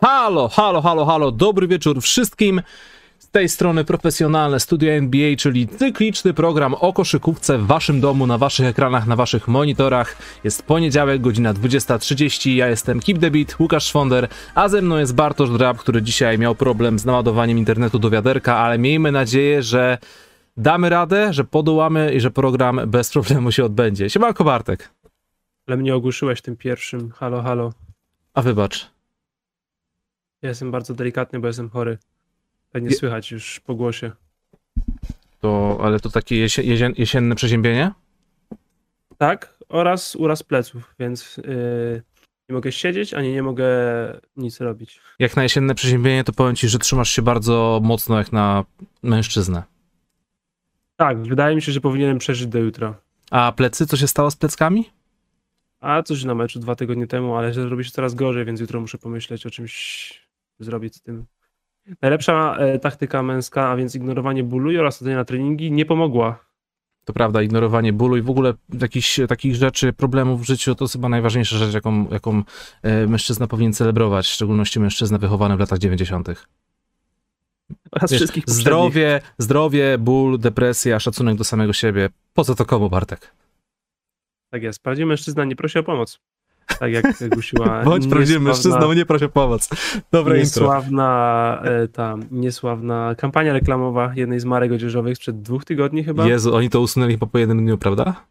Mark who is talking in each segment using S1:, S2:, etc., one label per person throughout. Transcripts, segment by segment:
S1: Halo, halo, halo, halo, dobry wieczór wszystkim. Z tej strony profesjonalne studio NBA, czyli cykliczny program o koszykówce w waszym domu, na waszych ekranach, na waszych monitorach. Jest poniedziałek, godzina 20.30. Ja jestem the Beat, Łukasz Szwonder, a ze mną jest Bartosz Drab, który dzisiaj miał problem z naładowaniem internetu do wiaderka, ale miejmy nadzieję, że damy radę, że podołamy i że program bez problemu się odbędzie. Siemanko Bartek.
S2: Ale mnie ogłuszyłeś tym pierwszym. Halo, halo.
S1: A wybacz.
S2: Ja jestem bardzo delikatny, bo jestem chory. Pewnie
S1: Je-
S2: słychać już po głosie.
S1: To, ale to takie jesie, jesien, jesienne przeziębienie?
S2: Tak, oraz uraz pleców, więc yy, nie mogę siedzieć, ani nie mogę nic robić.
S1: Jak na jesienne przeziębienie, to powiem ci, że trzymasz się bardzo mocno jak na mężczyznę.
S2: Tak, wydaje mi się, że powinienem przeżyć do jutra.
S1: A plecy? Co się stało z pleckami?
S2: A coś na meczu dwa tygodnie temu, ale robi się coraz gorzej, więc jutro muszę pomyśleć o czymś zrobić z tym. Najlepsza e, taktyka męska, a więc ignorowanie bólu i oraz chodzenie na treningi nie pomogła.
S1: To prawda, ignorowanie bólu i w ogóle jakichś takich rzeczy, problemów w życiu to jest chyba najważniejsza rzecz, jaką, jaką e, mężczyzna powinien celebrować, w szczególności mężczyzna wychowany w latach 90.
S2: Oraz
S1: Wiesz,
S2: wszystkich
S1: zdrowie, zdrowie, ból, depresja, szacunek do samego siebie. Po co to komu, Bartek?
S2: Tak jest. Prawdziwy mężczyzna nie prosi o pomoc. Tak jak gusiła.
S1: Bądź prawdziwym mężczyzną, nie proś o pomoc. Dobre intro.
S2: Niesławna, e, ta niesławna kampania reklamowa jednej z marek odzieżowych sprzed dwóch tygodni chyba.
S1: Jezu, oni to usunęli po, po jednym dniu, prawda?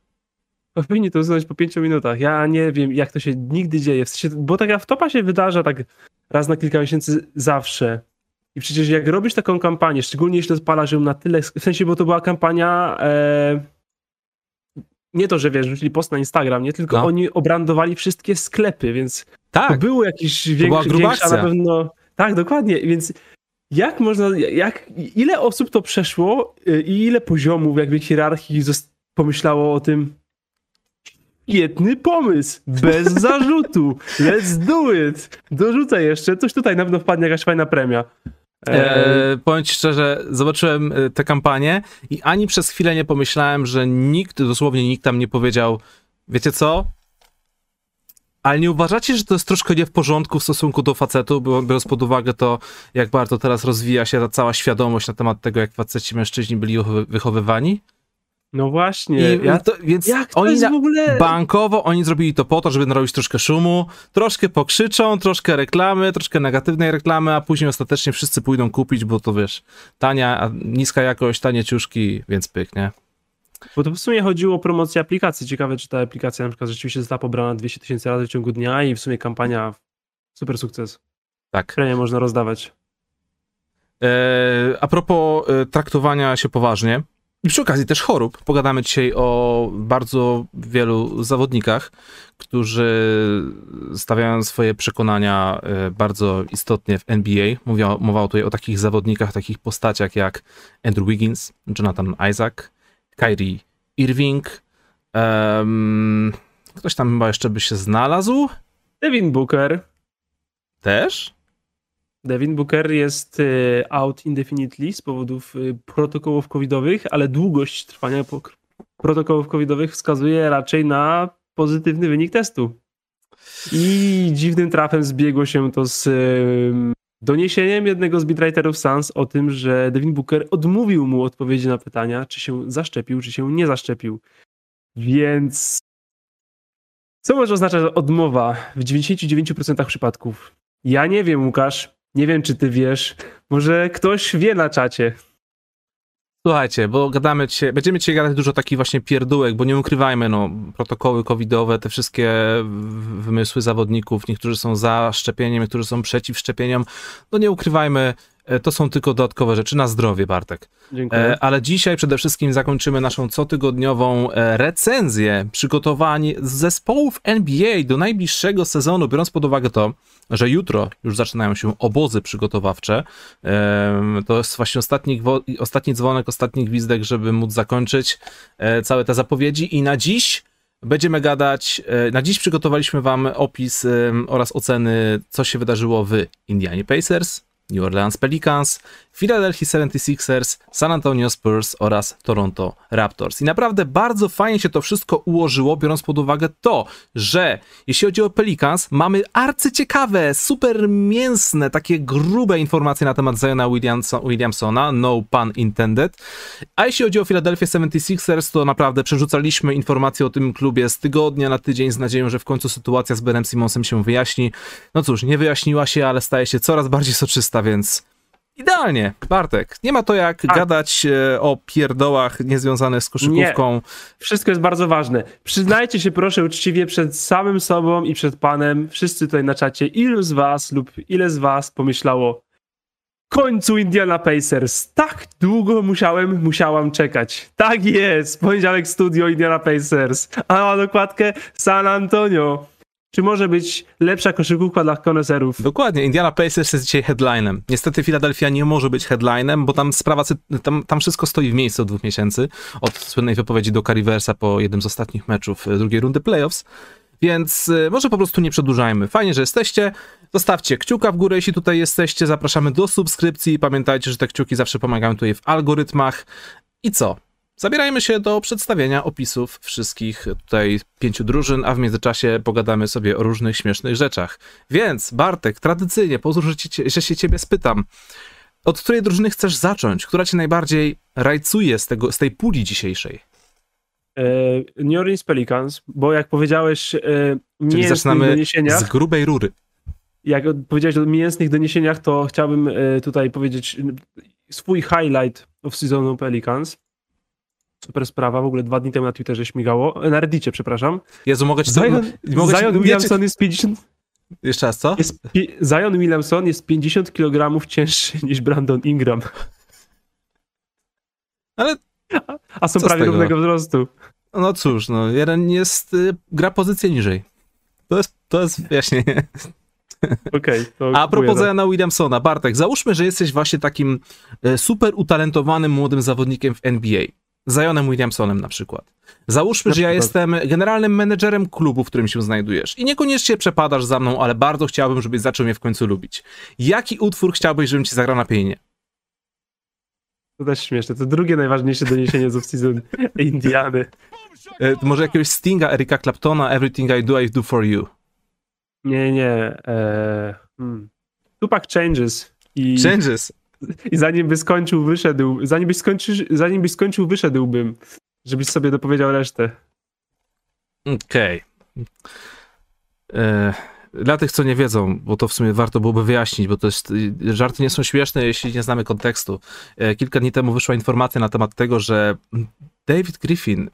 S2: Powinni to usunąć po pięciu minutach. Ja nie wiem, jak to się nigdy dzieje. W sensie, bo taka wtopa się wydarza tak raz na kilka miesięcy zawsze. I przecież jak robisz taką kampanię, szczególnie jeśli odpalasz ją na tyle, w sensie, bo to była kampania e, nie to, że wiesz, rzucili post na Instagram, nie, tylko
S1: No.
S2: oni obrandowali wszystkie sklepy, więc
S1: Tak.
S2: to było jakieś
S1: była
S2: większe,
S1: gruba
S2: większa na pewno. Tak, dokładnie. Więc jak można, jak, ile osób to przeszło y, i ile poziomów jakby hierarchii pomyślało o tym Świetny pomysł, bez zarzutu, let's do it. Dorzucę jeszcze, coś tutaj na pewno wpadnie jakaś fajna premia. E,
S1: powiem ci szczerze, zobaczyłem e, tę kampanię i ani przez chwilę nie pomyślałem, że nikt, dosłownie nikt tam nie powiedział, wiecie co? Ale nie uważacie, że to jest troszkę nie w porządku w stosunku do facetu, biorąc pod uwagę to, jak bardzo teraz rozwija się ta cała świadomość na temat tego, jak faceci mężczyźni byli wychowy- wychowywani?
S2: No właśnie,
S1: I
S2: ja,
S1: to, więc
S2: jak to
S1: oni na,
S2: ogóle...
S1: bankowo oni zrobili to po to, żeby narobić troszkę szumu, troszkę pokrzyczą, troszkę reklamy, troszkę negatywnej reklamy, a później ostatecznie wszyscy pójdą kupić, bo to wiesz, tania, niska jakość, tanie ciuszki, więc pyk, nie?
S2: Bo to w sumie chodziło o promocję aplikacji. Ciekawe, czy ta aplikacja na przykład rzeczywiście została pobrana 200 tysięcy razy w ciągu dnia i w sumie kampania super sukces.
S1: Tak.
S2: Premię można rozdawać.
S1: E, a propos e, traktowania się poważnie i przy okazji też chorób, pogadamy dzisiaj o bardzo wielu zawodnikach, którzy stawiają swoje przekonania e, bardzo istotnie w NBA. Mówię, mowa tutaj o takich zawodnikach, takich postaciach jak Andrew Wiggins, Jonathan Isaac, Kyrie Irving. em, ktoś tam chyba jeszcze by się znalazł
S2: Devin Booker.
S1: też.
S2: Devin Booker jest y, out indefinitely z powodów y, protokołów covidowych, ale długość trwania protokołów covidowych wskazuje raczej na pozytywny wynik testu. I dziwnym trafem zbiegło się to z doniesieniem jednego z beatwriterów Sans o tym, że Devin Booker odmówił mu odpowiedzi na pytania, czy się zaszczepił, czy się nie zaszczepił. Więc co może oznaczać odmowa w 99% przypadków? Ja nie wiem, Łukasz. Nie wiem, czy ty wiesz. Może ktoś wie na czacie.
S1: Słuchajcie, bo gadamy dzisiaj, będziemy dzisiaj gadać dużo takich właśnie pierdółek, bo nie ukrywajmy, no, protokoły covidowe, te wszystkie wymysły zawodników, niektórzy są za szczepieniem, niektórzy są przeciw szczepieniom, no nie ukrywajmy, to są tylko dodatkowe rzeczy na zdrowie, Bartek.
S2: Dziękuję.
S1: E, ale dzisiaj przede wszystkim zakończymy naszą cotygodniową e, recenzję przygotowań zespołów NBA do najbliższego sezonu, biorąc pod uwagę to, że jutro już zaczynają się obozy przygotowawcze. To jest właśnie ostatni, ostatni dzwonek, ostatni gwizdek, żeby móc zakończyć e, całe te zapowiedzi i na dziś będziemy gadać, e, na dziś przygotowaliśmy wam opis oraz oceny, co się wydarzyło w Indianie Pacers, New Orleans Pelicans, Philadelphia 76ers, San Antonio Spurs oraz Toronto Raptors. I naprawdę bardzo fajnie się to wszystko ułożyło, biorąc pod uwagę to, że jeśli chodzi o Pelicans, mamy arcyciekawe, super mięsne, takie grube informacje na temat Ziona Williamsona, no pun intended. A jeśli chodzi o Philadelphia 76ers, to naprawdę przerzucaliśmy informacje o tym klubie z tygodnia na tydzień z nadzieją, że w końcu sytuacja z Benem Simonsem się wyjaśni. No cóż, nie wyjaśniła się, ale staje się coraz bardziej soczysta, więc Idealnie, Bartek. Nie ma to jak
S2: Tak.
S1: gadać e, o pierdołach niezwiązanych z koszykówką.
S2: Wszystko jest bardzo ważne. Przyznajcie się proszę uczciwie przed samym sobą i przed panem, wszyscy tutaj na czacie, ilu z was lub ile z was pomyślało końcu Indiana Pacers. Tak długo musiałem, musiałam czekać. Tak jest, poniedziałek studio Indiana Pacers, a na dokładkę San Antonio. Czy może być lepsza koszykówka dla koneserów?
S1: Dokładnie, Indiana Pacers jest dzisiaj headlinem. Niestety Philadelphia nie może być headlinem, bo tam sprawa, tam, tam wszystko stoi w miejscu od dwóch miesięcy. Od słynnej wypowiedzi do Riversa po jednym z ostatnich meczów e, drugiej rundy playoffs. Więc e, może po prostu nie przedłużajmy. Fajnie, że jesteście. Zostawcie kciuka w górę, jeśli tutaj jesteście. Zapraszamy do subskrypcji. Pamiętajcie, że te kciuki zawsze pomagają tutaj w algorytmach. I co? Zabierajmy się do przedstawienia opisów wszystkich tutaj pięciu drużyn, a w międzyczasie pogadamy sobie o różnych śmiesznych rzeczach. Więc, Bartek, tradycyjnie, pozwól, że, się ciebie spytam. Od której drużyny chcesz zacząć? Która cię najbardziej rajcuje z, tego, z tej puli dzisiejszej?
S2: E, New Orleans Pelicans, bo jak powiedziałeś, e,
S1: Czyli zaczynamy z grubej rury.
S2: jak powiedziałeś o mięsnych doniesieniach, to chciałbym e, tutaj powiedzieć swój highlight of sezonu Pelicans. Super sprawa, w ogóle dwa dni temu na Twitterze śmigało, e, na Reddicie, przepraszam.
S1: Jezu, mogę ci to...
S2: Zion,
S1: mogę ci-
S2: Zion
S1: nie,
S2: Williamson jest 50,
S1: Jeszcze raz, co?
S2: jest, pi- Zion Williamson jest 50 kg cięższy niż Brandon Ingram,
S1: Ale
S2: a są prawie równego wzrostu.
S1: no cóż, no, jeden jest, y, gra pozycję niżej. To jest, to jest wyjaśnienie.
S2: Okej. to
S1: A propos
S2: to.
S1: Ziona Williamsona, Bartek, załóżmy, że jesteś właśnie takim e, super utalentowanym młodym zawodnikiem w NBA. Zionem Williamsonem na przykład. Załóżmy,
S2: Na
S1: że ja
S2: przykład.
S1: jestem generalnym menedżerem klubu, w którym się znajdujesz i niekoniecznie przepadasz za mną, ale bardzo chciałbym, żebyś zaczął mnie w końcu lubić. Jaki utwór chciałbyś, żebym ci zagrał na pianinie?
S2: To też śmieszne. To drugie najważniejsze doniesienie z off-season Indiany.
S1: E, może jakiegoś Stinga, Erika Claptona, Everything I Do, I Do For You.
S2: Nie, nie. E, hmm. Tupac Changes. I,
S1: Changes.
S2: I zanim by skończył, wyszedł. Zanim byś skończył, zanim byś skończył, wyszedłbym. Żebyś sobie dopowiedział resztę.
S1: Okej. E, Dla tych, co nie wiedzą, bo to w sumie warto byłoby wyjaśnić, bo to jest, żarty nie są śmieszne, jeśli nie znamy kontekstu. E, Kilka dni temu wyszła informacja na temat tego, że David Griffin e,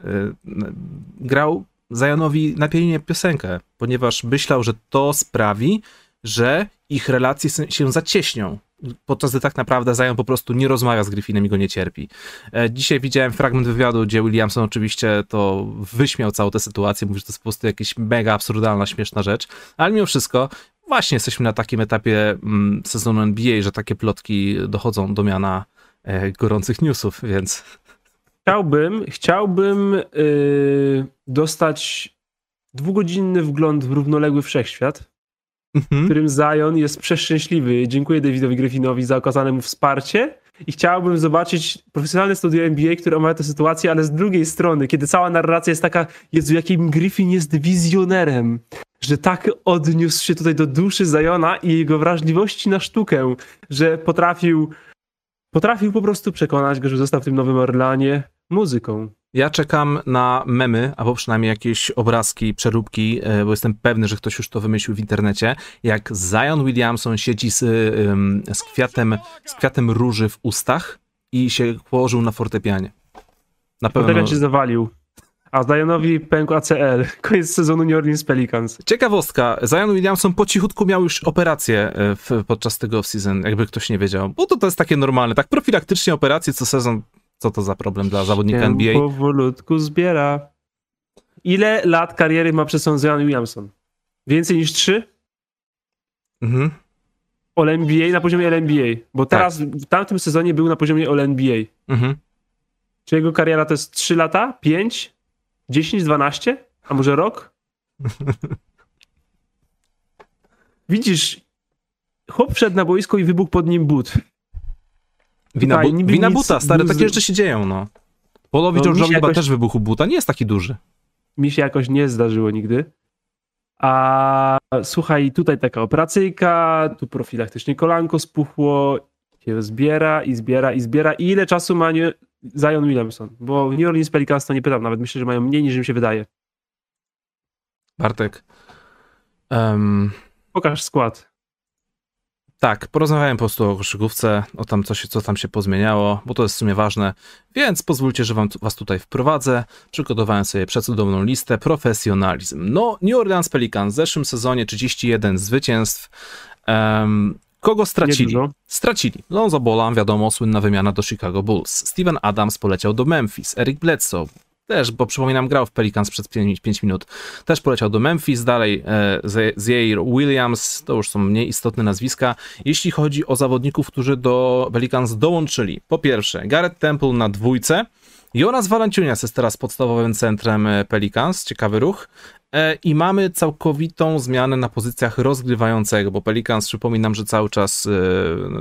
S1: grał Zionowi na pianinie piosenkę, ponieważ myślał, że to sprawi, że ich relacje się zacieśnią. Podczas gdy tak naprawdę Zion po prostu nie rozmawia z Griffinem i go nie cierpi. E, Dzisiaj widziałem fragment wywiadu, gdzie Williamson oczywiście to wyśmiał całą tę sytuację, mówił, że to jest po prostu jakaś mega absurdalna, śmieszna rzecz, ale mimo wszystko właśnie jesteśmy na takim etapie mm, sezonu NBA, że takie plotki dochodzą do miana e, gorących newsów, więc
S2: Chciałbym, chciałbym yy, dostać dwugodzinny wgląd w równoległy wszechświat, w
S1: Mhm.
S2: którym Zion jest przeszczęśliwy. Dziękuję Davidowi Griffinowi za okazane mu wsparcie i chciałbym zobaczyć profesjonalne studio NBA, które omawia tę sytuację, ale z drugiej strony, kiedy cała narracja jest taka, Jezu, jakim Griffin jest wizjonerem, że tak odniósł się tutaj do duszy Ziona i jego wrażliwości na sztukę, że potrafił potrafił po prostu przekonać go, że został w tym Nowym Orlanie muzyką.
S1: Ja czekam na memy, albo przynajmniej jakieś obrazki, przeróbki, e, bo jestem pewny, że ktoś już to wymyślił w internecie, jak Zion Williamson siedzi z, z, kwiatem, z kwiatem róży w ustach i się położył na fortepianie. Na pewno.
S2: Potem się zawalił. A Zionowi pękł ACL. Koniec sezonu New Orleans Pelicans.
S1: Ciekawostka, Zion Williamson po cichutku miał już operację e, w, podczas tego off-season, jakby ktoś nie wiedział. Bo to, to jest takie normalne, tak profilaktycznie operacje co sezon, co to za problem dla zawodnika
S2: Się
S1: NBA?
S2: powolutku zbiera. Ile lat kariery ma Zion Williamson? Więcej niż trzy?
S1: Mhm.
S2: All NBA na poziomie All NBA. Bo
S1: Tak.
S2: teraz w tamtym sezonie był na poziomie All NBA.
S1: Mhm.
S2: Czy jego kariera to jest 3 lata? 5? 10? 12? A może rok? Widzisz, chłop wszedł na boisko i wybuchł pod nim but.
S1: Wina,
S2: Tutaj
S1: bu-
S2: niby
S1: wina
S2: nic-
S1: buta, stary,
S2: nic-
S1: takie rzeczy się dzieją, no. Polowi
S2: No, mi się
S1: George'owi chyba
S2: jakoś-
S1: też wybuchł buta, nie jest taki duży.
S2: Mi się jakoś nie zdarzyło nigdy. A słuchaj, tutaj taka operacyjka, tu profilaktycznie kolanko spuchło, się zbiera i zbiera i zbiera. I ile czasu ma nie... Zion Williamson? Bo w New Orleans Pelicans to nie pytam nawet, myślę, że mają mniej niż im się wydaje.
S1: Bartek. Em,
S2: Pokaż skład.
S1: Tak, porozmawiałem po prostu o koszykówce, o tam, co, się, co tam się pozmieniało, bo to jest w sumie ważne. Więc pozwólcie, że wam, was tutaj wprowadzę. Przygotowałem sobie przecudowną listę. Profesjonalizm. No, New Orleans Pelicans w zeszłym sezonie 31 zwycięstw. Em, kogo stracili? Stracili. Lonzo Bola, wiadomo, słynna wymiana do Chicago Bulls. Steven Adams poleciał do Memphis. Eric Bledsoe też, bo przypominam, grał w Pelicans przez 5 minut. Też poleciał do Memphis. Dalej e, Zaire Williams, to już są mniej istotne nazwiska. Jeśli chodzi o zawodników, którzy do Pelicans dołączyli. Po pierwsze, Garrett Temple na dwójce. Jonas Valanciunas jest teraz podstawowym centrem e, Pelicans, ciekawy ruch. E, I mamy całkowitą zmianę na pozycjach rozgrywającego, bo Pelicans, przypominam, że cały czas e,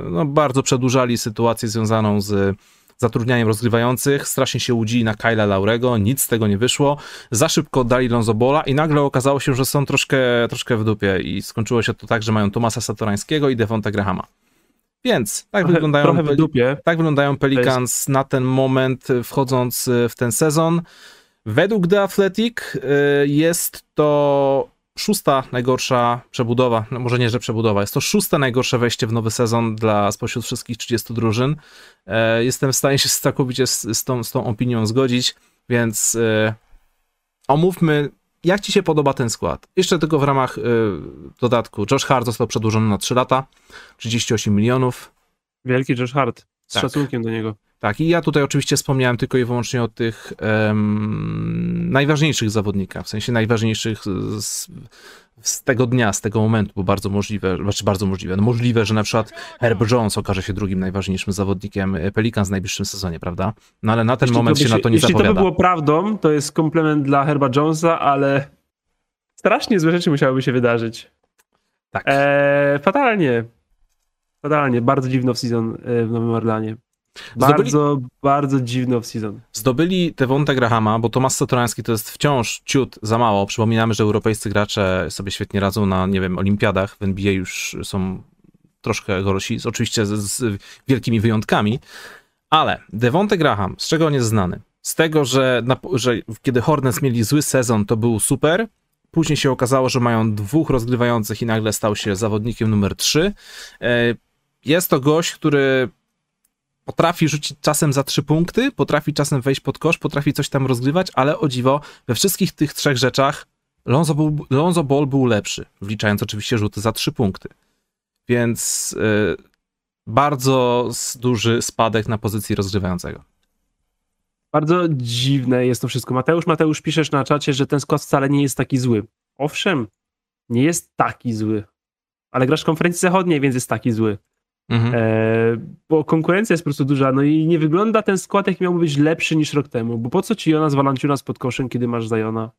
S1: no, bardzo przedłużali sytuację związaną z zatrudnianiem rozgrywających. Strasznie się łudzili na Kyla Laurego, nic z tego nie wyszło. Za szybko oddali Lonzo Bola i nagle okazało się, że są troszkę, troszkę w dupie i skończyło się to tak, że mają Tomasa Satorańskiego i Devonta Grahama. Więc tak
S2: Trochę,
S1: wyglądają
S2: trochę w dupie.
S1: tak wyglądają Pelicans na ten moment, y, wchodząc y, w ten sezon. Według The Athletic y, jest to szósta najgorsza przebudowa, no może nie, że przebudowa, jest to szóste najgorsze wejście w nowy sezon dla spośród wszystkich 30 drużyn. E, Jestem w stanie się całkowicie z, z, tą, z tą opinią zgodzić, więc y, omówmy, jak ci się podoba ten skład. Jeszcze tylko w ramach y, dodatku. Josh Hart został przedłużony na 3 lata, 38 milionów.
S2: Wielki Josh Hart. Z
S1: Tak.
S2: szacunkiem do niego.
S1: Tak, i ja tutaj oczywiście wspomniałem tylko i wyłącznie o tych em, najważniejszych zawodnikach, w sensie najważniejszych z, z tego dnia, z tego momentu, bo bardzo możliwe, znaczy bardzo możliwe, no możliwe, że na przykład Herb Jones okaże się drugim najważniejszym zawodnikiem Pelicans w najbliższym sezonie, prawda? No ale na ten
S2: Jeśli
S1: moment
S2: by
S1: się na to nie
S2: jeśli
S1: zapowiada.
S2: to by było prawdą, to jest komplement dla Herba Jonesa, ale strasznie złe rzeczy musiałyby się wydarzyć.
S1: Tak.
S2: Eee, fatalnie. Fatalnie. Bardzo dziwny off-season e, w Nowym Orlanie.
S1: Zdobyli-
S2: Bardzo, bardzo dziwny off-season.
S1: Zdobyli Devonta Grahama, bo Tomasz Satorański to jest wciąż ciut za mało. Przypominamy, że europejscy gracze sobie świetnie radzą na, nie wiem, olimpiadach. W NBA już są troszkę gorsi, oczywiście z, z wielkimi wyjątkami. Ale Devonte Graham, z czego on jest znany? Z tego, że, na, że kiedy Hornets mieli zły sezon, to był super. Później się okazało, że mają dwóch rozgrywających i nagle stał się zawodnikiem numer 3. Jest to gość, który potrafi rzucić czasem za trzy punkty, potrafi czasem wejść pod kosz, potrafi coś tam rozgrywać, ale o dziwo, we wszystkich tych trzech rzeczach Lonzo, był, Lonzo Ball był lepszy, wliczając oczywiście rzuty za trzy punkty. Więc y, bardzo duży spadek na pozycji rozgrywającego.
S2: Bardzo dziwne jest to wszystko. Mateusz, Mateusz, piszesz na czacie, że ten skład wcale nie jest taki zły. Owszem, nie jest taki zły. Ale grasz w konferencji zachodniej, więc jest taki zły.
S1: Mhm.
S2: E, bo konkurencja jest po prostu duża, no i nie wygląda ten skład, jak miałby być lepszy niż rok temu. Bo po co ci Jonas Valanciunas pod koszem, kiedy masz Zajona?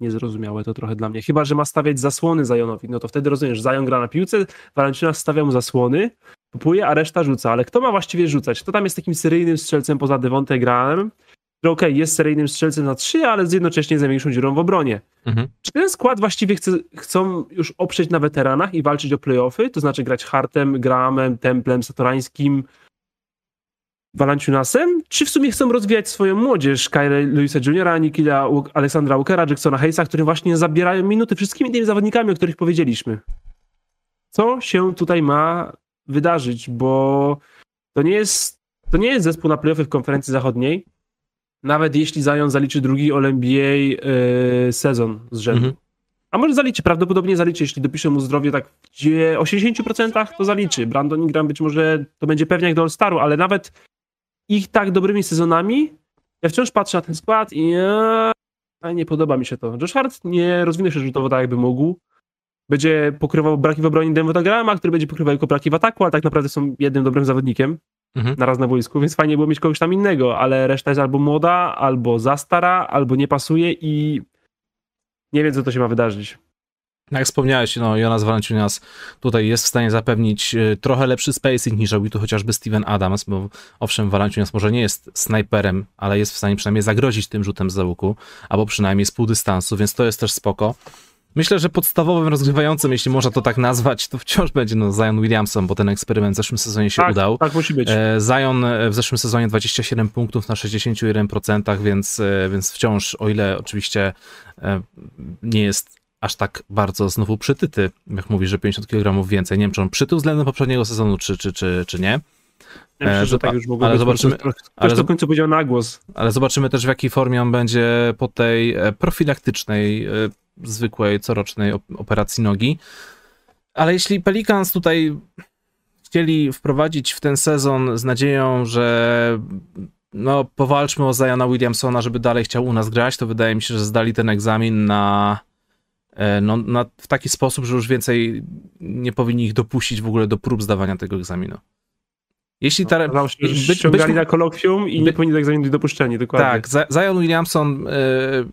S2: Niezrozumiałe to trochę dla mnie. Chyba, że ma stawiać zasłony Zajonowi. No to wtedy rozumiesz, Zajon gra na piłce, Valanciunas stawia mu zasłony, popuje, a reszta rzuca. Ale kto ma właściwie rzucać? Kto tam jest takim seryjnym strzelcem poza Devonte Grahamem? Że okej, jest seryjnym strzelcem na trzy, ale z jednocześnie z największą dziurą w obronie.
S1: Mhm.
S2: Czy ten skład właściwie chce, chcą już oprzeć na weteranach i walczyć o playoffy? To znaczy grać Hartem, Grahamem, Templem, Satorańskim, Valanciunasem? Czy w sumie chcą rozwijać swoją młodzież? Kyle Louisa Jr., Nikila Aleksandra Walkera, Jacksona Hayesa, którym właśnie zabierają minuty wszystkimi tymi zawodnikami, o których powiedzieliśmy. Co się tutaj ma wydarzyć? Bo to nie jest, to nie jest zespół na playoffy w konferencji zachodniej. Nawet jeśli Zion zaliczy drugi All-NBA yy, sezon z rzędu.
S1: Mhm.
S2: A może zaliczy, prawdopodobnie zaliczy, jeśli dopisze mu zdrowie tak w dzie- 80% to zaliczy. Brandon Ingram być może to będzie pewniak do All-Staru, ale nawet ich tak dobrymi sezonami, ja wciąż patrzę na ten skład i ja, a nie podoba mi się to. Josh Hart nie rozwinął się rzutowo tak, jakby mógł. Będzie pokrywał braki w obronie Denvera który będzie pokrywał tylko braki w ataku, ale tak naprawdę są jednym dobrym zawodnikiem
S1: Mhm.
S2: naraz na boisku, więc fajnie było mieć kogoś tam innego, ale reszta jest albo młoda, albo za stara, albo nie pasuje i nie wiem, co to się ma wydarzyć.
S1: Jak wspomniałeś, no Jonas Valanciunas tutaj jest w stanie zapewnić y, trochę lepszy spacing niż robił to chociażby Steven Adams, bo owszem, Valanciunas może nie jest snajperem, ale jest w stanie przynajmniej zagrozić tym rzutem z załuku, albo przynajmniej z pół dystansu, więc to jest też spoko. Myślę, że podstawowym rozgrywającym, jeśli można to tak nazwać, to wciąż będzie no Zion Williamson, bo ten eksperyment w zeszłym sezonie się
S2: tak,
S1: udał.
S2: Tak, musi być.
S1: E, Zion w zeszłym sezonie 27 punktów na 61%, więc, e, więc wciąż, o ile oczywiście e, nie jest aż tak bardzo znowu przytyty, jak mówisz, że 50 kg więcej. Nie wiem, czy on przytył względem poprzedniego sezonu, czy, czy, czy, czy nie.
S2: Ja myślę,
S1: e,
S2: że tak już mogło
S1: ale
S2: być.
S1: zobaczymy-
S2: Ktoś,
S1: ale
S2: w końcu powiedział na głos.
S1: Ale zobaczymy też, w jakiej formie on będzie po tej e, profilaktycznej, e, zwykłej, corocznej op- operacji nogi. Ale jeśli Pelicans tutaj chcieli wprowadzić w ten sezon z nadzieją, że no, powalczmy o Zajana Williamsona, żeby dalej chciał u nas grać, to wydaje mi się, że zdali ten egzamin na, e, no, na, w taki sposób, że już więcej nie powinni ich dopuścić w ogóle do prób zdawania tego egzaminu. Jeśli ta,
S2: Okazało się,
S1: być- być-
S2: na kolokwium i nie
S1: by-
S2: powinni do egzaminu być dopuszczeni, dokładnie.
S1: Tak, Zion Williamson y,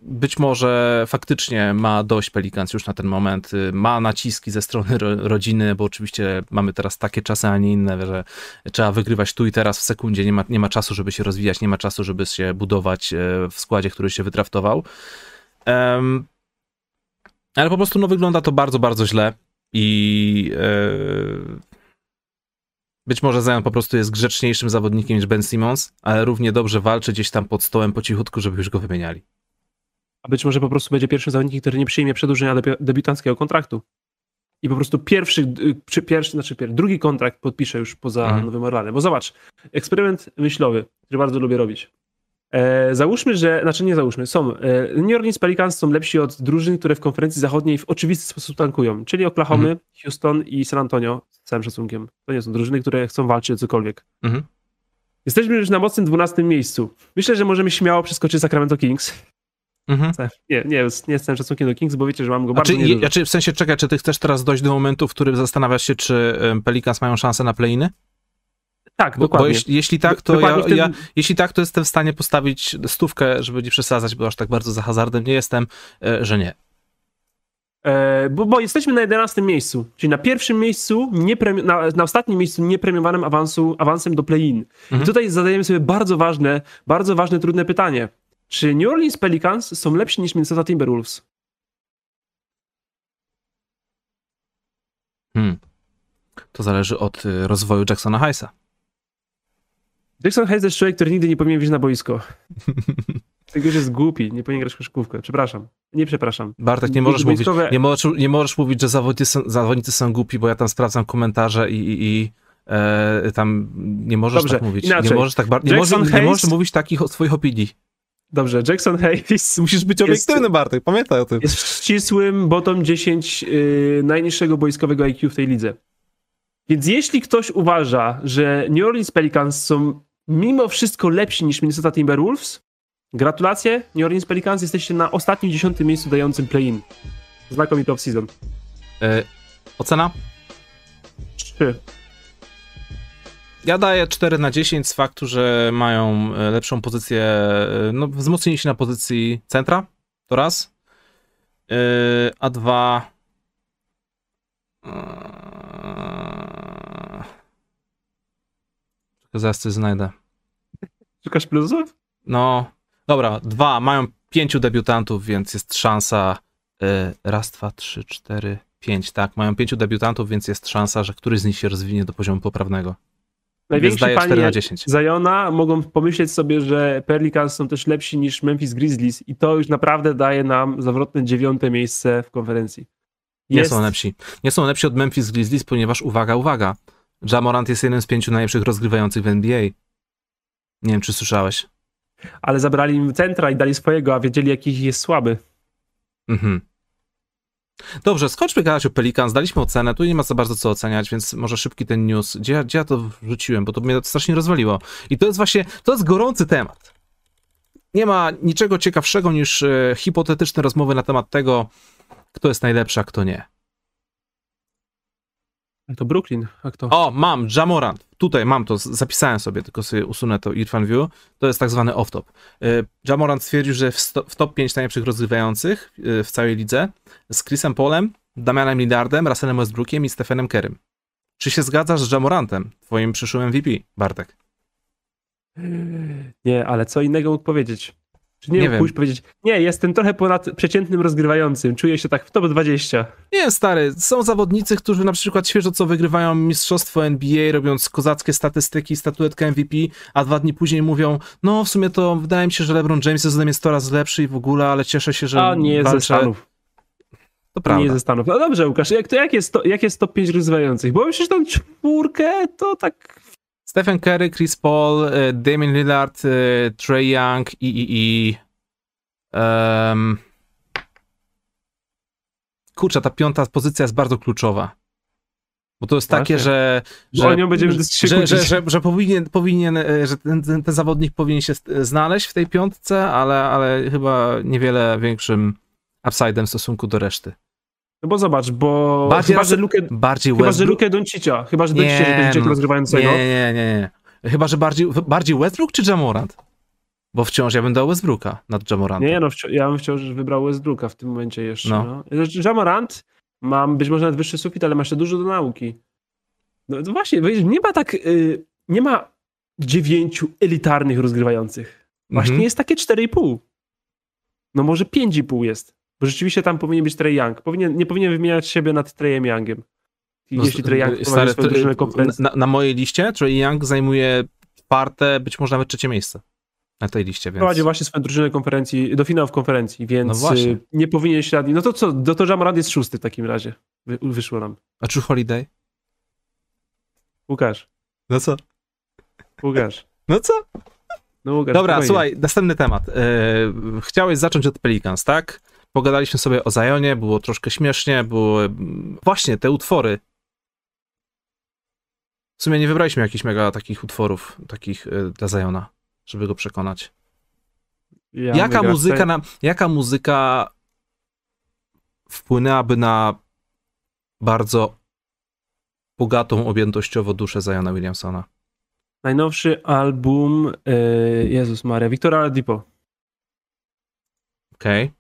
S1: być może faktycznie ma dość Pelicans już na ten moment, y, ma naciski ze strony ro, rodziny, bo oczywiście mamy teraz takie czasy, a nie inne, że trzeba wygrywać tu i teraz w sekundzie, nie ma, nie ma czasu, żeby się rozwijać, nie ma czasu, żeby się budować y, w składzie, który się wydraftował. Em, ale po prostu no, wygląda to bardzo, bardzo źle i y, być może Zion po prostu jest grzeczniejszym zawodnikiem niż Ben Simmons, ale równie dobrze walczy gdzieś tam pod stołem po cichutku, żeby już go wymieniali.
S2: A być może po prostu będzie pierwszym zawodnikiem, który nie przyjmie przedłużenia debi- debiutanckiego kontraktu. I po prostu pierwszy, y, przy, pierwszy znaczy pier, drugi kontrakt podpisze już poza
S1: Mhm.
S2: Nowym Orlanem. Bo zobacz, eksperyment myślowy, który bardzo lubię robić. E, załóżmy, że, znaczy nie załóżmy, są, e, New Orleans Pelicans są lepsi od drużyn, które w konferencji zachodniej w oczywisty sposób tankują, czyli Oklahomy,
S1: Mhm.
S2: Houston i San Antonio, z całym szacunkiem. To nie są drużyny, które chcą walczyć o cokolwiek.
S1: Mhm.
S2: Jesteśmy już na mocnym 12 miejscu. Myślę, że możemy śmiało przeskoczyć Sacramento Kings.
S1: Mhm.
S2: Nie, nie, nie z całym szacunkiem do Kings, bo wiecie, że mam go bardzo
S1: Znaczy,
S2: niedużo.
S1: je, czy w sensie czekaj, czy ty chcesz teraz dojść do momentu, w którym zastanawiasz się, czy Pelicans mają szansę na play-iny?
S2: Tak,
S1: Bo, bo
S2: dokładnie.
S1: jeśli, jeśli tak, to ja,
S2: tym-
S1: ja, jeśli tak, to jestem w stanie postawić stówkę, żeby nie przesadzać, bo aż tak bardzo za hazardem nie jestem, e, że nie.
S2: E, bo, bo jesteśmy na 11 miejscu, czyli na pierwszym miejscu, nie premi- na, na ostatnim miejscu niepremiowanym awansu, awansem do play-in.
S1: Mhm.
S2: I tutaj zadajemy sobie bardzo ważne, bardzo ważne, trudne pytanie. Czy New Orleans Pelicans są lepsi niż Minnesota Timberwolves?
S1: Hmm. To zależy od y, rozwoju Jacksona Hayesa.
S2: Jackson Hayes to jest człowiek, który nigdy nie powinien wyjść na boisko. Tylko już jest głupi, nie powinien grać w koszykówkę. Przepraszam. Nie przepraszam.
S1: Bartek, nie możesz, mówić,
S2: Wojskowe-
S1: nie, możesz, nie możesz mówić, że zawodnicy są, zawodnicy są głupi, bo ja tam sprawdzam komentarze i, i, i e, tam nie możesz
S2: Dobrze,
S1: tak mówić.
S2: inaczej.
S1: Nie możesz tak bar- nie,
S2: Jackson
S1: możesz, nie
S2: Hayes-
S1: możesz mówić takich o swoich opinii.
S2: Dobrze, Jackson Hayes
S1: Musisz być obiektywny, Bartek, pamiętaj o tym.
S2: jest w ścisłym bottom 10 yy, najniższego boiskowego IQ w tej lidze. Więc jeśli ktoś uważa, że New Orleans Pelicans są mimo wszystko lepsi niż Minnesota Timberwolves, gratulacje, New Orleans Pelicans jesteście na ostatnim dziesiątym miejscu dającym play-in. Znakomity off-season.
S1: E, ocena?
S2: 3.
S1: Ja daję 4 na 10 z faktu, że mają e, lepszą pozycję, e, no wzmocnili się na pozycji centra, to raz. E, A dwa... e, Czekaj, zaraz coś znajdę.
S2: Szukasz plusów?
S1: No, dobra, dwa, mają pięciu debiutantów, więc jest szansa, y, raz, dwa, trzy, cztery, pięć, tak, mają pięciu debiutantów, więc jest szansa, że któryś z nich się rozwinie do poziomu poprawnego.
S2: Najwięksi
S1: daję 4 na
S2: panie
S1: 10.
S2: Zajona mogą pomyśleć sobie, że Pelicans są też lepsi niż Memphis Grizzlies i to już naprawdę daje nam zawrotne dziewiąte miejsce w konferencji.
S1: Nie
S2: Jest-
S1: są lepsi. Nie są lepsi od Memphis Grizzlies, ponieważ, uwaga, uwaga, Jamorant jest jednym z pięciu najlepszych rozgrywających w NBA. Nie wiem, czy słyszałeś.
S2: ale zabrali im centra i dali swojego, a wiedzieli, jaki jest słaby.
S1: Mhm. Dobrze, skończmy gadać o Pelicans, daliśmy ocenę, tu nie ma za bardzo co oceniać, więc może szybki ten news. Gdzie, ja- gdzie ja to wrzuciłem, bo to mnie strasznie rozwaliło. I to jest właśnie, to jest gorący temat. Nie ma niczego ciekawszego niż e, hipotetyczne rozmowy na temat tego, kto jest najlepszy, a kto nie.
S2: To Brooklyn, a kto?
S1: O, mam, Jamorant. Tutaj mam to, zapisałem sobie, tylko sobie usunę to Irfan View. To jest tak zwany off-top. Y, Jamorant stwierdził, że w, sto, w top 5 najlepszych rozgrywających y, w całej lidze z Chrisem Polem, Damianem Lillardem, Russellem Westbrookiem i Stephenem Kerrym. Czy się zgadzasz z Jamorantem, twoim przyszłym MVP, Bartek?
S2: Nie, ale co innego mógł powiedzieć? Czy nie,
S1: Nie wiem.
S2: pójść powiedzieć, nie, jestem trochę ponad przeciętnym rozgrywającym, czuję się tak w top 20.
S1: Nie wiem, stary, są zawodnicy, którzy na przykład świeżo co wygrywają mistrzostwo NBA, robiąc kozackie statystyki, statuetkę MVP, a dwa dni później mówią, no w sumie to wydaje mi się, że LeBron James jest ode mnie 100 razy lepszy i w ogóle, ale cieszę się, że
S2: A nie jest ze
S1: walczę.
S2: Stanów.
S1: To
S2: Nie
S1: prawda.
S2: jest ze Stanów. No dobrze, Łukasz, jak, to jak, jest to, jak jest top 5 rozgrywających? Bo myślę, że tą czwórkę to tak...
S1: Stephen Curry, Chris Paul, e, Damian Lillard, e, Trey Young i i i em, kurczę, ta piąta pozycja jest bardzo kluczowa. Bo to jest takie,
S2: Właśnie.
S1: że,
S2: Że
S1: że,
S2: o nią będziemy się
S1: że, że, że, że powinien, powinien e, że ten, ten, ten zawodnik powinien się znaleźć w tej piątce, ale, ale chyba niewiele większym upside'em w stosunku do reszty.
S2: No bo zobacz, bo
S1: Bardziej
S2: chyba, że Lukę,
S1: Bardziej
S2: chyba, że. Lukę Doncicia, chyba, że Doncicia nie będzie
S1: no.
S2: rozgrywającego.
S1: Nie, nie, nie, nie. Chyba, że bardziej, bardziej Westbrook czy Jamorant? Bo wciąż ja bym dał Westbrooka nad Jamorantem.
S2: Nie, no wci- ja bym wciąż wybrał Westbrooka w tym momencie jeszcze.
S1: No.
S2: No. Jamorant mam być może nawet wyższy sufit, ale ma jeszcze dużo do nauki. No, no właśnie, nie ma tak, y, nie ma dziewięciu elitarnych rozgrywających. Właśnie
S1: Mhm.
S2: jest takie 4,5. No może 5,5 jest. Bo rzeczywiście tam powinien być Trey Young. Powinien, nie powinien wymieniać siebie nad Treyem Youngiem.
S1: No,
S2: Jeśli Trey Young
S1: stary,
S2: konferencji.
S1: na, na mojej liście Trey Young zajmuje czwarte, być może nawet trzecie miejsce na tej liście, więc...
S2: Prowadzi właśnie swoją drużynę konferencji, do finałów konferencji, więc
S1: No
S2: y, nie powinien się... No to co, no to Jamorant jest szósty w takim razie. Wy, wyszło nam.
S1: A True Holiday?
S2: Łukasz,
S1: No co?
S2: Łukasz.
S1: No co?
S2: No Łukasz,
S1: Dobra,
S2: spokojnie.
S1: słuchaj, następny temat. E, chciałeś zacząć od Pelicans, tak? Pogadaliśmy sobie o Zionie, było troszkę śmiesznie, było... mm, Właśnie, te utwory. W sumie nie wybraliśmy jakichś mega takich utworów, takich e, dla Ziona, żeby go przekonać.
S2: Ja
S1: jaka muzyka, na, jaka muzyka wpłynęłaby na bardzo bogatą objętościowo duszę Ziona Williamsona?
S2: Najnowszy album, y, Jezus Maria, Wiktora Oladipo.
S1: Okej?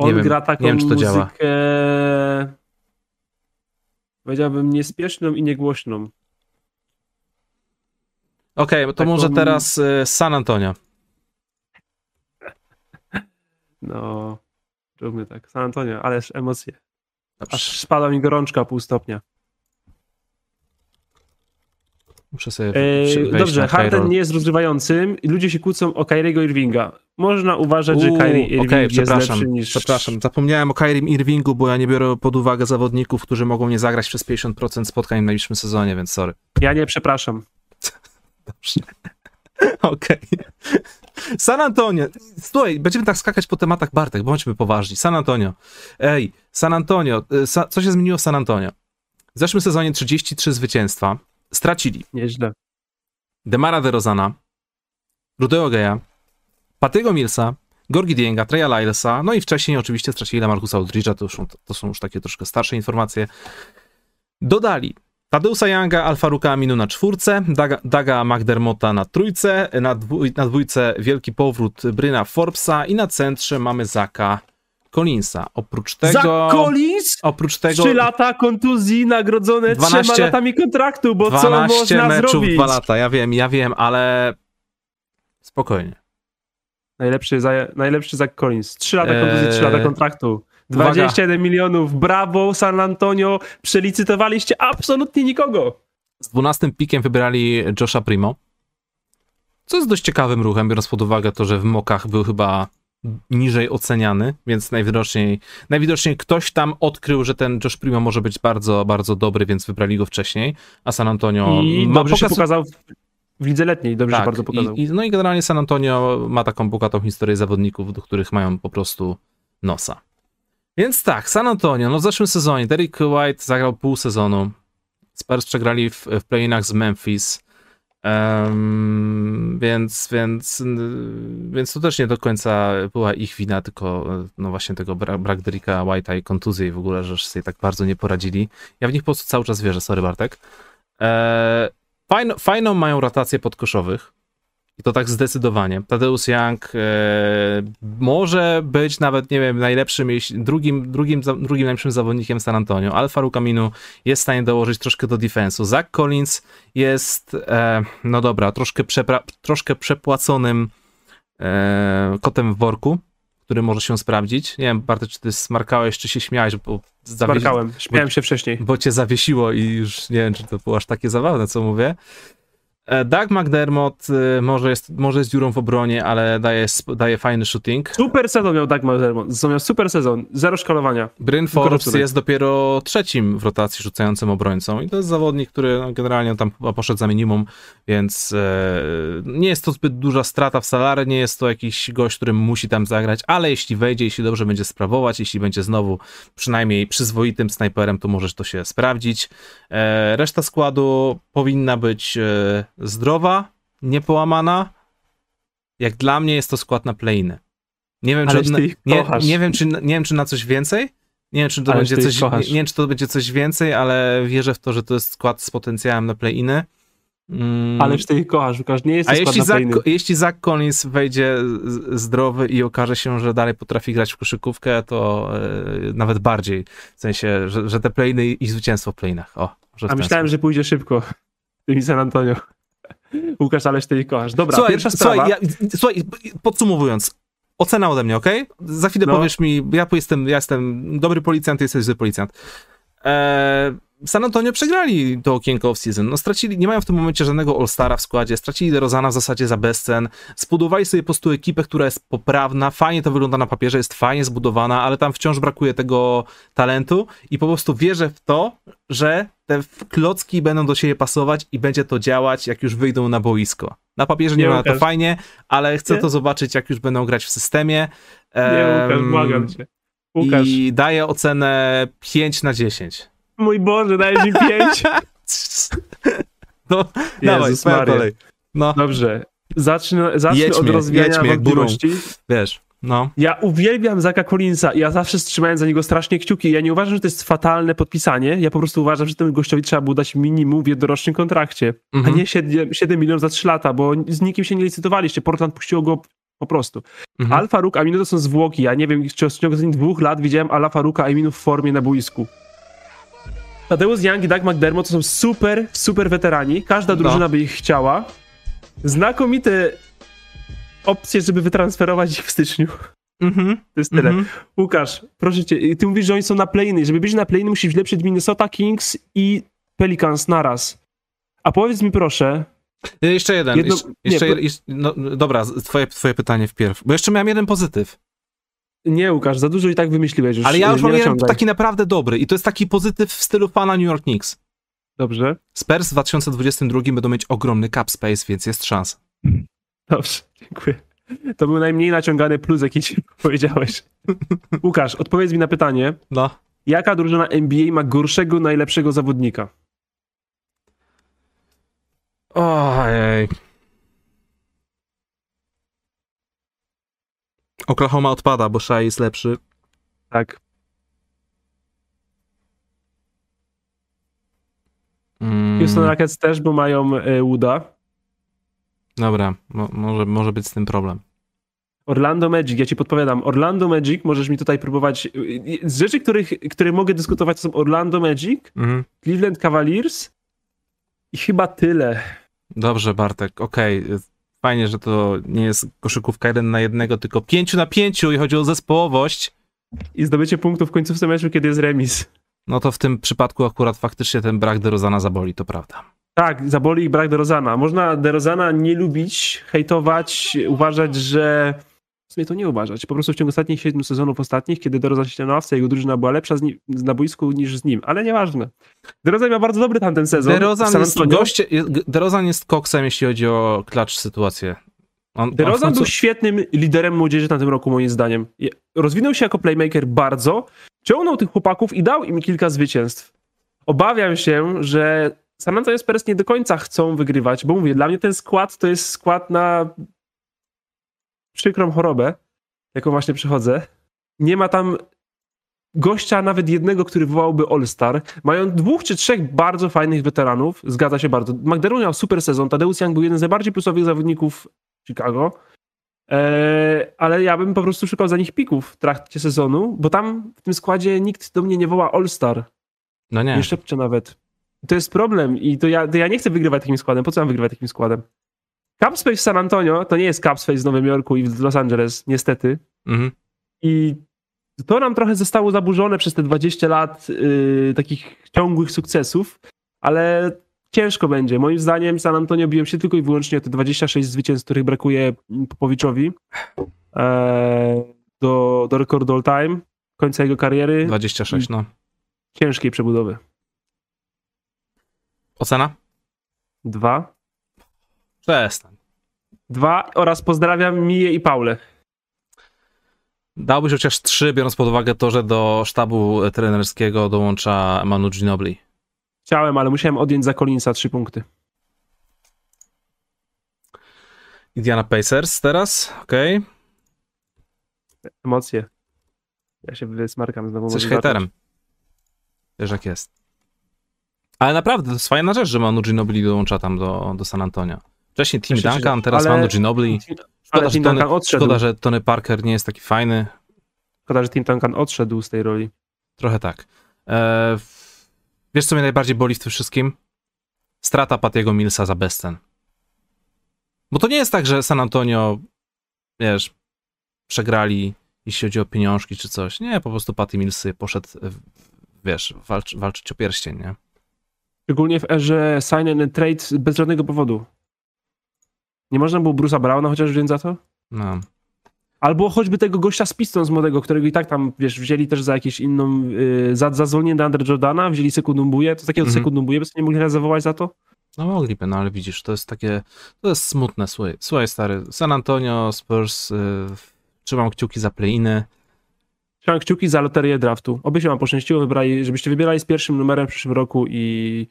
S2: On
S1: Nie wiem,
S2: gra taką
S1: nie wiem, czy to
S2: muzykę,
S1: działa.
S2: powiedziałbym, niespieszną i niegłośną.
S1: Okej, to
S2: Taką-
S1: może teraz e, San Antonio.
S2: No, róbmy tak. San Antonio, ależ emocje. Aż spada mi gorączka pół stopnia.
S1: Muszę sobie
S2: E,
S1: wejść
S2: dobrze, Harden nie jest rozgrywającym i ludzie się kłócą o Kyriego Irvinga. Można uważać, że
S1: Uuu,
S2: Kyrie Irving
S1: Okej,
S2: jest lepszy niż...
S1: przepraszam. Zapomniałem o Kyrim Irvingu, bo ja nie biorę pod uwagę zawodników, którzy mogą nie zagrać przez 50% spotkań w najbliższym sezonie, więc sorry.
S2: Ja nie, przepraszam.
S1: Dobrze. Okej. San Antonio. Słuchaj, będziemy tak skakać po tematach Bartek, bądźmy poważni. San Antonio. Ej, San Antonio. Sa- co się zmieniło w San Antonio? W zeszłym sezonie 33 zwycięstwa. Stracili
S2: Nieźle.
S1: Demara DeRozana, Rudeo Geja, Patygo Millsa, Gorgi Dienga, Treya Lylesa, no i wcześniej oczywiście stracili Markusa Aldridge'a, to, już to są już takie troszkę starsze informacje. Dodali Tadeusa Younga, Alfaruka Aminu na czwórce, Daga, Daga McDermotta na trójce, na, dwój, na dwójce wielki powrót Bryna Forbesa i na centrze mamy Zaka Collinsa. Oprócz tego...
S2: Zach Collins?
S1: Oprócz tego...
S2: Trzy lata kontuzji nagrodzone
S1: 12
S2: trzema latami kontraktu, bo co
S1: 12
S2: można
S1: meczów,
S2: zrobić?
S1: dwa lata, ja wiem, ja wiem, ale spokojnie.
S2: Najlepszy, za, najlepszy Zach Collins. Trzy lata
S1: Eee,
S2: kontuzji, trzy lata kontraktu.
S1: uwaga.
S2: 21 milionów, brawo San Antonio, przelicytowaliście absolutnie nikogo.
S1: Z 12 pikiem wybrali Josha Primo, co jest dość ciekawym ruchem, biorąc pod uwagę to, że w mokach był chyba niżej oceniany, więc najwidoczniej, najwidoczniej ktoś tam odkrył, że ten Josh Primo może być bardzo, bardzo dobry, więc wybrali go wcześniej, a San Antonio
S2: I
S1: ma
S2: dobrze się
S1: pokaz-
S2: pokazał w, lidze letniej, dobrze
S1: tak,
S2: się bardzo pokazał.
S1: I, no i generalnie San Antonio ma taką bogatą historię zawodników, do których mają po prostu nosa. Więc tak, San Antonio, no w zeszłym sezonie Derrick White zagrał pół sezonu. Spurs przegrali w, w play-inach z Memphis. Em, więc, więc, więc to też nie do końca była ich wina, tylko no właśnie tego bra- brak Derricka White'a i kontuzji i w ogóle, że sobie tak bardzo nie poradzili. Ja w nich po prostu cały czas wierzę, sorry Bartek. E, fajno, fajną mają rotację podkoszowych. I to tak zdecydowanie. Tadeusz Young e, może być nawet, nie wiem, najlepszym, drugim, drugim, drugim najlepszym zawodnikiem San Antonio. Alfa Rukaminu jest w stanie dołożyć troszkę do defensu. Zach Collins jest, e, no dobra, troszkę, przepra- troszkę przepłaconym e, kotem w worku, który może się sprawdzić. Nie wiem, Bartek, czy ty smarkałeś, czy się śmiałeś, bo, zawiesi-
S2: Smarkałem, śmiałem się wcześniej.
S1: bo cię zawiesiło i już nie wiem, czy to było aż takie zabawne, co mówię. E, Doug McDermott e, może jest, może jest dziurą w obronie, ale daje, daje fajny shooting.
S2: Super sezon miał Doug McDermott. Miał super sezon, zero szkalowania.
S1: Bryn Forbes
S2: rzucaj.
S1: jest dopiero trzecim w rotacji rzucającym obrońcą i to jest zawodnik, który no, generalnie tam poszedł za minimum, więc e, nie jest to zbyt duża strata w salary, nie jest to jakiś gość, który musi tam zagrać, ale jeśli wejdzie, jeśli dobrze będzie sprawować, jeśli będzie znowu przynajmniej przyzwoitym snajperem, to możesz to się sprawdzić. Reszta składu powinna być zdrowa, niepołamana. Jak dla mnie jest to skład na playny. Nie wiem, czy,
S2: ich
S1: nie, nie, wiem, czy, nie wiem, czy na coś więcej. Nie wiem, czy to, będzie coś, nie, nie wiem, czy to będzie coś więcej, ale wierzę w to, że to jest skład z potencjałem na play-iny. Mm,
S2: Ależ ty ich kochasz, Łukasz, nie jest
S1: a jeśli
S2: na
S1: Zach, jeśli Zach Collins wejdzie zdrowy i okaże się, że dalej potrafi grać w koszykówkę, to e, nawet bardziej. W sensie, że, że te playny i zwycięstwo w playnach. O,
S2: A myślałem, że pójdzie szybko. Tymi San Antonio. Łukasz, ależ ty ich kochasz. Dobra,
S1: Słuchaj,
S2: pierwsza sprawa.
S1: słuchaj, ja, słuchaj, podsumowując, ocena ode mnie, ok? Za chwilę
S2: No.
S1: powiesz mi, ja jestem, ja jestem dobry policjant, ty jesteś zły policjant. Eee, San Antonio przegrali to okienko off-season. No stracili, nie mają w tym momencie żadnego All-Stara w składzie, stracili DeRozana w zasadzie za bezcen, zbudowali sobie po prostu ekipę, która jest poprawna, fajnie to wygląda na papierze, jest fajnie zbudowana, ale tam wciąż brakuje tego talentu i po prostu wierzę w to, że te klocki będą do siebie pasować i będzie to działać, jak już wyjdą na boisko. Na papierze nie,
S2: Nie,
S1: ma to fajnie, ale chcę
S2: Nie?
S1: to zobaczyć, jak już będą grać w systemie.
S2: Nie, Łukasz, błagam cię. Łukasz,
S1: I daję ocenę 5 na 10.
S2: mój Boże, dajesz mi pięć.
S1: No, dawaj, twoja kolej. No,
S2: Dobrze. Zacznę, zacznę
S1: Jedźmy,
S2: od rozwijania
S1: jedźmy jak burą.
S2: wątpliwości.
S1: wiesz, no.
S2: Ja uwielbiam Zaka Collinsa. Ja zawsze trzymałem za niego strasznie kciuki. Ja nie uważam, że to jest fatalne podpisanie. Ja po prostu uważam, że temu gościowi trzeba było dać minimum w jednorocznym kontrakcie,
S1: Mhm.
S2: a nie 7, 7 milionów za 3 lata, bo z nikim się nie licytowaliście. Portland puściło go po prostu.
S1: Mhm.
S2: Alfa Ruk, Aminu to są zwłoki. Ja nie wiem, czy w ciągu dwóch lat widziałem Alfa Ruka Aminu w formie na boisku. Tadeusz Young i Doug McDermott to są super, super weterani. Każda
S1: No.
S2: drużyna by ich chciała. Znakomite opcje, żeby wytransferować ich w styczniu.
S1: Mhm.
S2: To jest tyle.
S1: Mhm.
S2: Łukasz, proszę cię, ty mówisz, że oni są na play Żeby być na play musisz wlepszyć Minnesota Kings i Pelicans naraz. A powiedz mi proszę,
S1: Jeszcze jeden.
S2: Jedno-
S1: jeszcze,
S2: nie,
S1: jeszcze,
S2: po-
S1: jeszcze, no, dobra, twoje, twoje pytanie wpierw. Bo jeszcze miałem jeden pozytyw.
S2: Nie Łukasz, za dużo i tak wymyśliłeś już.
S1: Ale ja już mam jeden taki naprawdę dobry. I to jest taki pozytyw w stylu pana New York Knicks.
S2: Dobrze,
S1: Spurs w 2022 będą mieć ogromny cap space, więc jest szansa.
S2: dobrze, dziękuję. To był najmniej naciągany plus, jaki ci powiedziałeś. Łukasz, odpowiedz mi na pytanie,
S1: No.
S2: jaka drużyna NBA ma gorszego, najlepszego zawodnika?
S1: Ojej. Oklahoma odpada, bo Shai jest lepszy.
S2: Tak.
S1: Mm,
S2: Houston Rockets też, bo mają e, Wooda.
S1: Dobra, mo, może, może być z tym problem.
S2: Orlando Magic, ja ci podpowiadam. Orlando Magic, możesz mi tutaj próbować. Z rzeczy, których, które mogę dyskutować, to są Orlando Magic,
S1: Mhm.
S2: Cleveland Cavaliers i chyba tyle.
S1: Dobrze, Bartek, okej. Fajnie, że to nie jest koszykówka jeden na jednego, tylko pięciu na pięciu i chodzi o zespołowość.
S2: I zdobycie punktów w końcówce meczu, kiedy jest remis.
S1: No to w tym przypadku akurat faktycznie ten brak DeRozana zaboli, to prawda.
S2: Tak, zaboli ich brak DeRozana. Można DeRozana nie lubić, hejtować, uważać, że... W sumie to nie uważać. Po prostu w ciągu ostatnich siedmiu sezonów ostatnich, kiedy na ławce, jego drużyna była lepsza z nim, na boisku niż z nim. Ale nieważne. DeRozan miał bardzo dobry tamten sezon.
S1: DeRozan jest, goście, DeRozan jest koksem, jeśli chodzi o klacz sytuację. On, końcu-
S2: był świetnym liderem młodzieży na tym roku, moim zdaniem. Rozwinął się jako playmaker bardzo, ciągnął tych chłopaków i dał im kilka zwycięstw. Obawiam się, że San Antonio Spurs nie do końca chcą wygrywać, bo mówię, dla mnie ten skład to jest skład na przykrą chorobę, jaką właśnie przychodzę. Nie ma tam gościa nawet jednego, który wołałby All-Star. Mają dwóch czy trzech bardzo fajnych weteranów, zgadza się bardzo. McDermott miał super sezon, Tadeusz Young był jeden z najbardziej plusowych zawodników Chicago. E, ale ja bym po prostu szukał za nich pików w trakcie sezonu, bo tam w tym składzie nikt do mnie nie woła All-Star.
S1: No nie.
S2: Nie szepcze nawet. To jest problem i to ja, to ja nie chcę wygrywać takim składem. Po co mam wygrywać takim składem? Capspace w San Antonio to nie jest Capspace w Nowym Jorku i w Los Angeles, niestety.
S1: Mhm.
S2: I to nam trochę zostało zaburzone przez te 20 lat yy, takich ciągłych sukcesów, ale ciężko będzie. Moim zdaniem San Antonio biją się tylko i wyłącznie o te 26 zwycięstw, których brakuje Popowiczowi e, do, do rekordu all time, końca jego kariery,
S1: 26, no.
S2: ciężkiej przebudowy.
S1: Ocena?
S2: Dwa.
S1: Przestań.
S2: Dwa oraz pozdrawiam Miję i Paulę.
S1: Dałbyś chociaż trzy, biorąc pod uwagę to, że do sztabu trenerskiego dołącza Manu Ginobili.
S2: Chciałem, ale musiałem odjąć za Collinsa trzy punkty.
S1: Indiana Pacers teraz, okej.
S2: Emocje. Ja się wysmarkam znowu.
S1: Jesteś hejterem. Wiesz jak jest. Ale naprawdę, to jest fajna rzecz, że Manu Ginobili dołącza tam do, do San Antonio. Wcześniej Tim Duncan, teraz
S2: ale-
S1: Manu Ginobili. Szkoda,
S2: Ale
S1: że
S2: Tim
S1: Tony,
S2: Duncan odszedł.
S1: szkoda, że Tony Parker nie jest taki fajny.
S2: Szkoda, że Tim Duncan odszedł z tej roli.
S1: Trochę tak. E, wiesz, co mnie najbardziej boli w tym wszystkim? Strata Patiego Millsa za bezcen. Bo to nie jest tak, że San Antonio, wiesz, przegrali, jeśli chodzi o pieniążki czy coś. Nie, po prostu Patty Mills poszedł, w- wiesz, walcz, walczyć o pierścień, nie?
S2: Szczególnie w erze sign and trade bez żadnego powodu. Nie można było Bruce'a Browna chociaż wziąć za to?
S1: No.
S2: Albo choćby tego gościa z Pistons młodego, którego i tak tam, wiesz, wzięli też za jakieś inną, yy, za, za zwolnienie do Andre Jordana, wzięli Sekundumbuję, to takiego
S1: Mhm.
S2: mm Sekundumbuję by sobie nie mogli raz zawołać za to?
S1: No mogliby, no ale widzisz, to jest takie, to jest smutne, słuchaj, słuchaj stary, San Antonio, Spurs, y, trzymam kciuki za play-iny,
S2: Trzymam kciuki za loterię draftu. Oby się wam poszczęściło, wybrali, żebyście wybierali z pierwszym numerem w przyszłym roku i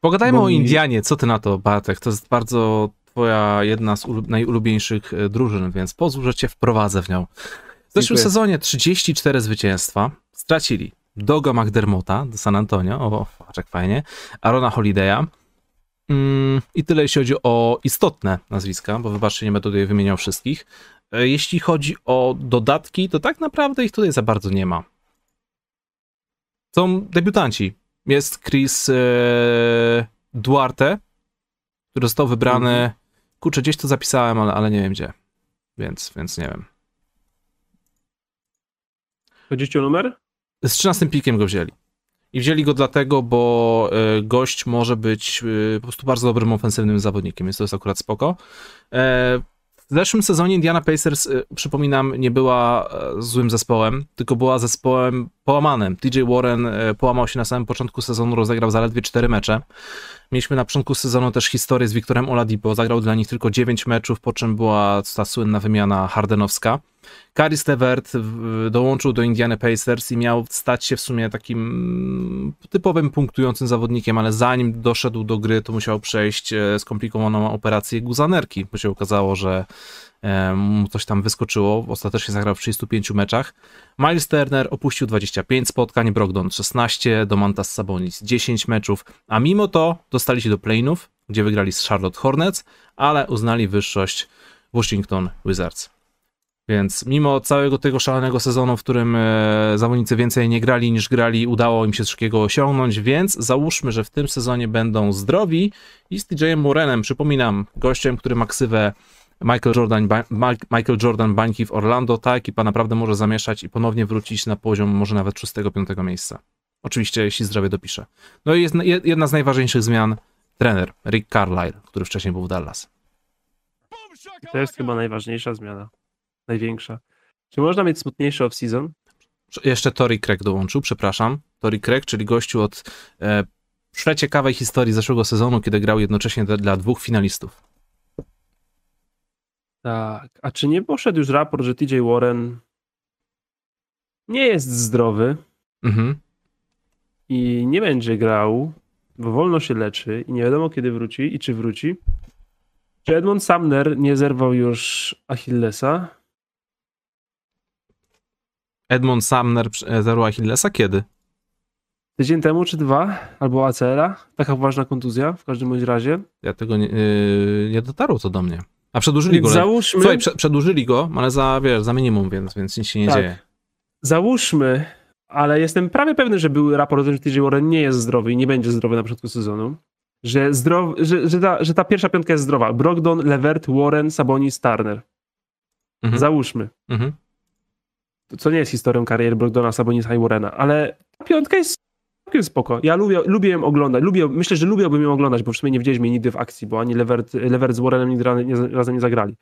S1: Pogadajmy
S2: Bo
S1: o Indianie. Co ty na to, Bartek? To jest bardzo twoja jedna z ulu- najulubieńszych e, drużyn, więc pozwól, że cię wprowadzę w nią. W zeszłym
S2: Dziękuję.
S1: sezonie 34 zwycięstwa. Stracili Doga McDermotta do San Antonio, o, jak fajnie, Arona Holiday'a. Mm, I tyle jeśli chodzi o istotne nazwiska, bo wybaczcie, nie będę tutaj wymieniał wszystkich. E, Jeśli chodzi o dodatki, to tak naprawdę ich tutaj za bardzo nie ma. Są debiutanci. Jest Chris e, Duarte, który został wybrany. Kurczę, gdzieś to zapisałem, ale, ale nie wiem gdzie. Więc, więc nie wiem.
S2: chodzicie o numer?
S1: Z 13 pikiem go wzięli. I wzięli go dlatego, bo e, gość może być e, po prostu bardzo dobrym ofensywnym zawodnikiem, więc to jest akurat spoko. W zeszłym sezonie Indiana Pacers, e, przypominam, nie była e, złym zespołem, tylko była zespołem połamanym. TJ Warren e, połamał się na samym początku sezonu, rozegrał zaledwie 4 mecze. Mieliśmy na początku sezonu też historię z Wiktorem Oladipo, zagrał dla nich tylko 9 meczów, po czym była ta słynna wymiana hardenowska. Karis w- dołączył do Indiana Pacers i miał stać się w sumie takim typowym punktującym zawodnikiem, ale zanim doszedł do gry, to musiał przejść e, skomplikowaną operację guzanerki, bo się okazało, że e, coś tam wyskoczyło. Ostatecznie zagrał w 35 meczach. Miles Turner opuścił 25 spotkań, Brogdon 16, Domantas Sabonis 10 meczów, a mimo to dostali się do playinów, gdzie wygrali z Charlotte Hornets, ale uznali wyższość Washington Wizards. Więc mimo całego tego szalonego sezonu, w którym e, zawodnicy więcej nie grali niż grali, udało im się wszystkiego osiągnąć, więc załóżmy, że w tym sezonie będą zdrowi i z TJ Morenem, przypominam, gościem, który ma ksywę Michael Jordan, Michael Jordan bańki w Orlando, ta ekipa naprawdę może zamieszać i ponownie wrócić na poziom może nawet 6-5 miejsca. Oczywiście, jeśli zdrowie dopisze. No i jest na- jed- jedna z najważniejszych zmian, trener Rick Carlisle, który wcześniej był w Dallas.
S2: To jest chyba najważniejsza zmiana. Największa. Czy można mieć smutniejszy off-season?
S1: Jeszcze Tori Craig dołączył, przepraszam. Tori Craig, czyli gościu od e, przeciekawej historii zeszłego sezonu, kiedy grał jednocześnie dla, dla dwóch finalistów.
S2: Tak. A czy nie poszedł już raport, że TJ Warren nie jest zdrowy
S1: Mhm.
S2: i nie będzie grał, bo wolno się leczy i nie wiadomo kiedy wróci i czy wróci? Czy Edmond Sumner nie zerwał już Achillesa?
S1: Edmond Sumner zerwał Achillesa kiedy?
S2: Tydzień temu czy dwa? Albo ACL-a? Taka poważna kontuzja w każdym bądź razie.
S1: Ja tego nie, yy, nie dotarło to do mnie. A przedłużyli
S2: Więc
S1: go.
S2: załóżmy,
S1: Słuchaj, prze, przedłużyli go, ale za, wiesz, za minimum, więc, więc nic się nie
S2: Tak.
S1: dzieje.
S2: załóżmy, ale jestem prawie pewny, że był raport o tym, że TJ Warren nie jest zdrowy i nie będzie zdrowy na początku sezonu. Że, zdrow, że, że, ta, że ta pierwsza piątka jest zdrowa. Brogdon, Levert, Warren, Sabonis, Turner.
S1: Mhm.
S2: Załóżmy.
S1: Mhm.
S2: Co nie jest historią kariery Brogdona, Sabonisa i Warrena, ale ta piątka jest całkiem spoko. Ja lubię, lubię ją oglądać. Lubię, myślę, że lubiłbym ją oglądać, bo w sumie nie widzieliśmy jej nigdy w akcji, bo ani Levert, Levert z Warrenem nigdy razem nie zagrali.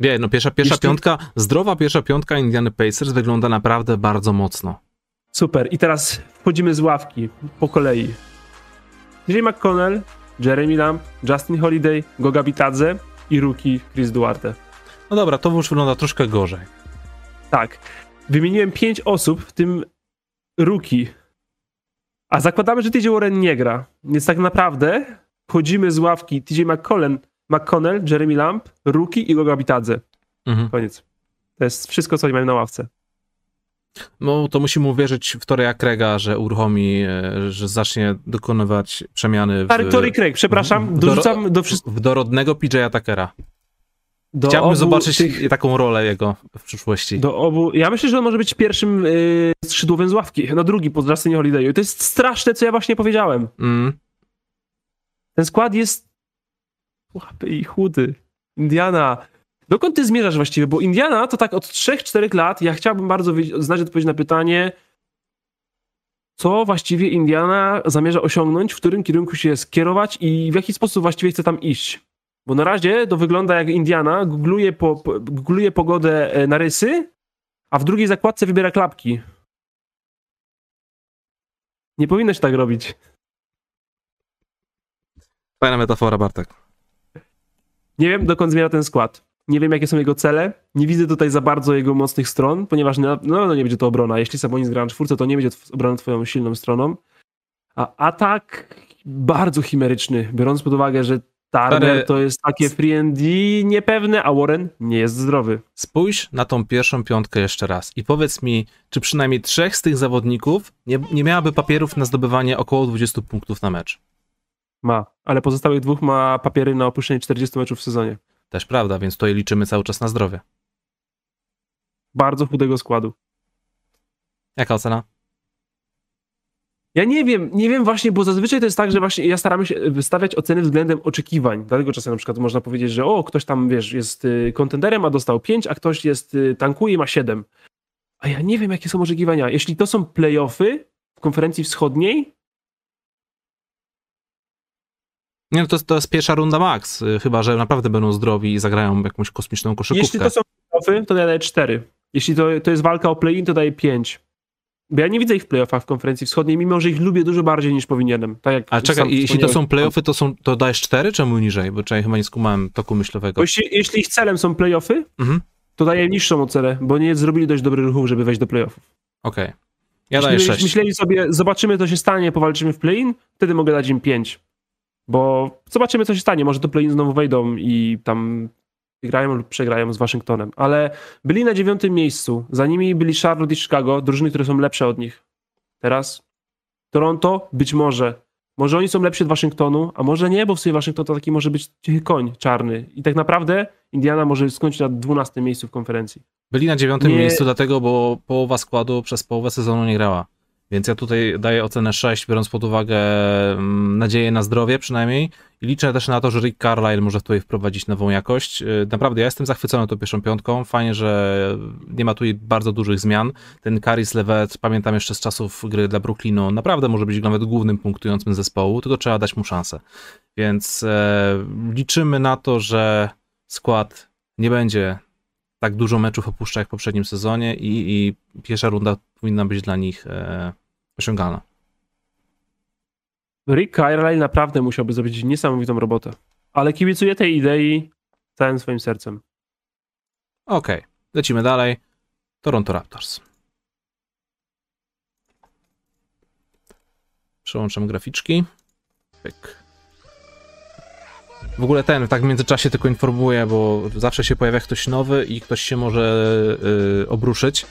S1: Wie, no pierwsza, pierwsza
S2: Jeśli-
S1: piątka, zdrowa pierwsza piątka Indiana Pacers wygląda naprawdę bardzo mocno.
S2: Super. I teraz wchodzimy z ławki po kolei. DJ McConnell, Jeremy Lamb, Justin Holiday, Goga Bitadze i rookie Chris Duarte.
S1: No dobra, to już wygląda troszkę gorzej.
S2: Tak. Wymieniłem pięć osób, w tym rookie. A zakładamy, że TJ Warren nie gra. Więc tak naprawdę wchodzimy z ławki TJ McConnell, McConnell Jeremy Lamb, rookie i Goga Bitadze.
S1: Mhm.
S2: Koniec. To jest wszystko, co mają na ławce.
S1: No to musimy uwierzyć w Toreya Craiga, że uruchomi, e, że zacznie dokonywać przemiany w,
S2: Tory Craig, przepraszam,
S1: w-
S2: dorzucam do wszystkich.
S1: w dorodnego PJ'a Tuckera. Chciałbym zobaczyć
S2: tych-
S1: taką rolę jego w przyszłości.
S2: Do obu. Ja myślę, że on może być pierwszym yy, skrzydłowym z ławki. Na drugi po Justinie Holidayu. To jest straszne, co ja właśnie powiedziałem.
S1: Mm.
S2: Ten skład jest łapy i chudy. Indiana. Dokąd ty zmierzasz właściwie? Bo Indiana to tak od 3-4 lat. Ja chciałbym bardzo znać odpowiedź na pytanie, co właściwie Indiana zamierza osiągnąć, w którym kierunku się skierować i w jaki sposób właściwie chce tam iść. Bo na razie to wygląda jak Indiana googluje, po, googluje pogodę e, na rysy, a w drugiej zakładce wybiera klapki. Nie powinno się tak robić.
S1: Fajna metafora, Bartek.
S2: Nie wiem, dokąd zmierza ten skład. Nie wiem, jakie są jego cele. Nie widzę tutaj za bardzo jego mocnych stron, ponieważ na no, no nie będzie to obrona. Jeśli Sabonis gra na czwórce, to nie będzie obrona twoją silną stroną. A atak bardzo chimeryczny, biorąc pod uwagę, że Turner
S1: Stary-
S2: to jest takie free and niepewne, a Warren nie jest zdrowy.
S1: Spójrz na tą pierwszą piątkę jeszcze raz i powiedz mi, czy przynajmniej trzech z tych zawodników nie, nie miałaby papierów na zdobywanie około 20 punktów na mecz.
S2: Ma, ale pozostałych dwóch ma papiery na opuszczenie 40 meczów w sezonie.
S1: Też prawda, więc tutaj liczymy cały czas na zdrowie.
S2: Bardzo chudego składu.
S1: Jaka ocena?
S2: Ja nie wiem, nie wiem właśnie, bo zazwyczaj to jest tak, że właśnie ja staramy się wystawiać oceny względem oczekiwań. Dlatego czasem na przykład można powiedzieć, że o, ktoś tam, wiesz, jest y, kontenderem, a dostał 5, a ktoś jest y, tankuje i ma 7. A ja nie wiem, jakie są oczekiwania. Jeśli to są playoffy w konferencji wschodniej,
S1: Nie, no to, to jest pierwsza runda max, y, chyba że naprawdę będą zdrowi i zagrają jakąś kosmiczną koszykówkę.
S2: jeśli to są playoffy, to daję 4. Jeśli to, to jest walka o play-in, to daję 5. Bo ja nie widzę ich w playoffach w konferencji wschodniej, mimo że ich lubię dużo bardziej niż powinienem. Tak jak
S1: A czekaj, jeśli to są playoffy, to, są, to dajesz 4, czemu niżej? Bo czekaj, chyba nie skumałem toku myślowego.
S2: Jeśli, jeśli ich celem są playoffy,
S1: Mhm.
S2: to daję niższą ocenę, bo nie zrobili dość dobrych ruchów, żeby wejść do playoffów.
S1: Okej. Ja
S2: Jeśli
S1: daję
S2: byś
S1: 6.
S2: myśleli sobie, zobaczymy co się stanie, powalczymy w play-in, wtedy mogę dać im 5. Bo zobaczymy co się stanie, może do play-in znowu wejdą i tam wygrają lub przegrają z Waszyngtonem. Ale byli na dziewiątym miejscu, za nimi byli Charlotte i Chicago, drużyny, które są lepsze od nich. Teraz Toronto, być może. Może oni są lepsi od Waszyngtonu, a może nie, bo w sumie Waszyngton to taki może być cichy koń czarny. I tak naprawdę Indiana może skończyć na 12 miejscu w konferencji.
S1: Byli na dziewiątym
S2: Nie-
S1: miejscu, dlatego, bo połowa składu przez połowę sezonu nie grała. Więc ja tutaj daję ocenę 6, biorąc pod uwagę mm, nadzieję na zdrowie przynajmniej. I liczę też na to, że Rick Carlisle może tutaj wprowadzić nową jakość. Yy, Naprawdę, ja jestem zachwycony tą pierwszą piątką. Fajnie, że nie ma tutaj bardzo dużych zmian. Ten Caris Levet, pamiętam jeszcze z czasów gry dla Brooklynu, naprawdę może być nawet głównym punktującym zespołu, tylko trzeba dać mu szansę. Więc e, liczymy na to, że skład nie będzie tak dużo meczów opuszcza jak w poprzednim sezonie i, i pierwsza runda powinna być dla nich e, osiągalna.
S2: Rick Carlisle naprawdę musiałby zrobić niesamowitą robotę. Ale kibicuję tej idei całym swoim sercem.
S1: Okej, lecimy dalej. Toronto Raptors. Przełączam graficzki. Pyk. W ogóle ten, tak w międzyczasie tylko informuję, bo zawsze się pojawia ktoś nowy i ktoś się może y, obruszyć.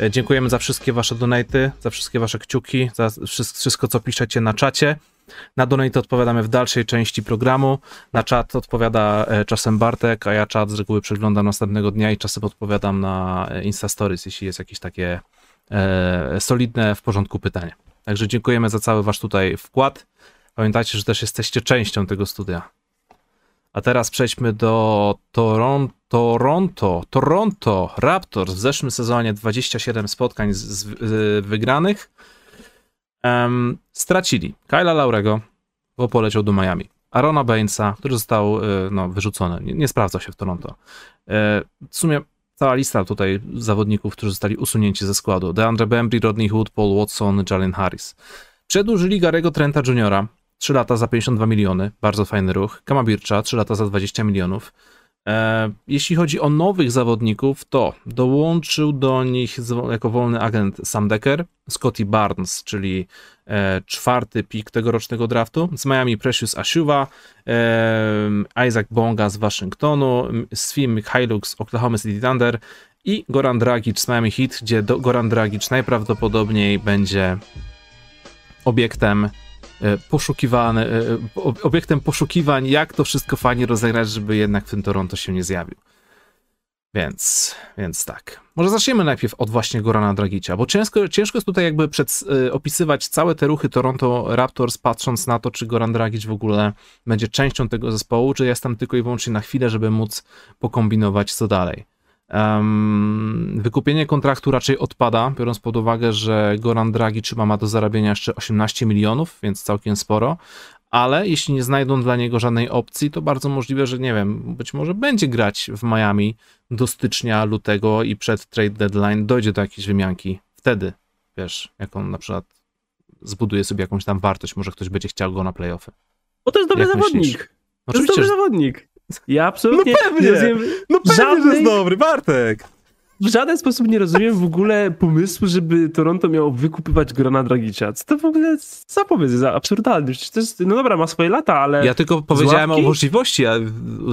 S1: E, Dziękujemy za wszystkie wasze donaty, za wszystkie wasze kciuki, za wszystko, wszystko co piszecie na czacie. Na donate odpowiadamy w dalszej części programu. Na czat odpowiada e, czasem Bartek, a ja czat z reguły przeglądam następnego dnia i czasem odpowiadam na e, Insta Stories, jeśli jest jakieś takie e, solidne, w porządku pytanie. Także dziękujemy za cały wasz tutaj wkład. Pamiętajcie, że też jesteście częścią tego studia. A teraz przejdźmy do Toron Toronto. Toronto Raptors w zeszłym sezonie 27 spotkań z, z, z wygranych. Em, stracili Kyla Laurego, bo poleciał do Miami. Arona Bainesa, który został e, no, wyrzucony. Nie, nie sprawdzał się w Toronto. E, W sumie cała lista tutaj zawodników, którzy zostali usunięci ze składu. DeAndre Bembry, Rodney Hood, Paul Watson, Jalen Harris. Przedłużyli Garego Trenta Jr. 3 lata za 52 miliony, bardzo fajny ruch. Kama Bircza, 3 lata za 20 milionów. E, jeśli chodzi o nowych zawodników, to dołączył do nich jako wolny agent Sam Decker, Scotty Barnes, czyli e, czwarty pik tegorocznego draftu, z Miami Precious Ashuva, e, Isaac Bonga z Waszyngtonu, m- Svi Mikhailuk z Oklahoma City Thunder i Goran Dragic z Miami Heat, gdzie Goran Dragic najprawdopodobniej będzie obiektem poszukiwany, e, ob- obiektem poszukiwań, jak to wszystko fajnie rozegrać, żeby jednak w tym Toronto się nie zjawił. Więc, więc tak. Może zaczniemy najpierw od właśnie Gorana Dragicia, bo ciężko, ciężko jest tutaj jakby przed, e, opisywać całe te ruchy Toronto Raptors, patrząc na to, czy Goran Dragic w ogóle będzie częścią tego zespołu, czy jest tam tylko i wyłącznie na chwilę, żeby móc pokombinować co dalej. Em, wykupienie kontraktu raczej odpada, biorąc pod uwagę, że Goran Dragic chyba ma do zarabiania jeszcze 18 milionów, więc całkiem sporo, ale jeśli nie znajdą dla niego żadnej opcji, to bardzo możliwe, że nie wiem, być może będzie grać w Miami do stycznia, lutego i przed trade deadline dojdzie do jakiejś wymianki. Wtedy, wiesz, jak on na przykład zbuduje sobie jakąś tam wartość, może ktoś będzie chciał go na playoffy.
S2: Bo to jest dobry
S1: Jak
S2: zawodnik.
S1: myślisz?
S2: To jest dobry zawodnik. Ja absolutnie
S1: No pewnie.
S2: nie rozumiem,
S1: no
S2: pewnie, że jest
S1: dobry, Bartek!
S2: w żaden sposób nie rozumiem w ogóle pomysłu, żeby Toronto miało wykupywać Grona Dragicia. Co to w ogóle za pomysł? Za absurdalny. Jest, no dobra, ma swoje lata, ale...
S1: Ja tylko powiedziałem o możliwości, ja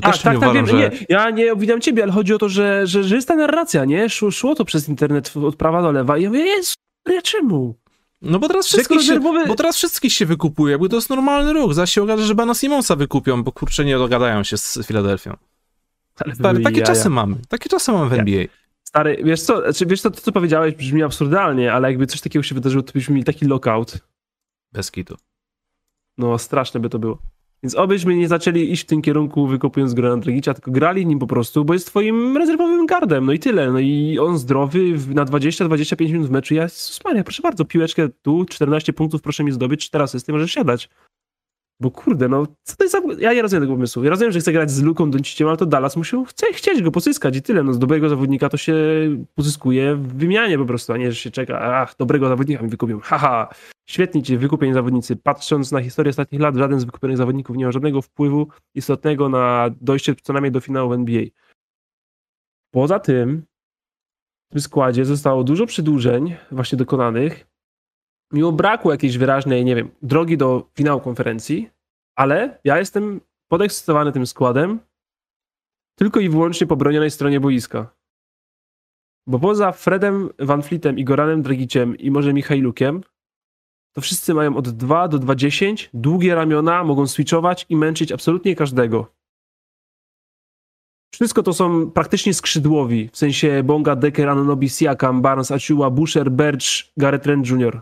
S2: Tak,
S1: też nie
S2: tak, tak,
S1: uważam,
S2: wiem,
S1: że...
S2: nie, ja nie obwiniam ciebie, ale chodzi o to, że, że, że jest ta narracja, nie? Szło, szło to przez internet od prawa do lewa i ja mówię, jest, ja czemu?
S1: No bo teraz wszystkich się,
S2: rezerwowy-
S1: bo teraz wszystkich się wykupuje, jakby to jest normalny ruch. Zaś się okaże, że Bana Simonsa wykupią, bo kurczę nie dogadają się z Filadelfią.
S2: Ale
S1: Stary, takie
S2: jaja.
S1: czasy mamy. Takie czasy mamy w NBA.
S2: Stary, wiesz co, znaczy, wiesz co, to co powiedziałeś brzmi absurdalnie, ale jakby coś takiego się wydarzyło, to byśmy mieli taki lockout.
S1: Bez kitu.
S2: No, straszne by to było. Więc obyśmy nie zaczęli iść w tym kierunku, wykopując Grana Dragicia, tylko grali nim po prostu, bo jest twoim rezerwowym gardem, no i tyle. No i on zdrowy na 20-25 minut w meczu. Ja, Maria, proszę bardzo, piłeczkę tu, 14 punktów, proszę mi zdobyć, 4 asysty, możesz siadać. Bo kurde, no, co to jest za... Ja nie rozumiem tego pomysłu. Ja rozumiem, że chce grać z Luką Donciciem, ale to Dallas musi chce, chcieć go pozyskać i tyle. No, z dobrego zawodnika to się pozyskuje w wymianie po prostu, a nie, że się czeka, ach, dobrego zawodnika mi wykupią, haha. Świetnie ci wykupieni zawodnicy. Patrząc na historię ostatnich lat, żaden z wykupionych zawodników nie ma żadnego wpływu istotnego na dojście co najmniej do finału NBA. Poza tym, w tym składzie zostało dużo przedłużeń właśnie dokonanych, mimo braku jakiejś wyraźnej, nie wiem, drogi do finału konferencji, ale ja jestem podekscytowany tym składem tylko i wyłącznie po bronionej stronie boiska. Bo poza Fredem Van Fleetem i Goranem Dragiciem i może Michailukiem, to wszyscy mają od 2 do 2,10, długie ramiona, mogą switchować i męczyć absolutnie każdego. Wszystko to są praktycznie skrzydłowi, w sensie Bonga, Decker, Anunobi, Siakam, Barnes, Achua, Busher, Birch, Garrett Trent Jr.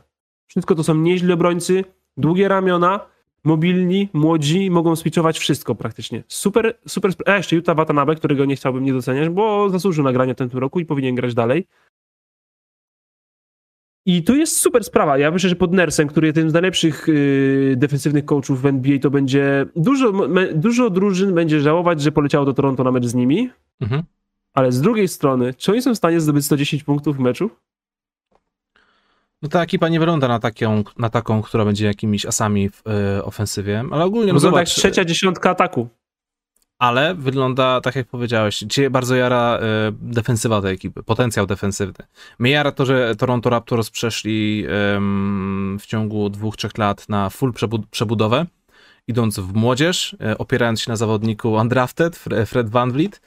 S2: Wszystko to są nieźli obrońcy, długie ramiona, mobilni, młodzi, mogą switchować wszystko praktycznie. Super, super. A jeszcze Utah Watanabe, którego nie chciałbym nie doceniać, bo zasłużył na granie w tym roku i powinien grać dalej. I to jest super sprawa. Ja myślę, że pod Nersem, który jest jednym z najlepszych yy, defensywnych coachów w NBA, to będzie dużo, me, dużo drużyn będzie żałować, że poleciało do Toronto na mecz z nimi,
S1: Mhm.
S2: ale z drugiej strony, czy oni są w stanie zdobyć 110 punktów w meczu?
S1: No ta ekipa nie wygląda na taką, na taką która będzie jakimiś asami w e, ofensywie, ale ogólnie no
S2: Wygląda jak
S1: zobacz,
S2: trzecia dziesiątka ataku.
S1: ale wygląda tak jak powiedziałeś, cię bardzo jara e, defensywa tej ekipy, potencjał defensywny. Mnie jara to, że Toronto Raptors przeszli em, w ciągu dwóch, trzech lat na full przebu- przebudowę, idąc w młodzież, e, opierając się na zawodniku undrafted, Fre- Fred Van Vliet,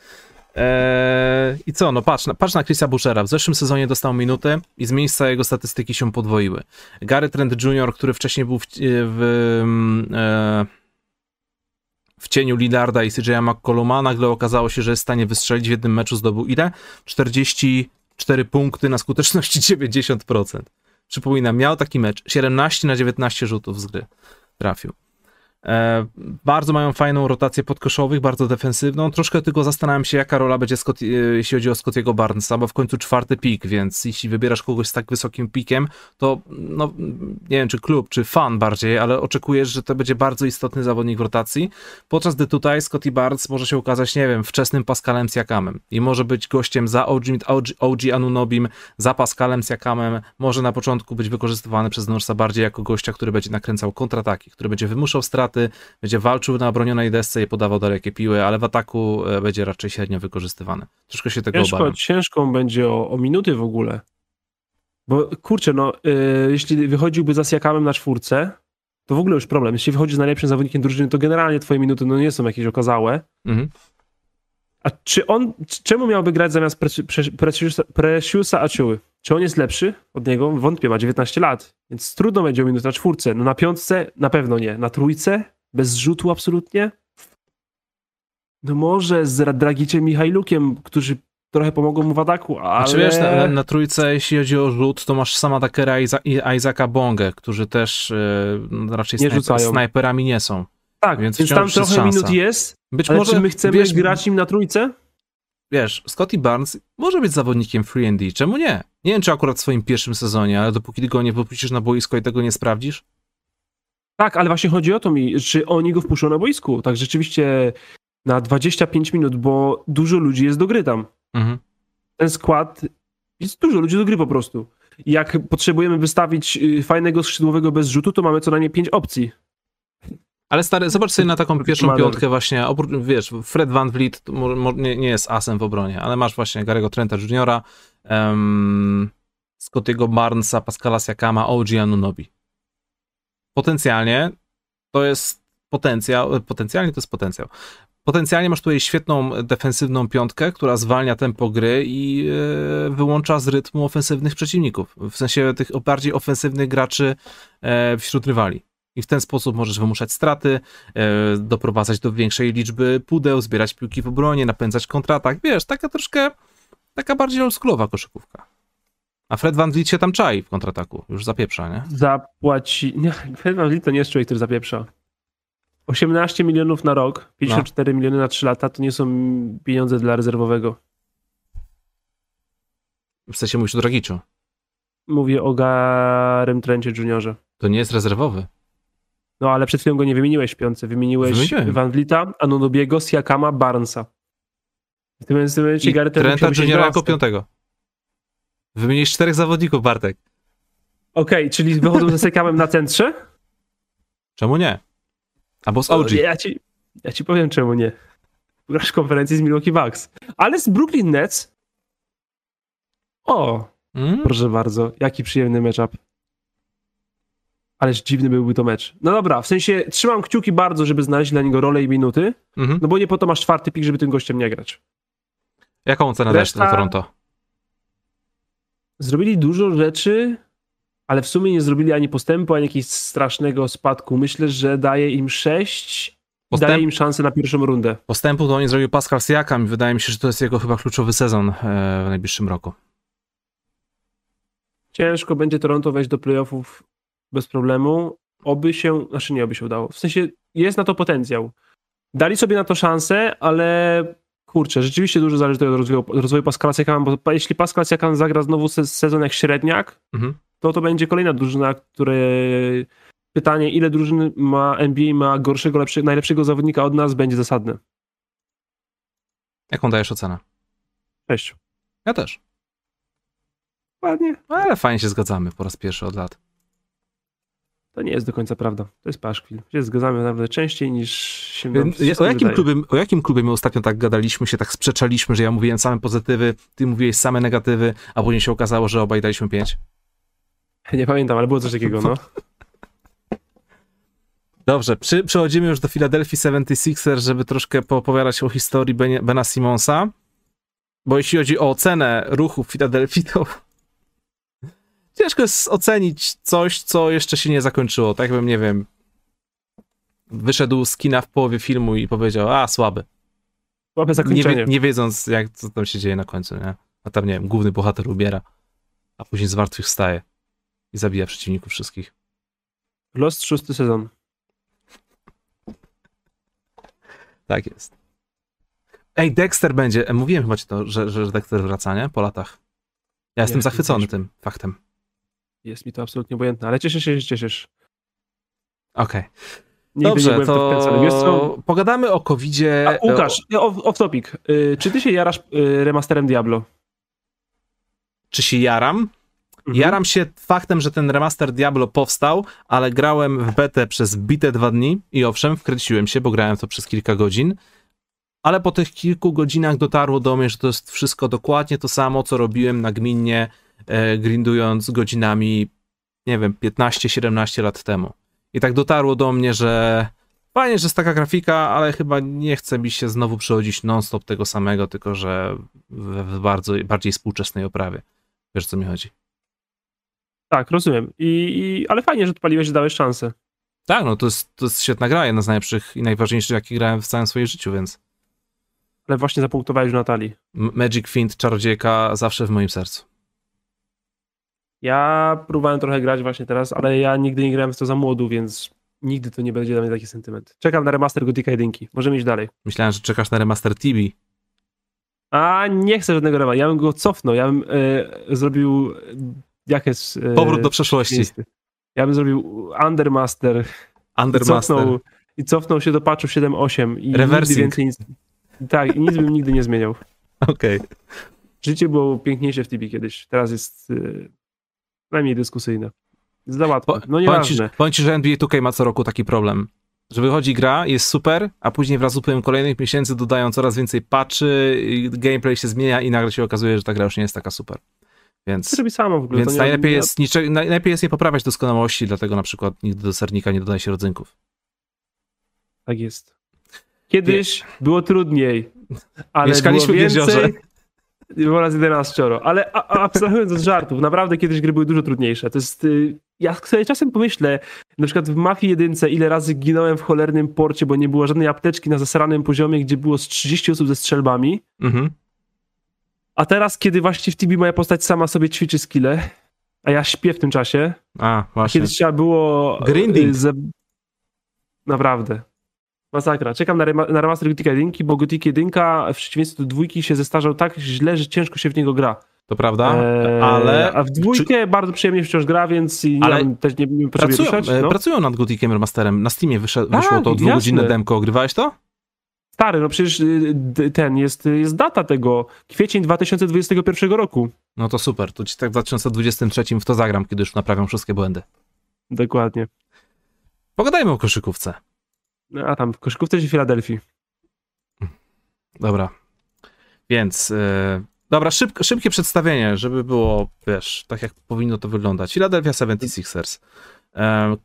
S1: Eee, I co, no patrz, na- patrz na Chrisa Bushera. W zeszłym sezonie dostał minutę i z miejsca jego statystyki się podwoiły. Gary Trent Jr., który wcześniej był w, w, mm, e, w cieniu Lillarda i CJ'a McColluma, nagle okazało się, że jest w stanie wystrzelić w jednym meczu, zdobył ile? 44 punkty na skuteczności 90%. Przypominam, miał taki mecz, 17 na 19 rzutów z gry trafił. E, bardzo mają fajną rotację podkoszowych, bardzo defensywną. Troszkę tylko zastanawiam się, jaka rola będzie, Scott, e, jeśli chodzi o Scottiego Barnesa, bo w końcu czwarty pik, więc jeśli wybierasz kogoś z tak wysokim pikiem, to no, nie wiem, czy klub, czy fan bardziej, ale oczekujesz, że to będzie bardzo istotny zawodnik w rotacji, podczas gdy tutaj Scotty Barnes może się ukazać, nie wiem, wczesnym Pascalem Siakamem i może być gościem za OG, OG, Anunobim, za Pascalem Siakamem, może na początku być wykorzystywany przez Norsa bardziej jako gościa, który będzie nakręcał kontrataki, który będzie wymuszał straty, będzie walczył na obronionej desce i podawał dalekie piły, ale w ataku e, będzie raczej średnio wykorzystywany. Troszkę się tego
S2: Ciężko,
S1: obawiam.
S2: ciężką będzie o, o minuty w ogóle. Bo kurczę, no, y, jeśli wychodziłby za Siakamem na czwórce, to w ogóle już problem. Jeśli wychodzisz z najlepszym zawodnikiem drużyny, to generalnie twoje minuty no, nie są jakieś okazałe.
S1: Mhm.
S2: A czy on, czemu miałby grać zamiast Preci- Pre- Preciusa, Preciusa Aciuły? Czy on jest lepszy od niego? Wątpię, ma 19 lat, więc trudno będzie o minutę na czwórce. No na piątce na pewno nie. Na trójce? Bez zrzutu absolutnie? No może z Ra- Dragiciem i Hajlukiem, którzy trochę pomogą mu w ataku, ale...
S1: Znaczy wiesz, na, na trójce, jeśli chodzi o rzut, to masz sama Takera i i Isaaca Bongę, którzy też no, raczej
S2: Nie
S1: snajper, snajperami nie są.
S2: tak,
S1: więc
S2: więc, tam trochę
S1: szansa.
S2: minut jest,
S1: Być
S2: ale
S1: może
S2: my chcemy
S1: wiesz,
S2: grać nim na trójce?
S1: Wiesz, Scotty Barnes może być zawodnikiem free and D, czemu nie? Nie wiem, czy akurat w swoim pierwszym sezonie, ale dopóki go nie wypuścisz na boisko i tego nie sprawdzisz,
S2: Tak, ale właśnie chodzi o to mi, czy oni go wpuszczą na boisku. Tak rzeczywiście na 25 minut, bo dużo ludzi jest do gry tam.
S1: mhm.
S2: Ten skład, jest dużo ludzi do gry po prostu. Jak potrzebujemy wystawić y, fajnego skrzydłowego bez rzutu, to mamy co najmniej 5 opcji.
S1: Ale stary, zobacz sobie na taką pierwszą piątkę właśnie, oprócz, wiesz, Fred Van Vliet nie, nie jest asem w obronie, ale masz właśnie Garego Trenta Jr., um, Scottiego Barnesa, Pascala Siakama, OG Anunobi. Potencjalnie to jest potencjał, potencjalnie to jest potencjał. Potencjalnie masz tutaj świetną defensywną piątkę, która zwalnia tempo gry i e, wyłącza z rytmu ofensywnych przeciwników. W sensie tych bardziej ofensywnych graczy e, wśród rywali. I w ten sposób możesz wymuszać straty, e, doprowadzać do większej liczby pudeł, zbierać piłki w obronie, napędzać kontratak. Wiesz, taka troszkę, taka bardziej oldschoolowa koszykówka. A Fred Van Vliet się tam czai w kontrataku, już zapieprza, nie?
S2: Zapłaci... Nie, Fred Van Vliet to nie jest człowiek, który zapieprza. 18 milionów na rok, 54 miliony na 3 lata to nie są pieniądze dla rezerwowego.
S1: W sensie mówisz o Dragiczu.
S2: Mówię o Garym Trencie Juniorze.
S1: To nie jest rezerwowy.
S2: No ale przed chwilą go nie wymieniłeś w piątce. Wymieniłeś
S1: Wymieniłem.
S2: Van Vlita, Anunobiego, Siakama, Barnesa. W tym momencie
S1: I
S2: Gary Trent
S1: Trenta Juniora jako piątego. Wymienisz czterech zawodników, Bartek.
S2: Okej, czyli wychodzą ze Siakamem na centrze?
S1: Czemu nie? Albo z OG.
S2: Ja ci, ja ci powiem czemu nie. Grasz konferencji z Milwaukee Bucks. Ale z Brooklyn Nets o,
S1: Mm?
S2: proszę bardzo, jaki przyjemny matchup. Ależ dziwny byłby to mecz. No dobra, w sensie trzymam kciuki bardzo, żeby znaleźć dla niego rolę i minuty,
S1: Mhm.
S2: no bo nie po to masz czwarty pik, żeby tym gościem nie grać.
S1: Jaką cenę dajesz
S2: Reszta-
S1: na Toronto?
S2: Zrobili dużo rzeczy, ale w sumie nie zrobili ani postępu, ani jakiegoś strasznego spadku. Myślę, że daje im 6
S1: Postęp-
S2: daje im szansę na pierwszą rundę.
S1: Postępu to nie zrobił Pascal Siakam i wydaje mi się, że to jest jego chyba kluczowy sezon e, w najbliższym roku.
S2: Ciężko będzie Toronto wejść do playoffów bez problemu. Oby się, znaczy nie oby się udało. W sensie jest na to potencjał. Dali sobie na to szansę, ale kurczę, rzeczywiście dużo zależy od rozwoju, rozwoju Pascala Siakama, bo jeśli Pascal Siakam zagra znowu se, sezon jak średniak,
S1: Mhm.
S2: to to będzie kolejna drużyna, które pytanie, ile drużyn ma NBA ma gorszego, lepszy, najlepszego zawodnika od nas, będzie zasadne.
S1: Jaką dajesz ocenę?
S2: Cześć.
S1: Ja też.
S2: Ładnie.
S1: Ale fajnie się zgadzamy po raz pierwszy od lat.
S2: To nie jest do końca prawda. To jest paszkwil. Się zgadzamy nawet częściej niż się nam
S1: O
S2: wszystkim
S1: jakim, klubie, o jakim klubie my ostatnio tak gadaliśmy, się tak sprzeczaliśmy, że ja mówiłem same pozytywy, ty mówiłeś same negatywy, a później się okazało, że obaj daliśmy pięć?
S2: Nie pamiętam, ale było coś takiego, no.
S1: Dobrze, przy, przechodzimy już do Philadelphia 76ers, żeby troszkę poopowiadać o historii Bena Simonsa. bo jeśli chodzi o ocenę ruchu w Filadelfii, to ciężko jest ocenić coś, co jeszcze się nie zakończyło. Tak jakbym, nie wiem, wyszedł z kina w połowie filmu i powiedział, a słaby.
S2: Słabe
S1: Nie,
S2: zakończenie.
S1: wie, nie wiedząc, jak, co tam się dzieje na końcu, nie? A tam, nie wiem, główny bohater ubiera, a później zmartwychwstaje i zabija przeciwników wszystkich.
S2: Lost szósty sezon.
S1: Tak jest. Ej, Dexter będzie. e, Mówiłem chyba ci to, że, że Dexter wraca, nie? Po latach. Ja jestem
S2: Nie,
S1: zachwycony
S2: nie
S1: tym faktem.
S2: Jest mi to absolutnie obojętne, ale cieszę się, że cieszysz.
S1: Okej.
S2: Nigdy nie
S1: Dobrze,
S2: byłem w to wkręcony.
S1: Pogadamy o covidzie.
S2: A, Łukasz, off, off topic. Y, czy ty się jarasz remasterem Diablo?
S1: Czy się jaram?
S2: Mhm.
S1: Jaram się faktem, że ten remaster Diablo powstał, ale grałem w betę przez bite dwa dni i owszem, wkręciłem się, bo grałem to przez kilka godzin, ale po tych kilku godzinach dotarło do mnie, że to jest wszystko dokładnie to samo, co robiłem nagminnie, e, grindując godzinami, nie wiem, 15-17 lat temu. I tak dotarło do mnie, że fajnie, że jest taka grafika, ale chyba nie chce mi się znowu przechodzić non-stop tego samego, tylko że w, bardzo, bardziej współczesnej oprawie. Wiesz, o co mi chodzi?
S2: Tak, rozumiem. I, i, ale fajnie, że odpaliłeś, że dałeś szansę.
S1: Tak, no to jest, to jest świetna gra, jedna z najlepszych i najważniejszych, jakie grałem w całym swoim życiu, więc
S2: Ale właśnie zapunktowałeś w Natalii.
S1: Magic Fiend, czarodziejka zawsze w moim sercu.
S2: Ja próbowałem trochę grać właśnie teraz, ale ja nigdy nie grałem w to za młodu, więc nigdy to nie będzie dla mnie taki sentyment. Czekam na remaster Gothica 1. Możemy iść dalej.
S1: Myślałem, że czekasz na remaster Tibi.
S2: A nie chcę żadnego remasteru. Ja bym go cofnął. Ja bym e, zrobił... Jak jest... E,
S1: Powrót do przeszłości.
S2: Ja bym zrobił Undermaster. I
S1: Undermaster.
S2: cofnął, I cofnął się do patchu 7.8 i
S1: Reversing.
S2: więcej nic... Tak, i nic bym nigdy nie zmieniał.
S1: Okej.
S2: Życie było piękniejsze w Tibi kiedyś. Teraz jest e, najmniej dyskusyjne. Za łatwo. No nieważne.
S1: ci, że NBA 2K ma co roku taki problem. Że wychodzi gra, jest super, a później wraz z upływem kolejnych miesięcy dodają coraz więcej patchy, gameplay się zmienia i nagle się okazuje, że ta gra już nie jest taka super. Więc,
S2: To robi samo w ogóle.
S1: więc najlepiej,
S2: nie-
S1: jest nicze, naj- najlepiej jest nie poprawiać doskonałości, dlatego na przykład nigdy do sernika nie dodaje się rodzynków.
S2: Tak jest. Kiedyś było trudniej, ale
S1: Mieszkaliśmy
S2: było
S1: w jeziorze.
S2: Więcej. Było raz 11. Ale a, a, abstrahując od żartów, naprawdę kiedyś gry były dużo trudniejsze. To jest. y, Ja sobie czasem pomyślę, na przykład w Mafii 1, ile razy ginąłem w cholernym porcie, bo nie było żadnej apteczki na zasranym poziomie, gdzie było z 30 osób ze strzelbami.
S1: Mhm.
S2: A teraz, kiedy właśnie w TB moja postać sama sobie ćwiczy skille, a ja śpię w tym czasie,
S1: A,
S2: a
S1: właśnie.
S2: kiedyś trzeba było...
S1: Grinding.
S2: y, Ze... Naprawdę. Masakra. Czekam na, na remaster Gothic 1, bo Gothic 1 w przeciwieństwie do dwójki się zestarzał tak źle, że ciężko się w niego gra.
S1: To prawda,
S2: Eee,
S1: ale
S2: A w dwójkę bardzo przyjemnie wciąż gra, więc i
S1: Ale
S2: też nie, nie
S1: pracują,
S2: ruszać.
S1: e,
S2: No.
S1: pracują nad Gothiciem Remasterem. Na Steamie wysze,
S2: Tak,
S1: wyszło to dwugodzinne demko. Grywałeś to?
S2: Stary, no przecież y, ten jest, jest data tego. Kwiecień 2021 roku.
S1: No to super, to ci tak w 2023 w to zagram, kiedy już naprawiam wszystkie błędy.
S2: Dokładnie.
S1: Pogadajmy o koszykówce.
S2: No, A tam w koszykówce czy w Filadelfii?
S1: Dobra. Więc, e, dobra, szybko, szybkie przedstawienie, żeby było, wiesz, tak jak powinno to wyglądać. Philadelphia 76ers. E,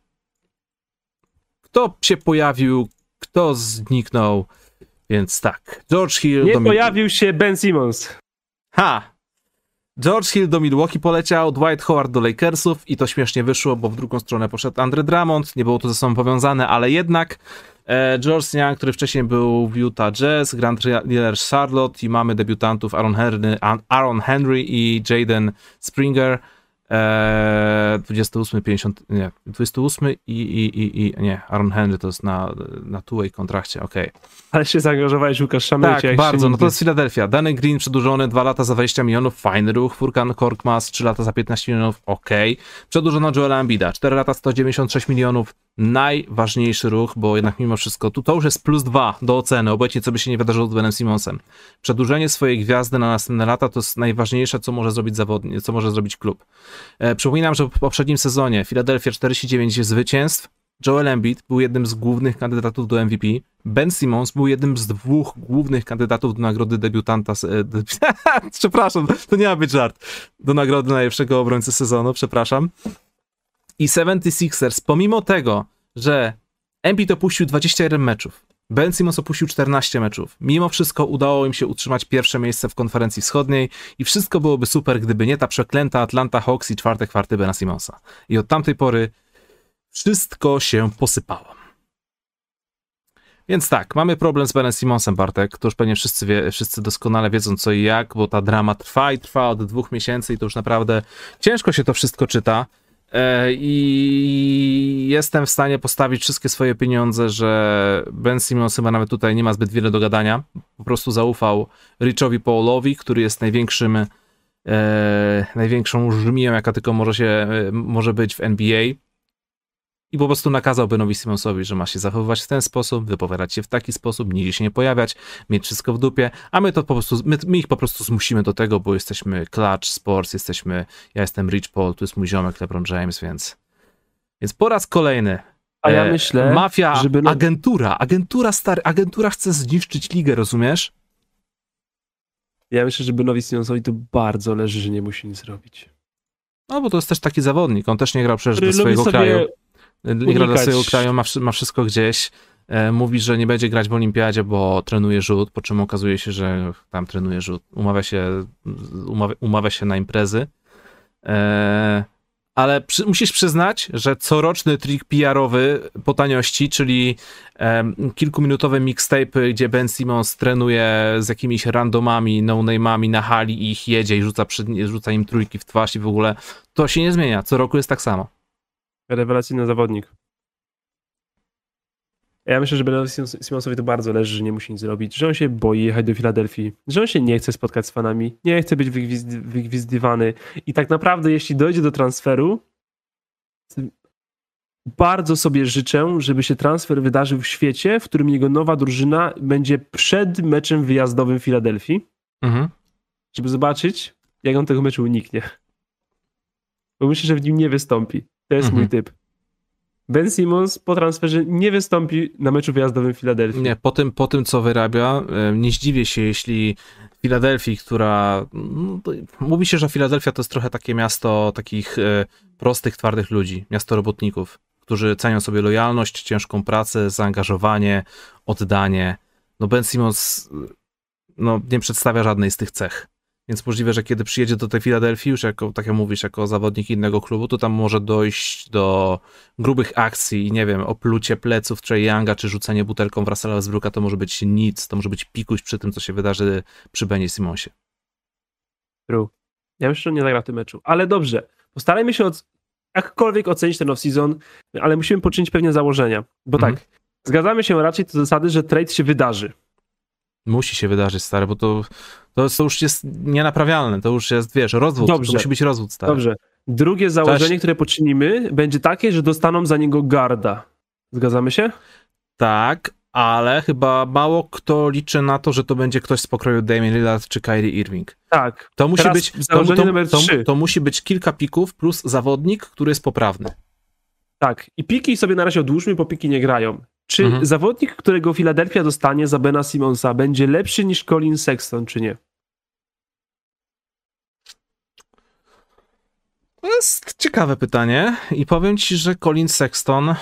S1: kto się pojawił, kto zniknął, więc tak. George Hill
S2: Nie pojawił się Ben Simmons.
S1: Ha! George Hill do Milwaukee poleciał, Dwight Howard do Lakersów i to śmiesznie wyszło, bo w drugą stronę poszedł Andre Drummond, nie było to ze sobą powiązane, ale jednak e, George Young, który wcześniej był w Utah Jazz, Grant Miller Charlotte i mamy debiutantów Aaron Henry, Aaron Henry i Jaden Springer. E, 28, 50, nie, 28 i, i, i, i nie, Aaron Henry to jest na, na two-way kontrakcie, okej.
S2: Ale się zaangażowałeś, Łukasz, szanuję
S1: Tak, bardzo. No to jest Philadelphia. Danny Green przedłużony 2 lata za 20 milionów, fajny ruch. Furkan Korkmaz 3 lata za 15 milionów, okej. Przedłużono Joela Embida 4 lata 196 milionów. Najważniejszy ruch, bo jednak mimo wszystko tu to już jest plus 2 do oceny, obojętnie co by się nie wydarzyło z Benem Simonsem. Przedłużenie swojej gwiazdy na następne lata to jest najważniejsze, co może zrobić zawodnik, co może zrobić klub. E, przypominam, że w poprzednim sezonie Philadelphia 49 zwycięstw, Joel Embiid był jednym z głównych kandydatów do MVP. Ben Simmons był jednym z dwóch głównych kandydatów do nagrody debiutanta. e, De... przepraszam, to nie ma być żart. Do nagrody najlepszego obrońcy sezonu, przepraszam. I 76ers, pomimo tego, że Embiid opuścił 21 meczów, Ben Simmons opuścił 14 meczów. Mimo wszystko udało im się utrzymać pierwsze miejsce w konferencji wschodniej i wszystko byłoby super, gdyby nie ta przeklęta Atlanta Hawks i czwarte kwarty Bena Simmonsa. I od tamtej pory wszystko się posypało. Więc tak, mamy problem z Benem Simonsem, Bartek, to już pewnie wszyscy, wie, wszyscy doskonale wiedzą co i jak, bo ta drama trwa i trwa od dwóch miesięcy i to już naprawdę ciężko się to wszystko czyta. E, I jestem w stanie postawić wszystkie swoje pieniądze, że Ben Simmons chyba nawet tutaj nie ma zbyt wiele do gadania. Po prostu zaufał Richowi Paulowi, który jest największym, e, największą żmiją, jaka tylko może, się, e, może być w NBA i po prostu nakazał Benowi Simonsowi, że ma się zachowywać w ten sposób, wypowiadać się w taki sposób, nigdzie się nie pojawiać, mieć wszystko w dupie, a my to po prostu, my, my ich po prostu zmusimy do tego, bo jesteśmy Clutch Sports, jesteśmy, ja jestem Rich Paul, tu jest mój ziomek LeBron James, więc więc po raz kolejny
S2: A ja
S1: e,
S2: myślę,
S1: mafia,
S2: żeby
S1: agentura, agentura stary, agentura chce zniszczyć ligę, rozumiesz?
S2: Ja myślę, że Benowi Simonsowi to bardzo leży, że nie musi nic robić.
S1: No bo to jest też taki zawodnik, on też nie grał przecież
S2: Który
S1: do swojego kraju. Nie gra
S2: unikać-
S1: swojego kraju, ma, ma wszystko gdzieś. E, mówi, że nie będzie grać w olimpiadzie, bo trenuje rzut, po czym okazuje się, że tam trenuje rzut. Umawia się, umawia, umawia się na imprezy. E, ale przy, musisz przyznać, że coroczny trik PR-owy po taniości, czyli em, kilkuminutowe mixtape, gdzie Ben Simmons trenuje z jakimiś randomami, no-name'ami na hali i ich jedzie i rzuca, rzuca im trójki w twarz i w ogóle to się nie zmienia. Co roku jest tak samo.
S2: Rewelacyjny zawodnik. Ja myślę, że Benowi Simonsowi to bardzo leży, że nie musi nic zrobić, że on się boi jechać do Filadelfii, że on się nie chce spotkać z fanami, nie chce być wygwizd- wygwizdywany i tak naprawdę jeśli dojdzie do transferu, bardzo sobie życzę, żeby się transfer wydarzył w świecie, w którym jego nowa drużyna będzie przed meczem wyjazdowym w Filadelfii,
S1: Mhm.
S2: żeby zobaczyć, jak on tego meczu uniknie. Bo myślę, że w nim nie wystąpi. To jest
S1: Mhm.
S2: mój typ. Ben Simmons po transferze nie wystąpi na meczu wyjazdowym w Filadelfii.
S1: Nie, po tym, po tym co wyrabia, nie zdziwię się, jeśli Filadelfii, która. no, Mówi się, że Filadelfia to jest trochę takie miasto takich e, prostych, twardych ludzi, miasto robotników, którzy cenią sobie lojalność, ciężką pracę, zaangażowanie, oddanie. No Ben Simmons no, nie przedstawia żadnej z tych cech. Więc możliwe, że kiedy przyjedzie do tej Filadelfii, już jako, tak jak mówisz, jako zawodnik innego klubu, to tam może dojść do grubych akcji i nie wiem, oplucie pleców Trey Younga, czy rzucenie butelką w Russella Westbrooka, to może być nic, to może być pikuś przy tym, co się wydarzy przy Benie Simonsie.
S2: True. Ja myślę, że nie zagra w tym meczu. Ale dobrze, postarajmy się od, jakkolwiek ocenić ten off-season, ale musimy poczynić pewne założenia. Bo
S1: Mhm.
S2: tak, zgadzamy się raczej co do zasady, że trade się wydarzy.
S1: Musi się wydarzyć, stary, bo to, to, to już jest nienaprawialne, to już jest, wiesz, rozwód,
S2: Dobrze.
S1: to musi być rozwód, stary.
S2: Dobrze. Drugie założenie, które poczynimy, będzie takie, że dostaną za niego garda. Zgadzamy się?
S1: Tak, ale chyba mało kto liczy na to, że to będzie ktoś z pokroju Damian Lillard czy Kyrie Irving.
S2: Tak.
S1: To musi
S2: Teraz
S1: być, to,
S2: założenie
S1: to, to, to musi być kilka pików plus zawodnik, który jest poprawny.
S2: Tak. I piki sobie na razie odłóżmy, bo piki nie grają. Czy
S1: Mhm.
S2: zawodnik, którego Philadelphia dostanie za Bena Simonsa, będzie lepszy niż Colin Sexton, czy nie?
S1: To jest ciekawe pytanie i powiem ci, że Colin Sexton.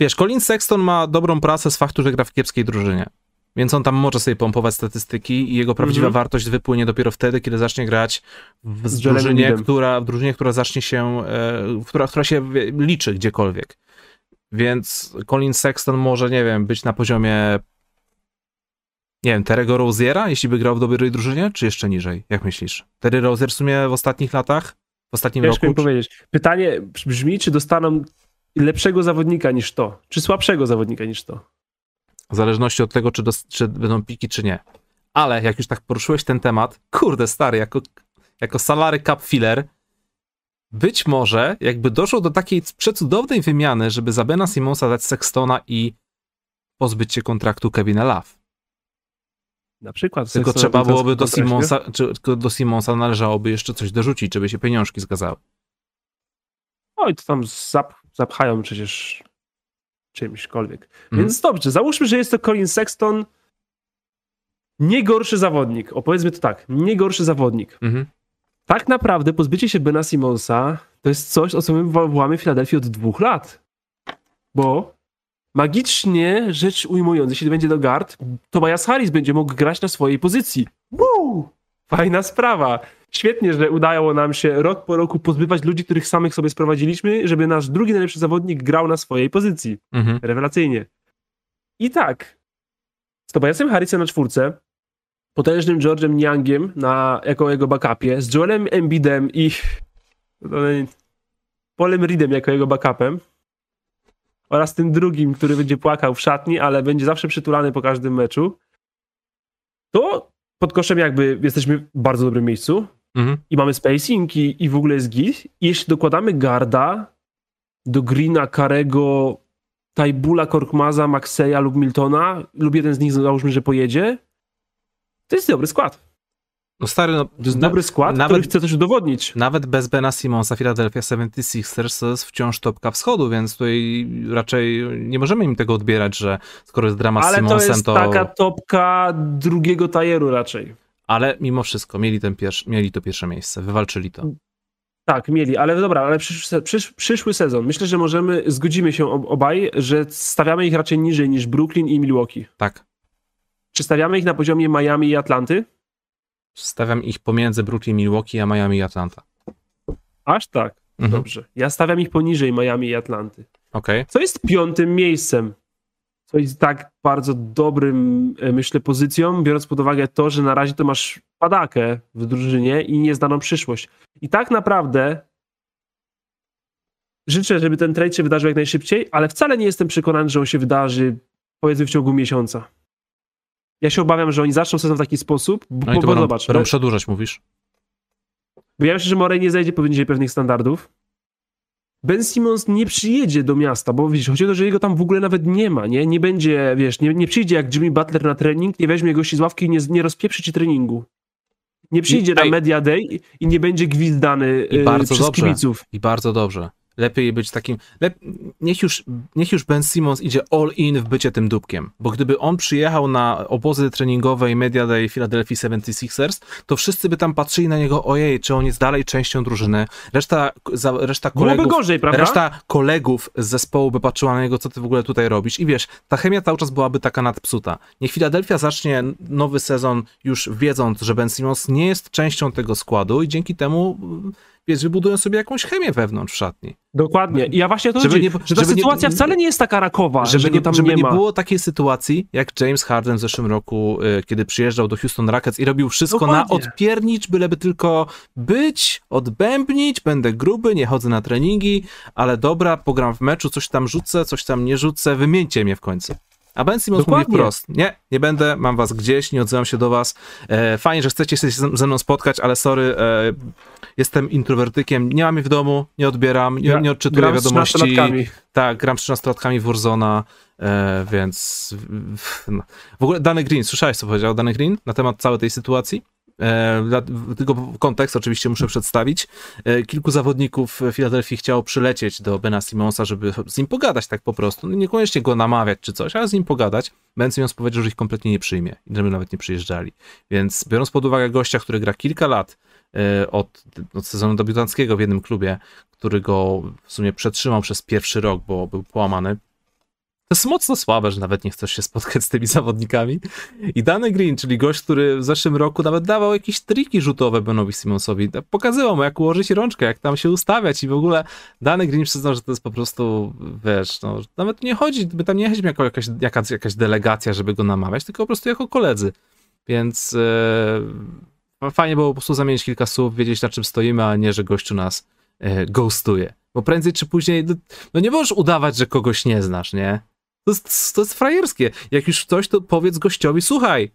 S1: Wiesz, Colin Sexton ma dobrą pracę z faktu, że gra w kiepskiej drużynie. Więc on tam może sobie pompować statystyki i jego prawdziwa
S2: Mhm.
S1: wartość wypłynie dopiero wtedy, kiedy zacznie grać w drużynie,
S2: która...
S1: w drużynie, która zacznie się, e, która, która się liczy gdziekolwiek. Więc Colin Sexton może, nie wiem, być na poziomie nie wiem, Terry'ego Roziera, jeśli by grał w dobrej drużynie, czy jeszcze niżej? Jak myślisz? Terry Rozier w sumie w ostatnich latach, w ostatnim
S2: Ciężko
S1: roku? czy-
S2: powiedzieć. Pytanie brzmi, czy dostaną lepszego zawodnika niż to, czy słabszego zawodnika niż to.
S1: W zależności od tego, czy, dos- czy będą piki, czy nie. Ale jak już tak poruszyłeś ten temat, kurde stary, jako, jako salary cap filler, być może jakby doszło do takiej przecudownej wymiany, żeby za Bena Simonsa dać Sextona i pozbyć się kontraktu Kevina Love.
S2: Na przykład.
S1: Tylko trzeba byłoby do. Simonsa, czy do Simonsa należałoby jeszcze coś dorzucić, żeby się pieniążki zgadzały.
S2: Oj, to tam zap, zapchają przecież czymśkolwiek.
S1: Mhm.
S2: Więc dobrze, załóżmy, że jest to Colin Sexton nie gorszy zawodnik. Opowiedzmy to tak, nie gorszy zawodnik.
S1: Mhm.
S2: Tak naprawdę pozbycie się Bena Simonsa to jest coś, o co my wołamy w Filadelfii od dwóch lat. Bo magicznie rzecz ujmując, jeśli będzie do guard, Tobias Harris będzie mógł grać na swojej pozycji. Woo! Fajna sprawa. Świetnie, że udało nam się rok po roku pozbywać ludzi, których samych sobie sprowadziliśmy, żeby nasz drugi najlepszy zawodnik grał na swojej pozycji.
S1: Mhm.
S2: Rewelacyjnie. I tak, z Tobiasem Harrisem na czwórce, potężnym George'em Niangiem na, jako jego backupie, z Joelem Embidem i Polem Reedem jako jego backupem oraz tym drugim, który będzie płakał w szatni, ale będzie zawsze przytulany po każdym meczu, to pod koszem jakby jesteśmy w bardzo dobrym miejscu
S1: Mhm.
S2: i mamy spacing i, i w ogóle jest git. I jeśli dokładamy Garda do Greena, Karego, Tajbula, Korkmaza, Maxeya lub Miltona, lub jeden z nich załóżmy, że pojedzie, to jest dobry skład.
S1: No stary, no,
S2: To jest dobry skład,
S1: nawet-
S2: który chce też udowodnić.
S1: Nawet bez Bena Simonsa Philadelphia 76ers to jest wciąż topka wschodu, więc tutaj raczej nie możemy im tego odbierać, że skoro jest drama z
S2: Ale to
S1: Simonsem,
S2: jest
S1: to...
S2: taka topka drugiego tajeru raczej.
S1: Ale mimo wszystko mieli, ten pierwszy, mieli to pierwsze miejsce, wywalczyli to.
S2: Tak, mieli, ale dobra, ale przyszły, se- przysz, przyszły sezon. Myślę, że możemy, zgodzimy się ob- obaj, że stawiamy ich raczej niżej niż Brooklyn i Milwaukee.
S1: Tak.
S2: Czy stawiamy ich na poziomie Miami i Atlanty?
S1: Stawiam ich pomiędzy Brooklyn, Milwaukee, a Miami i Atlanta.
S2: Aż tak.
S1: Mhm.
S2: Dobrze. Ja stawiam ich poniżej Miami i Atlanty.
S1: Okej.
S2: Co jest piątym miejscem? Co jest tak bardzo dobrym, e, myślę, pozycją, biorąc pod uwagę to, że na razie to masz padakę w drużynie i nieznaną przyszłość. I tak naprawdę życzę, żeby ten trade się wydarzył jak najszybciej, ale wcale nie jestem przekonany, że on się wydarzy powiedzmy w ciągu miesiąca. Ja się obawiam, że oni zaczną sezon w taki sposób, bo,
S1: No i to
S2: bo zobacz,
S1: będą przedłużać, mówisz?
S2: Wydaje mi się, że Morey nie zejdzie poniżej pewnych standardów. Ben Simmons nie przyjedzie do miasta, bo widzisz, chodzi o to, że jego tam w ogóle nawet nie ma, nie? Nie będzie, wiesz, nie, nie przyjdzie jak Jimmy Butler na trening, nie weźmie gości z ławki i nie, nie rozpieprzy ci treningu. Nie przyjdzie
S1: I-
S2: na. Media Day i- i nie będzie gwizdany
S1: I
S2: y,
S1: bardzo
S2: przez
S1: dobrze.
S2: kibiców.
S1: I bardzo dobrze. Lepiej być takim. Lep... Niech, już, niech już Ben Simmons idzie all in w bycie tym dupkiem. Bo gdyby on przyjechał na obozy treningowe i Media Day Philadelphia 76ers, to wszyscy by tam patrzyli na niego, ojej, czy on jest dalej częścią drużyny. Reszta, za, reszta kolegów.
S2: gorzej?
S1: Reszta kolegów z zespołu by patrzyła na niego, co ty w ogóle tutaj robisz. I wiesz, ta chemia cały czas byłaby taka nadpsuta. Niech Philadelphia zacznie nowy sezon już wiedząc, że Ben Simmons nie jest częścią tego składu i dzięki temu, wiesz, wybudują sobie jakąś chemię wewnątrz szatni.
S2: Dokładnie. I ja właśnie to
S1: Żeby nie-
S2: że ta
S1: żeby nie-
S2: sytuacja wcale nie jest taka rakowa,
S1: Żeby,
S2: że
S1: nie,
S2: tam
S1: żeby
S2: nie,
S1: nie, było takiej sytuacji, jak James Harden w zeszłym roku, y, kiedy przyjeżdżał do Houston Rockets i robił wszystko na
S2: Dokładnie.
S1: odpiernicz, byleby tylko być, odbębnić, będę gruby, nie chodzę na treningi, ale dobra, pogram w meczu, coś tam rzucę, coś tam nie rzucę, wymieńcie mnie w końcu. A Ben Simmons mówi
S2: Dokładnie.
S1: wprost, nie, nie będę, mam was gdzieś, nie odzywam się do was, e, fajnie, że chcecie się ze mną spotkać, ale sorry, e, jestem introwertykiem, nie mam jej w domu, nie odbieram, nie, nie odczytuję
S2: gram
S1: wiadomości.
S2: 13-latkami.
S1: Tak, gram z 13-latkami w Warzona, e, więc w, no. w ogóle Dany Green, słyszałeś co powiedział Dany Green na temat całej tej sytuacji? E, w- tylko kontekst oczywiście muszę przedstawić. E, kilku zawodników Filadelfii chciało przylecieć do Bena Simonsa, żeby z nim pogadać tak po prostu. No, Niekoniecznie go namawiać czy coś, ale z nim pogadać. Ben Simons powiedział, że ich kompletnie nie przyjmie i żeby nawet nie przyjeżdżali. Więc biorąc pod uwagę gościa, który gra kilka lat e, od, od sezonu debiutanckiego w jednym klubie, który go w sumie przetrzymał przez pierwszy rok, bo był połamany. Jest mocno słabe, że nawet nie chcesz się spotkać z tymi zawodnikami. I Danny Green, czyli gość, który w zeszłym roku nawet dawał jakieś triki rzutowe Benowi Simonsowi, pokazywał mu, jak ułożyć rączkę, jak tam się ustawiać i w ogóle Danny Green przyznał, że to jest po prostu, wiesz, no, nawet nie chodzi, by tam nie jechać jako jakaś, jakaś, jakaś delegacja, żeby go namawiać, tylko po prostu jako koledzy. Więc e, fajnie było po prostu zamienić kilka słów, wiedzieć na czym stoimy, a nie, że gościu nas e, ghostuje. Bo prędzej czy później, no, no nie możesz udawać, że kogoś nie znasz, nie? To jest, to jest frajerskie. Jak już coś, to powiedz gościowi, słuchaj,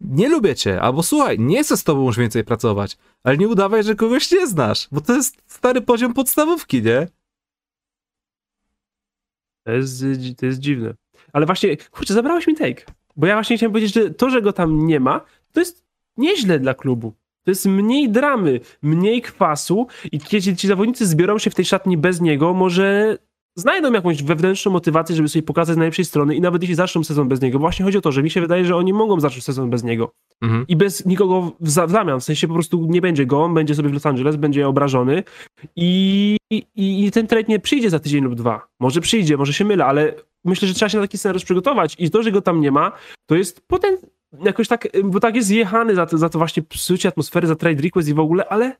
S1: nie lubię cię, albo słuchaj, nie chcę z tobą już więcej pracować, ale nie udawaj, że kogoś nie znasz, bo to jest stary poziom podstawówki, nie?
S2: To jest, to jest dziwne. Ale właśnie, kurczę, zabrałeś mi take. Bo ja właśnie chciałem powiedzieć, że to, że go tam nie ma, to jest nieźle dla klubu. To jest mniej dramy, mniej kwasu i kiedy ci zawodnicy zbiorą się w tej szatni bez niego, może znajdą jakąś wewnętrzną motywację, żeby sobie pokazać z najlepszej strony i nawet jeśli zaczną sezon bez niego, bo właśnie chodzi o to, że mi się wydaje, że oni mogą zacząć sezon bez niego
S1: Mhm.
S2: i bez nikogo w za- w zamian, w sensie po prostu nie będzie go, on będzie sobie w Los Angeles, będzie obrażony i, i, i ten trade nie przyjdzie za tydzień lub dwa. Może przyjdzie, może się mylę, ale myślę, że trzeba się na taki scenariusz przygotować i to, że go tam nie ma, to jest potem jakoś tak, bo tak jest jechany za to, za to właśnie psucie atmosfery, za trade request i w ogóle, ale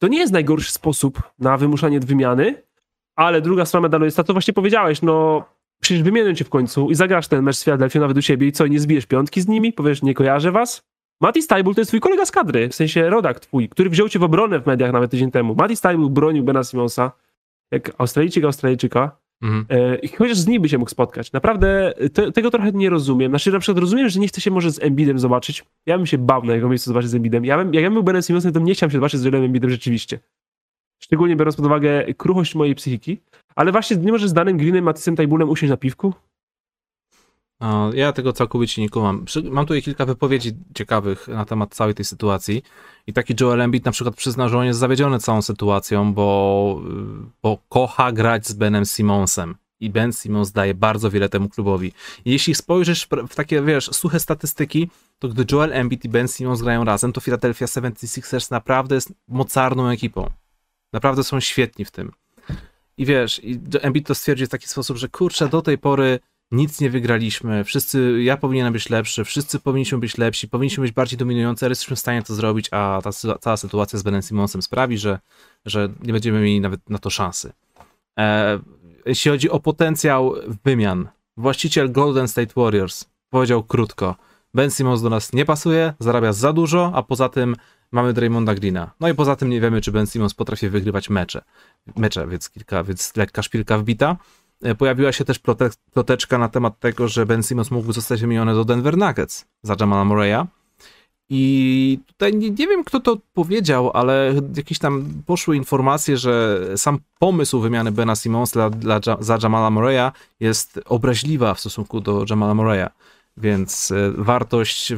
S2: to nie jest najgorszy sposób na wymuszanie wymiany, ale druga strona medalu jest ta, to właśnie powiedziałeś, no przecież wymienią cię w końcu i zagrasz ten mecz z Philadelphia nawet u siebie i co, nie zbijesz piątki z nimi? Powiesz, nie kojarzę was? Mati Stajbul to jest twój kolega z kadry, w sensie rodak twój, który wziął cię w obronę w mediach nawet tydzień temu. Mati Stajbul bronił Bena Simonsa, jak Australijczyk Australijczyka,
S1: Mhm.
S2: e, i chociaż z nim by się mógł spotkać. Naprawdę te, tego trochę nie rozumiem. Znaczy na przykład rozumiem, że nie chce się może z Embidem zobaczyć. Ja bym się bał na jego miejscu zobaczyć z Embidem. Ja bym, jak ja bym był Benem Simonsem, to nie chciałem się zobaczyć z Joelem Embidem rzeczywiście. Szczególnie biorąc pod uwagę kruchość mojej psychiki. Ale właśnie nie może z danym Greenem, Matysem Tajbulem usiąść na piwku?
S1: No, ja tego całkowicie nie kumam. Mam tutaj kilka wypowiedzi ciekawych na temat całej tej sytuacji. I taki Joel Embiid na przykład przyzna, że on jest zawiedziony całą sytuacją, bo, bo kocha grać z Benem Simonsem. I Ben Simmons daje bardzo wiele temu klubowi. Jeśli spojrzysz w takie, wiesz, suche statystyki, to gdy Joel Embiid i Ben Simmons grają razem, to Philadelphia 76ers naprawdę jest mocarną ekipą. Naprawdę są świetni w tym. I wiesz, i Embiid to stwierdził w taki sposób, że kurczę, do tej pory nic nie wygraliśmy, wszyscy, ja powinienem być lepszy, wszyscy powinniśmy być lepsi, powinniśmy być bardziej dominujący, ale jesteśmy w stanie to zrobić, a ta cała sytuacja z Benem Simmonsem sprawi, że, że nie będziemy mieli nawet na to szansy. E, jeśli chodzi o potencjał wymian, właściciel Golden State Warriors powiedział krótko, Ben Simmons do nas nie pasuje, zarabia za dużo, a poza tym mamy Draymonda Greena. No i poza tym nie wiemy, czy Ben Simmons potrafi wygrywać mecze, mecze więc, kilka, więc lekka szpilka wbita. E, Pojawiła się też ploteczka na temat tego, że Ben Simmons mógłby zostać wymieniony do Denver Nuggets za Jamala Murray'a. I tutaj nie, nie wiem, kto to powiedział, ale jakieś tam poszły informacje, że sam pomysł wymiany Bena Simmonsa dla, dla, za Jamala Murray'a jest obraźliwa w stosunku do Jamala Murray'a. Więc e, wartość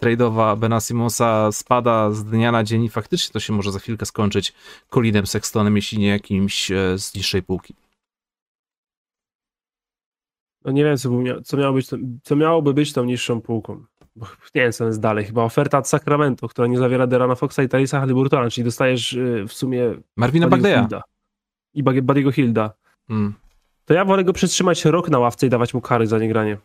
S1: trade'owa Bena Simmonsa spada z dnia na dzień i faktycznie to się może za chwilkę skończyć Colinem Sextonem, jeśli nie jakimś e, z niższej półki.
S2: No nie wiem, co, mia- co, miało być, tą- co miałoby być tą niższą półką. Bo nie wiem, co jest dalej. Chyba oferta od Sacramento, która nie zawiera Derana Foxa i Talisa Haliburtona, czyli dostajesz y, w sumie
S1: Marvina Bagdeya.
S2: I Buddy'ego Hilda.
S1: Mm.
S2: To ja wolę go przetrzymać rok na ławce i dawać mu kary za niegranie.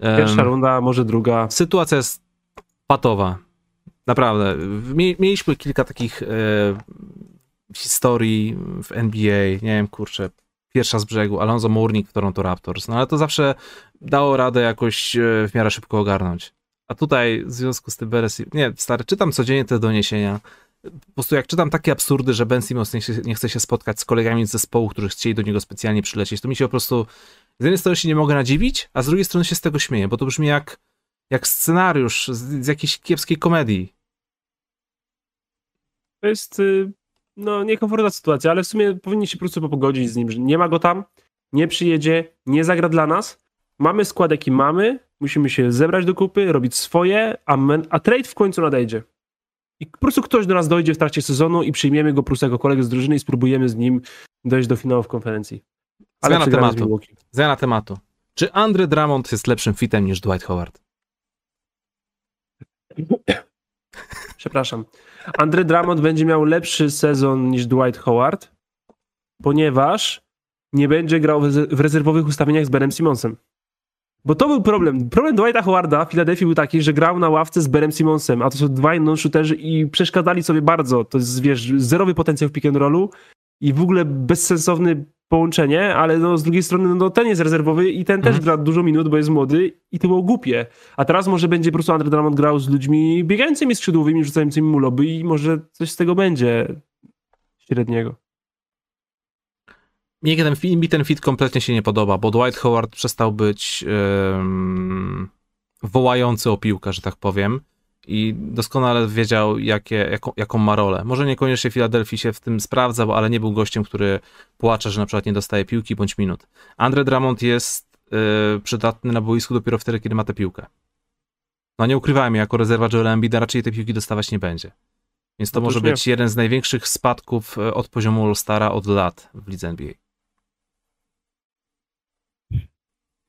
S2: Pierwsza runda, może druga.
S1: Sytuacja jest patowa. Naprawdę. Mie- Mieliśmy kilka takich e, historii w NBA. Nie wiem, kurczę. Pierwsza z brzegu, Alonso Mourning w Toronto Raptors. No ale to zawsze dało radę jakoś e, w miarę szybko ogarnąć. A tutaj w związku z tym Beres... Nie, stary, czytam codziennie te doniesienia. Po prostu jak czytam takie absurdy, że Ben Simmons nie, nie chce się spotkać z kolegami z zespołu, którzy chcieli do niego specjalnie przylecieć, to mi się po prostu z jednej strony się nie mogę nadziwić, a z drugiej strony się z tego śmieję, bo to brzmi jak, jak scenariusz z, z jakiejś kiepskiej komedii.
S2: To jest y, no, niekomfortowa sytuacja, ale w sumie powinni się po prostu pogodzić z nim, że nie ma go tam, nie przyjedzie, nie zagra dla nas. Mamy skład, jaki mamy, musimy się zebrać do kupy, robić swoje, a, men, a trade w końcu nadejdzie. I po prostu ktoś do nas dojdzie w trakcie sezonu i przyjmiemy go po prostu jako kolegę z drużyny i spróbujemy z nim dojść do finału w konferencji. Ale
S1: Zmiana tematu. Zmiana tematu. Czy Andre Drummond jest lepszym fitem niż Dwight Howard?
S2: Przepraszam. Andre Drummond będzie miał lepszy sezon niż Dwight Howard, ponieważ nie będzie grał w reze- w rezerwowych ustawieniach z Benem Simonsem. Bo to był problem. Problem Dwighta Howarda w Filadelfii był taki, że grał na ławce z Benem Simonsem, a to są dwaj non-shooterzy i przeszkadzali sobie bardzo. To jest, wiesz, zerowy potencjał w pick and rollu i w ogóle bezsensowne połączenie, ale no, z drugiej strony no, ten jest rezerwowy i ten też
S1: Mhm.
S2: gra dużo minut, bo jest młody i to było głupie. A teraz może będzie po prostu Andre Drummond grał z ludźmi biegającymi skrzydłowymi, rzucającymi mu loby i może coś z tego będzie średniego.
S1: Mnie ten, mi ten fit kompletnie się nie podoba, bo Dwight Howard przestał być wołający o piłkę, że tak powiem. I doskonale wiedział, jakie, jaką, jaką ma rolę. Może niekoniecznie Filadelfii się w tym sprawdzał, ale nie był gościem, który płacze, że na przykład nie dostaje piłki bądź minut. Andre Drummond jest e, przydatny na boisku dopiero wtedy, kiedy ma tę piłkę. No nie ukrywajmy, jako rezerwa Joela Embida raczej tej piłki dostawać nie będzie. Więc to
S2: Otóż
S1: może
S2: nie.
S1: być jeden z największych spadków e, od poziomu All-Stara od lat w lidze NBA.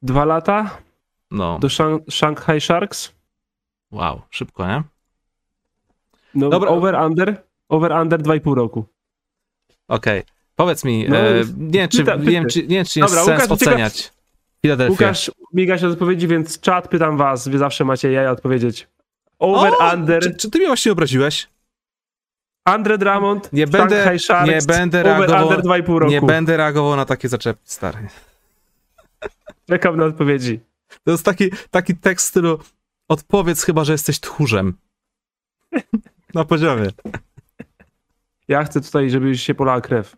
S2: Dwa lata
S1: No,
S2: do Shang- Shanghai Sharks.
S1: Wow, szybko, nie?
S2: No,
S1: Dobra.
S2: over, under. Over, under 2,5 roku.
S1: Okej. Powiedz mi,
S2: No,
S1: e, nie, wiem, czy,
S2: pyta-
S1: wiem, czy, nie czy jest
S2: Dobra,
S1: sens
S2: Łukasz,
S1: oceniać Filadelfię.
S2: Łukasz miga się odpowiedzi, więc czat pytam was, wy zawsze macie jaja odpowiedzieć. Over,
S1: O,
S2: under,
S1: Czy, czy ty mnie właśnie obraziłeś?
S2: Andre Drummond,
S1: Nie będę-
S2: Sharks,
S1: nie będę
S2: over,
S1: reagował-
S2: under 2,5 roku.
S1: Nie będę reagował na takie zaczepy, stary.
S2: Czekam na odpowiedzi.
S1: To jest taki, taki tekst w stylu odpowiedz chyba, że jesteś tchórzem. Na poziomie.
S2: Ja chcę tutaj, żeby się polała krew.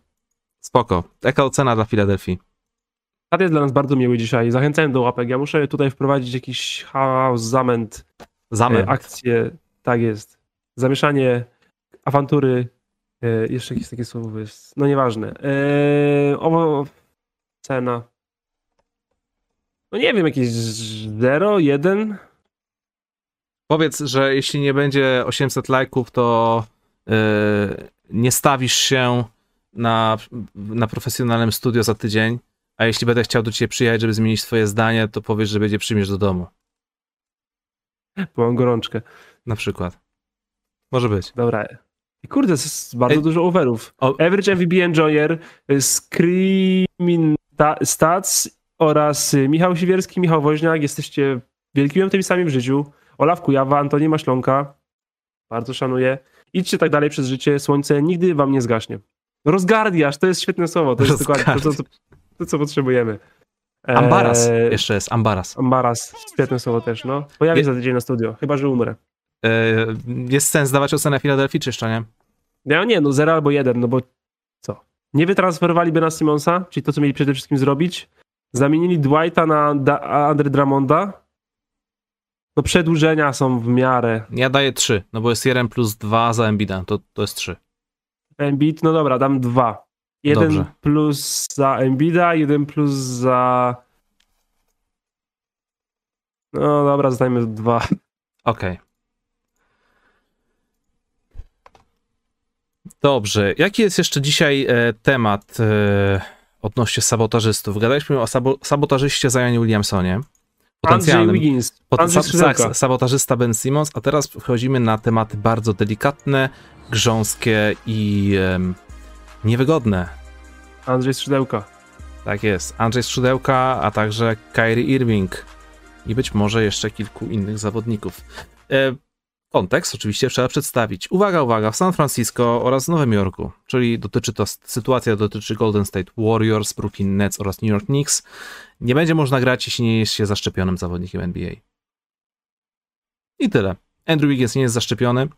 S1: Spoko. Jaka ocena dla Filadelfii?
S2: Czat jest dla nas bardzo miły dzisiaj. Zachęcałem do łapek. Ja muszę tutaj wprowadzić jakiś chaos, zamęt,
S1: Zamęt.
S2: e, akcję. Tak jest. Zamieszanie, awantury. E, jeszcze jakieś takie słowo jest. No nieważne. E, o, cena. No nie wiem, jakieś 0, 1.
S1: Powiedz, że jeśli nie będzie 800 lajków, to yy, nie stawisz się na, na profesjonalnym studio za tydzień, a jeśli będę chciał do ciebie przyjechać, żeby zmienić twoje zdanie, to powiesz, że będzie przyjmiesz do domu.
S2: Bo mam gorączkę.
S1: Na przykład. Może być.
S2: Dobra. I kurde, jest bardzo
S1: Ej.
S2: dużo overów.
S1: O-
S2: Average MVB Enjoyer, y, Screaming Ta- Stats oraz y, Michał Siwierski, Michał Woźniak. Jesteście wielkimi optymistami w życiu. Olaf Kujawa, Antoni Maślonka. Bardzo szanuję. Idźcie tak dalej przez życie. Słońce nigdy wam nie zgaśnie. Rozgardiasz, to jest świetne słowo. To jest dokładnie to, to, to, co potrzebujemy. Eee,
S1: Ambaras. Jeszcze jest Ambaras.
S2: Ambaras. Świetne słowo też, no. Pojawię się za tydzień na studio, chyba że umrę.
S1: Yy, jest sens dawać ocenę Filadelfii, czy jeszcze nie?
S2: Ja nie, no 0 albo 1, no bo co? Nie wytransferowali Bena Simonsa, czyli to, co mieli przede wszystkim zrobić. Zamienili Dwighta na da- Andre Drummonda. No przedłużenia są w miarę.
S1: Ja daję 3, no bo jest 1 plus 2 za Embida, to, to jest 3.
S2: Embiid, no dobra, dam 2. Jeden
S1: Dobrze.
S2: plus za Embida, jeden plus za... No dobra, zdajmy 2.
S1: Okej. Dobrze. Jaki jest jeszcze dzisiaj e, temat e, odnośnie sabotażystów? Gadaliśmy o sabo sabotażyście Zionie Williamsonie.
S2: Andrzej
S1: Potencjalnym.
S2: Wiggins,
S1: Pot-
S2: Andrzej
S1: sa-
S2: Skrzydełka.
S1: sa- sabotażysta Ben Simmons, a teraz wchodzimy na tematy bardzo delikatne, grząskie i niewygodne.
S2: Andrzej Skrzydełka.
S1: Tak jest. Andrzej Strzydełka, a także Kyrie Irving i być może jeszcze kilku innych zawodników. E, kontekst oczywiście trzeba przedstawić. Uwaga, uwaga, w San Francisco oraz Nowym Jorku, czyli dotyczy to, sytuacja dotyczy Golden State Warriors, Brooklyn Nets oraz New York Knicks. Nie będzie można grać, jeśli nie jest się zaszczepionym zawodnikiem NBA. I tyle. Andrew Wiggins nie jest zaszczepiony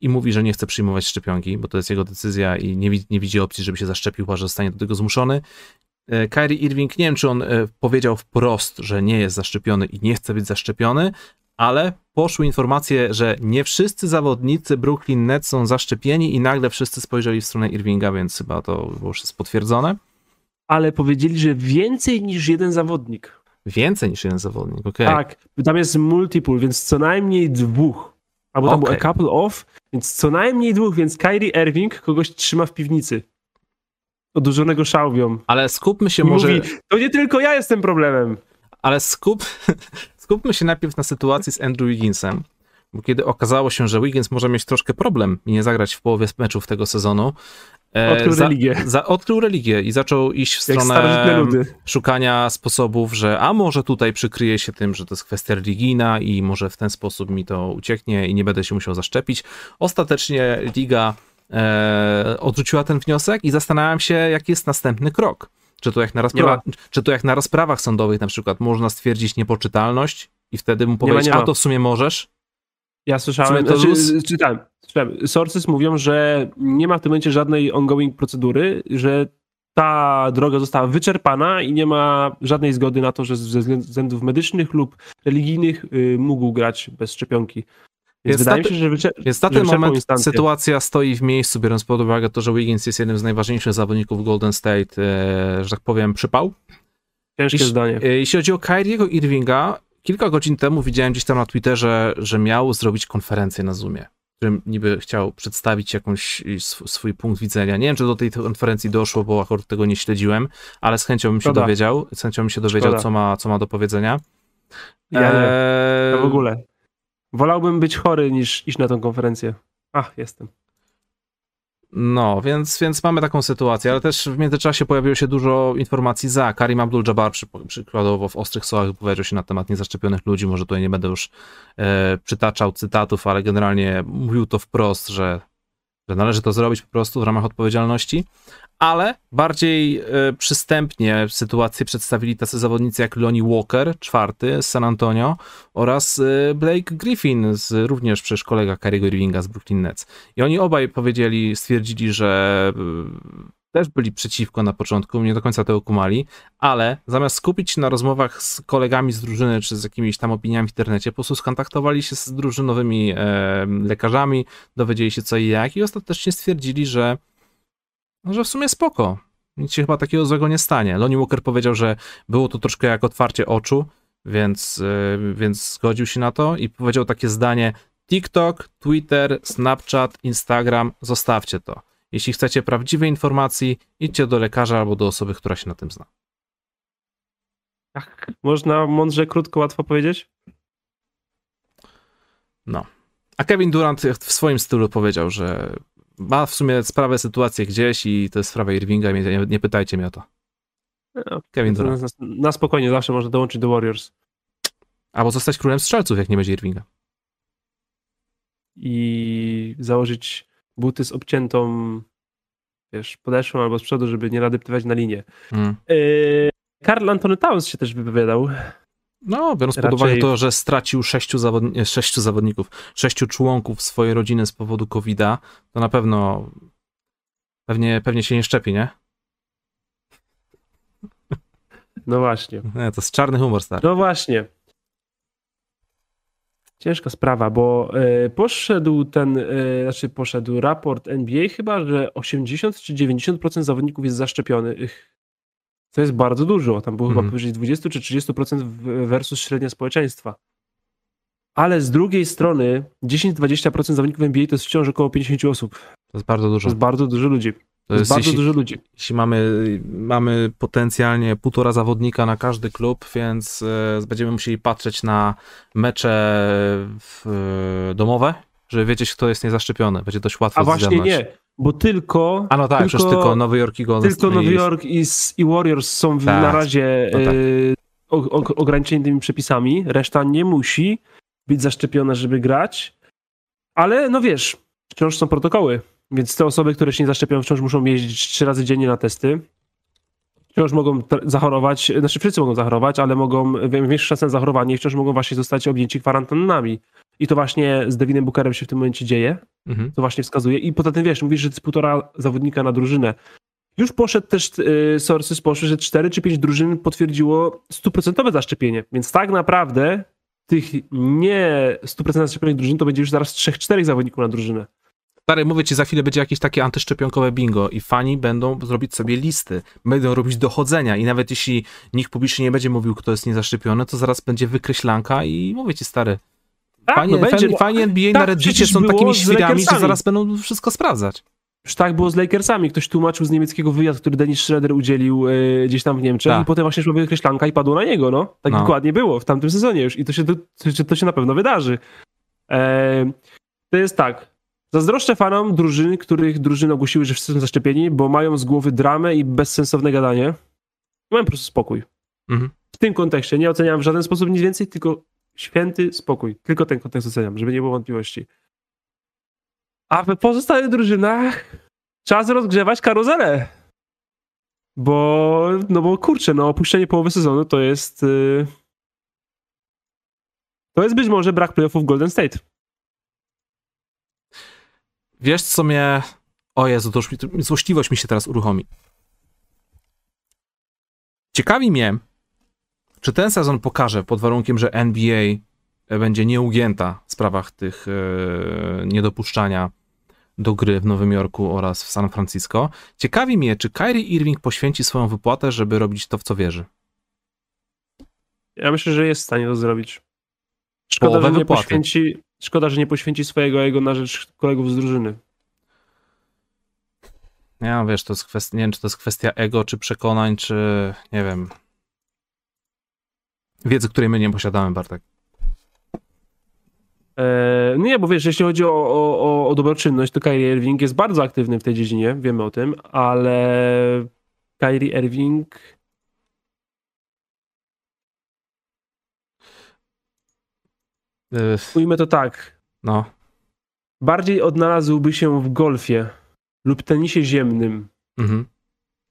S1: i mówi, że nie chce przyjmować szczepionki, bo to jest jego decyzja i nie, nie widzi opcji, żeby się zaszczepił, chyba że zostanie do tego zmuszony. E, Kyrie Irving, nie wiem czy on e, powiedział wprost, że nie jest zaszczepiony i nie chce być zaszczepiony, ale poszły informacje, że nie wszyscy zawodnicy Brooklyn Nets są zaszczepieni i nagle wszyscy spojrzeli w stronę Irvinga, więc chyba to już jest potwierdzone.
S2: Ale powiedzieli, że więcej niż jeden zawodnik.
S1: Więcej niż jeden zawodnik, okej.
S2: Tak, tam jest multiple, więc co najmniej dwóch. Albo tam
S1: Okej.
S2: było a couple of, więc co najmniej dwóch, więc Kyrie Irving kogoś trzyma w piwnicy. Odurzonego szałwią.
S1: Ale skupmy się
S2: I
S1: może...
S2: mówi, to nie tylko ja jestem problemem.
S1: Ale skup, skupmy się najpierw na sytuacji z Andrew Wigginsem, bo kiedy okazało się, że Wiggins może mieć troszkę problem i nie zagrać w połowie meczów tego sezonu, e,
S2: Odkrył religię.
S1: Za, odkrył religię i zaczął iść w stronę szukania sposobów, że a może tutaj przykryje się tym, że to jest kwestia religijna i może w ten sposób mi to ucieknie i nie będę się musiał zaszczepić. Ostatecznie liga e, odrzuciła ten wniosek i zastanawiam się, jaki jest następny krok. Czy to, jak na rozprawa, czy to jak na rozprawach sądowych na przykład można stwierdzić niepoczytalność i wtedy mu powiedzieć,
S2: nie ma.
S1: a to w sumie możesz?
S2: Ja słyszałem,
S1: to
S2: znaczy, czytałem, czytałem. Sources mówią, że nie ma w tym momencie żadnej ongoing procedury, że ta droga została wyczerpana i nie ma żadnej zgody na to, że ze względów medycznych lub religijnych y, mógł grać bez szczepionki. Więc
S1: Jest
S2: wydaje mi się, że, wycze-
S1: Więc na ten moment
S2: instancję.
S1: sytuacja stoi w miejscu, biorąc pod uwagę to, że Wiggins jest jednym z najważniejszych zawodników Golden State, e, że tak powiem, przypał.
S2: Ciężkie zdanie.
S1: E, Jeśli chodzi o Kyriego Irvinga, kilka godzin temu widziałem gdzieś tam na Twitterze, że miał zrobić konferencję na Zoomie, w którym niby chciał przedstawić jakąś sw- swój punkt widzenia. Nie wiem, czy do tej konferencji doszło, bo akurat tego nie śledziłem, ale z chęcią bym się
S2: Szkoda.
S1: dowiedział, z chęcią bym się dowiedział,
S2: Szkoda.
S1: co ma, co ma do powiedzenia.
S2: Ja nie.
S1: Eee,
S2: Ja w ogóle. Wolałbym być chory niż iść na tą konferencję. Ach, jestem.
S1: No, więc, więc mamy taką sytuację, ale też w międzyczasie pojawiło się dużo informacji za. Karim Abdul-Jabbar przy, przykładowo w ostrych słowach wypowiedział się na temat niezaszczepionych ludzi, może tutaj nie będę już e, przytaczał cytatów, ale generalnie mówił to wprost, że, że należy to zrobić po prostu w ramach odpowiedzialności, ale bardziej e, przystępnie sytuację przedstawili tacy zawodnicy jak Lonnie Walker, czwarty z San Antonio oraz e, Blake Griffin, z, również przecież kolega Kariego Irvinga z Brooklyn Nets. I oni obaj powiedzieli, stwierdzili, że e, też byli przeciwko na początku, nie do końca to kumali, ale zamiast skupić się na rozmowach z kolegami z drużyny, czy z jakimiś tam opiniami w internecie, po prostu skontaktowali się z drużynowymi e, lekarzami, dowiedzieli się co i jak i ostatecznie stwierdzili, że no, że w sumie spoko. Nic się chyba takiego złego nie stanie. Lonnie Walker powiedział, że było to troszkę jak otwarcie oczu, więc, yy, więc zgodził się na to i powiedział takie zdanie: TikTok, Twitter, Snapchat, Instagram, zostawcie to. Jeśli chcecie prawdziwej informacji, idźcie do lekarza albo do osoby, która się na tym zna.
S2: Tak, można mądrze, krótko, łatwo powiedzieć?
S1: No. A Kevin Durant w swoim stylu powiedział, że ma w sumie sprawę, sytuację gdzieś i to jest sprawa Irvinga, nie, nie pytajcie mnie o to.
S2: No, Kevin Durant. Na, na, spokojnie zawsze może dołączyć do Warriors.
S1: Albo zostać królem strzelców, jak nie będzie Irvinga.
S2: I założyć buty z obciętą wiesz, podeszłą albo z przodu, żeby nie nadeptywać na linię. Mm. Yy, Karl Antony Towns się też wypowiadał
S1: no, biorąc Raczej... pod uwagę to, że stracił sześciu, zawodni sześciu zawodników, sześciu członków swojej rodziny z powodu COVID-a, to na pewno pewnie, pewnie się nie szczepi, nie?
S2: No właśnie.
S1: Nie, to jest czarny humor, stary.
S2: No właśnie. Ciężka sprawa, bo y, poszedł ten, y, znaczy poszedł raport NBA chyba, że 80 czy 90% zawodników jest zaszczepionych to jest bardzo dużo. Tam było mm. chyba mhm. powyżej 20 czy 30% versus średnia społeczeństwa. Ale z drugiej strony 10-20% zawodników NBA to jest wciąż około 50 osób.
S1: To jest bardzo dużo.
S2: To jest bardzo dużo ludzi. To, jest, jest, bardzo
S1: jeśli,
S2: dużo ludzi.
S1: Jeśli mamy, mamy potencjalnie półtora zawodnika na każdy klub, więc y, będziemy musieli patrzeć na mecze w, y, domowe, żeby wiedzieć, kto jest niezaszczepiony. Będzie dość łatwo
S2: A właśnie nie bo tylko.
S1: A no tak, tylko, przecież tylko Nowy Jork i Golden
S2: Tylko Nowy Jork i, i Warriors są tak, na razie no tak. y, ograniczeni tymi przepisami. Reszta nie musi być zaszczepiona, żeby grać. Ale no wiesz, wciąż są protokoły. Więc te osoby, które się nie zaszczepią, wciąż muszą jeździć trzy razy dziennie na testy. Wciąż mogą zachorować, znaczy wszyscy mogą zachorować, ale mogą, większa szansa na zachorowanie wciąż mogą właśnie zostać objęci kwarantannami. I to właśnie z Devinem Bookerem się w tym momencie dzieje. Mhm. To właśnie wskazuje. I poza tym wiesz, mówisz, że to jest półtora zawodnika na drużynę. Już poszedł też, yy, sources poszły, że 4 czy 5 drużyn potwierdziło stuprocentowe zaszczepienie. Więc tak naprawdę tych nie stuprocentowych zaszczepionych drużyn to będzie już zaraz 3-4 zawodników na drużynę.
S1: Stary, mówię ci, za chwilę będzie jakieś takie antyszczepionkowe bingo i fani będą zrobić sobie listy, będą robić dochodzenia i nawet jeśli nikt publicznie nie będzie mówił, kto jest niezaszczepiony, to zaraz będzie wykreślanka i mówię ci, stary, tak, fani, no będzie, fani NBA tak, na Reddicie są takimi świrami, że zaraz będą wszystko sprawdzać.
S2: Już tak było z Lakersami. Ktoś tłumaczył z niemieckiego wywiadu, który Dennis Schroeder udzielił e, gdzieś tam w Niemczech tak. i potem właśnie szła wykreślanka i padło na niego, no. Tak no. dokładnie było w tamtym sezonie już i to się, to, to się na pewno wydarzy. E, to jest tak. Zazdroszczę fanom drużyn, których drużyny ogłosiły, że wszyscy są zaszczepieni, bo mają z głowy dramę i bezsensowne gadanie. Mają po prostu spokój. Mhm. W tym kontekście nie oceniam w żaden sposób nic więcej, tylko święty spokój. Tylko ten kontekst oceniam, żeby nie było wątpliwości. A w pozostałych drużynach czas rozgrzewać karuzelę. Bo, no bo kurczę, no opuszczenie połowy sezonu to jest... Yy... To jest być może brak playoffów Golden State.
S1: Wiesz, co mnie. O Jezu, to już mi, złośliwość mi się teraz uruchomi. Ciekawi mnie, czy ten sezon pokaże pod warunkiem, że NBA będzie nieugięta w sprawach tych e, niedopuszczania do gry w Nowym Jorku oraz w San Francisco. Ciekawi mnie, czy Kyrie Irving poświęci swoją wypłatę, żeby robić to, w co wierzy.
S2: Ja myślę, że jest w stanie to zrobić. Szkoda, że nie poświęci, Szkoda, że nie poświęci swojego ego na rzecz kolegów z drużyny.
S1: Ja wiesz, to jest kwestia, nie wiem, czy to jest kwestia ego, czy przekonań, czy nie wiem. Wiedzy, której my nie posiadamy, Bartek.
S2: E, no nie, bo wiesz, jeśli chodzi o, o, o, o dobroczynność, to Kyrie Irving jest bardzo aktywny w tej dziedzinie, wiemy o tym, ale Kyrie Irving ujmę to tak,
S1: No,
S2: bardziej odnalazłby się w golfie lub tenisie ziemnym.
S1: mhm.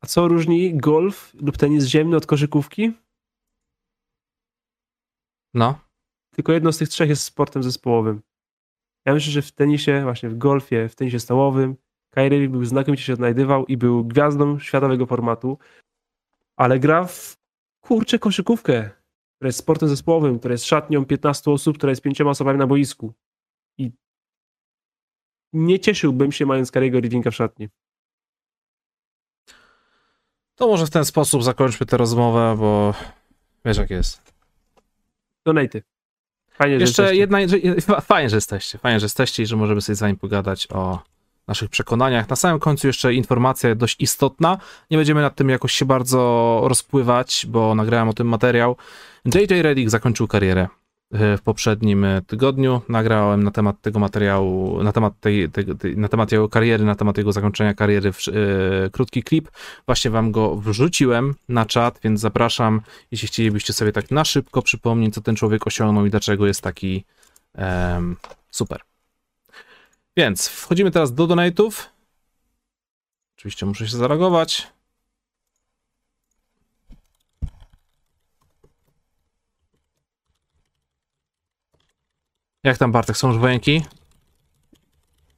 S2: A co różni golf lub tenis ziemny od koszykówki?
S1: no.
S2: Tylko jedno z tych trzech jest sportem zespołowym. Ja myślę, że w tenisie, właśnie w golfie, w tenisie stołowym, Kyrie był znakomicie się odnajdywał i był gwiazdą światowego formatu, ale gra w kurczę koszykówkę, która jest sportem zespołowym, która jest szatnią 15 osób, która jest pięcioma osobami na boisku. I nie cieszyłbym się mając Kyriego Irvinga w szatni.
S1: To może w ten sposób zakończmy tę rozmowę, bo wiesz jak jest.
S2: Donaty. Fajnie, że
S1: Jeszcze
S2: jesteście.
S1: jedna, że, fa- fajnie, że jesteście, fajnie, że jesteście i że możemy sobie z wami pogadać o naszych przekonaniach. Na samym końcu jeszcze informacja dość istotna. Nie będziemy nad tym jakoś się bardzo rozpływać, bo nagrałem o tym materiał. JJ Redick zakończył karierę e, w poprzednim e, tygodniu. Nagrałem na temat tego materiału, na temat, tej, tej, tej, na temat jego kariery, na temat jego zakończenia kariery w, e, krótki klip. Właśnie wam go wrzuciłem na czat, więc zapraszam, jeśli chcielibyście sobie tak na szybko przypomnieć, co ten człowiek osiągnął i dlaczego jest taki super. Więc wchodzimy teraz do donate'ów. Oczywiście muszę się zareagować. Jak tam Bartek, są już wojenki?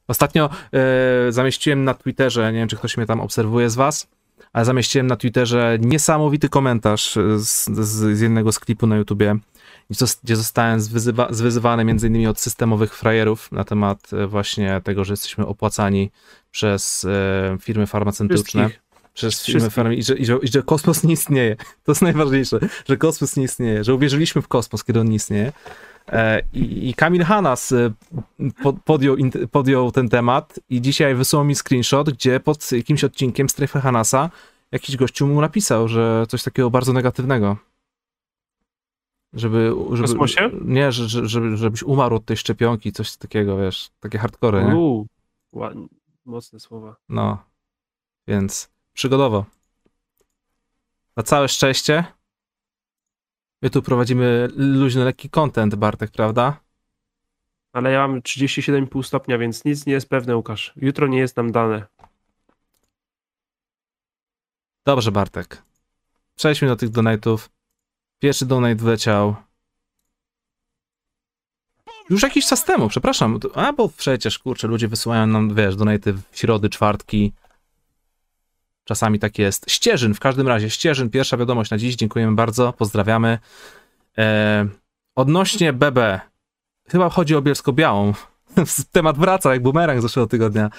S1: Ostatnio e, zamieściłem na Twitterze, nie wiem czy ktoś mnie tam obserwuje z was, ale zamieściłem na Twitterze niesamowity komentarz z, z, z jednego z klipu na YouTubie, gdzie zos- gdzie zostałem zwyzywa, zwyzywany między innymi od systemowych frajerów na temat e, właśnie tego, że jesteśmy opłacani przez e, firmy farmaceutyczne.
S2: Wszystkich.
S1: Przez firmy
S2: Wszystkich.
S1: farmy i że, i, że, i że kosmos nie istnieje. To jest najważniejsze, że kosmos nie istnieje, że uwierzyliśmy w kosmos, kiedy on nie istnieje. E, I, Kamil Hanas e, po- podjął, podjął ten temat i dzisiaj wysłał mi screenshot, gdzie pod jakimś odcinkiem Strefy Hanasa jakiś gościu mu napisał, że coś takiego bardzo negatywnego. Żeby, żeby
S2: kosmosie?
S1: Nie, że, że, żeby, żebyś umarł od tej szczepionki, coś takiego, wiesz, takie hardcore, nie?
S2: Uuu. Mocne słowa.
S1: No, więc przygodowo. Na całe szczęście my tu prowadzimy luźny, lekki content, Bartek, prawda?
S2: Ale ja mam 37,5 stopnia, więc nic nie jest pewne, Łukasz. Jutro nie jest nam dane.
S1: Dobrze, Bartek. Przejdźmy do tych donate'ów. Pierwszy donate wleciał już jakiś czas temu, przepraszam. A, bo przecież, kurczę, ludzie wysyłają nam, wiesz, donate'y w środy, czwartki. Czasami tak jest. Ścieżyn, w każdym razie, Ścieżyn, pierwsza wiadomość na dziś, dziękujemy bardzo, pozdrawiamy. E, odnośnie BB, chyba chodzi o Bielsko-Białą. Temat wraca, jak bumerang z zeszłego tygodnia.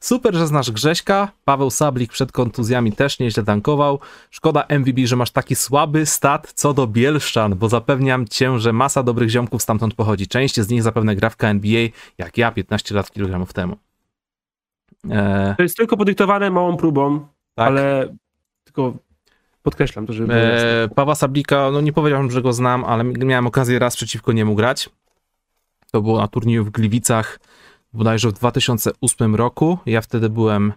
S1: Super, że znasz Grześka. Paweł Sablik przed kontuzjami też nieźle tankował. Szkoda MVB, że masz taki słaby stat co do Bielszczan, bo zapewniam cię, że masa dobrych ziomków stamtąd pochodzi. Część z nich zapewne gra w KNBA, jak ja 15 lat kilogramów temu. E,
S2: To jest tylko podyktowane małą próbą,
S1: tak.
S2: ale tylko podkreślam to, żeby.
S1: E, Pawła Sablika, no nie powiedziałbym, że go znam, ale miałem okazję raz przeciwko niemu grać. To było na turnieju w Gliwicach, bodajże w 2008 roku. Ja wtedy byłem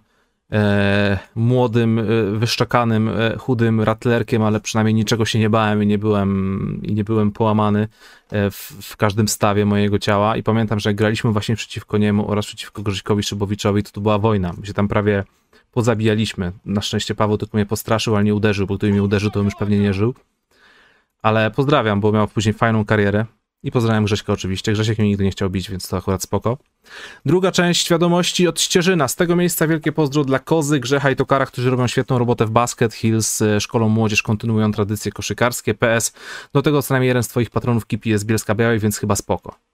S1: e, młodym, e, wyszczekanym, e, chudym ratlerkiem, ale przynajmniej niczego się nie bałem i nie byłem, i nie byłem połamany e, w, w każdym stawie mojego ciała. I pamiętam, że graliśmy właśnie przeciwko niemu oraz przeciwko Grzykowi Szybowiczowi, to to była wojna. My się tam prawie pozabijaliśmy. Na szczęście Paweł tylko mnie postraszył, ale nie uderzył, bo gdyby mnie uderzył, to bym już pewnie nie żył. Ale pozdrawiam, bo miał później fajną karierę. I pozdrawiam Grześka oczywiście. Grzesiek mnie nigdy nie chciał bić, więc to akurat spoko. Druga część wiadomości od Ścieżyna. Z tego miejsca wielkie pozdro dla Kozy, Grzecha i Tokara, którzy robią świetną robotę w Basket Hills, e, szkolą młodzież, kontynuują tradycje koszykarskie. PS. Do tego co najmniej jeden z twoich patronów Kipi jest Bielska Białej, więc chyba spoko.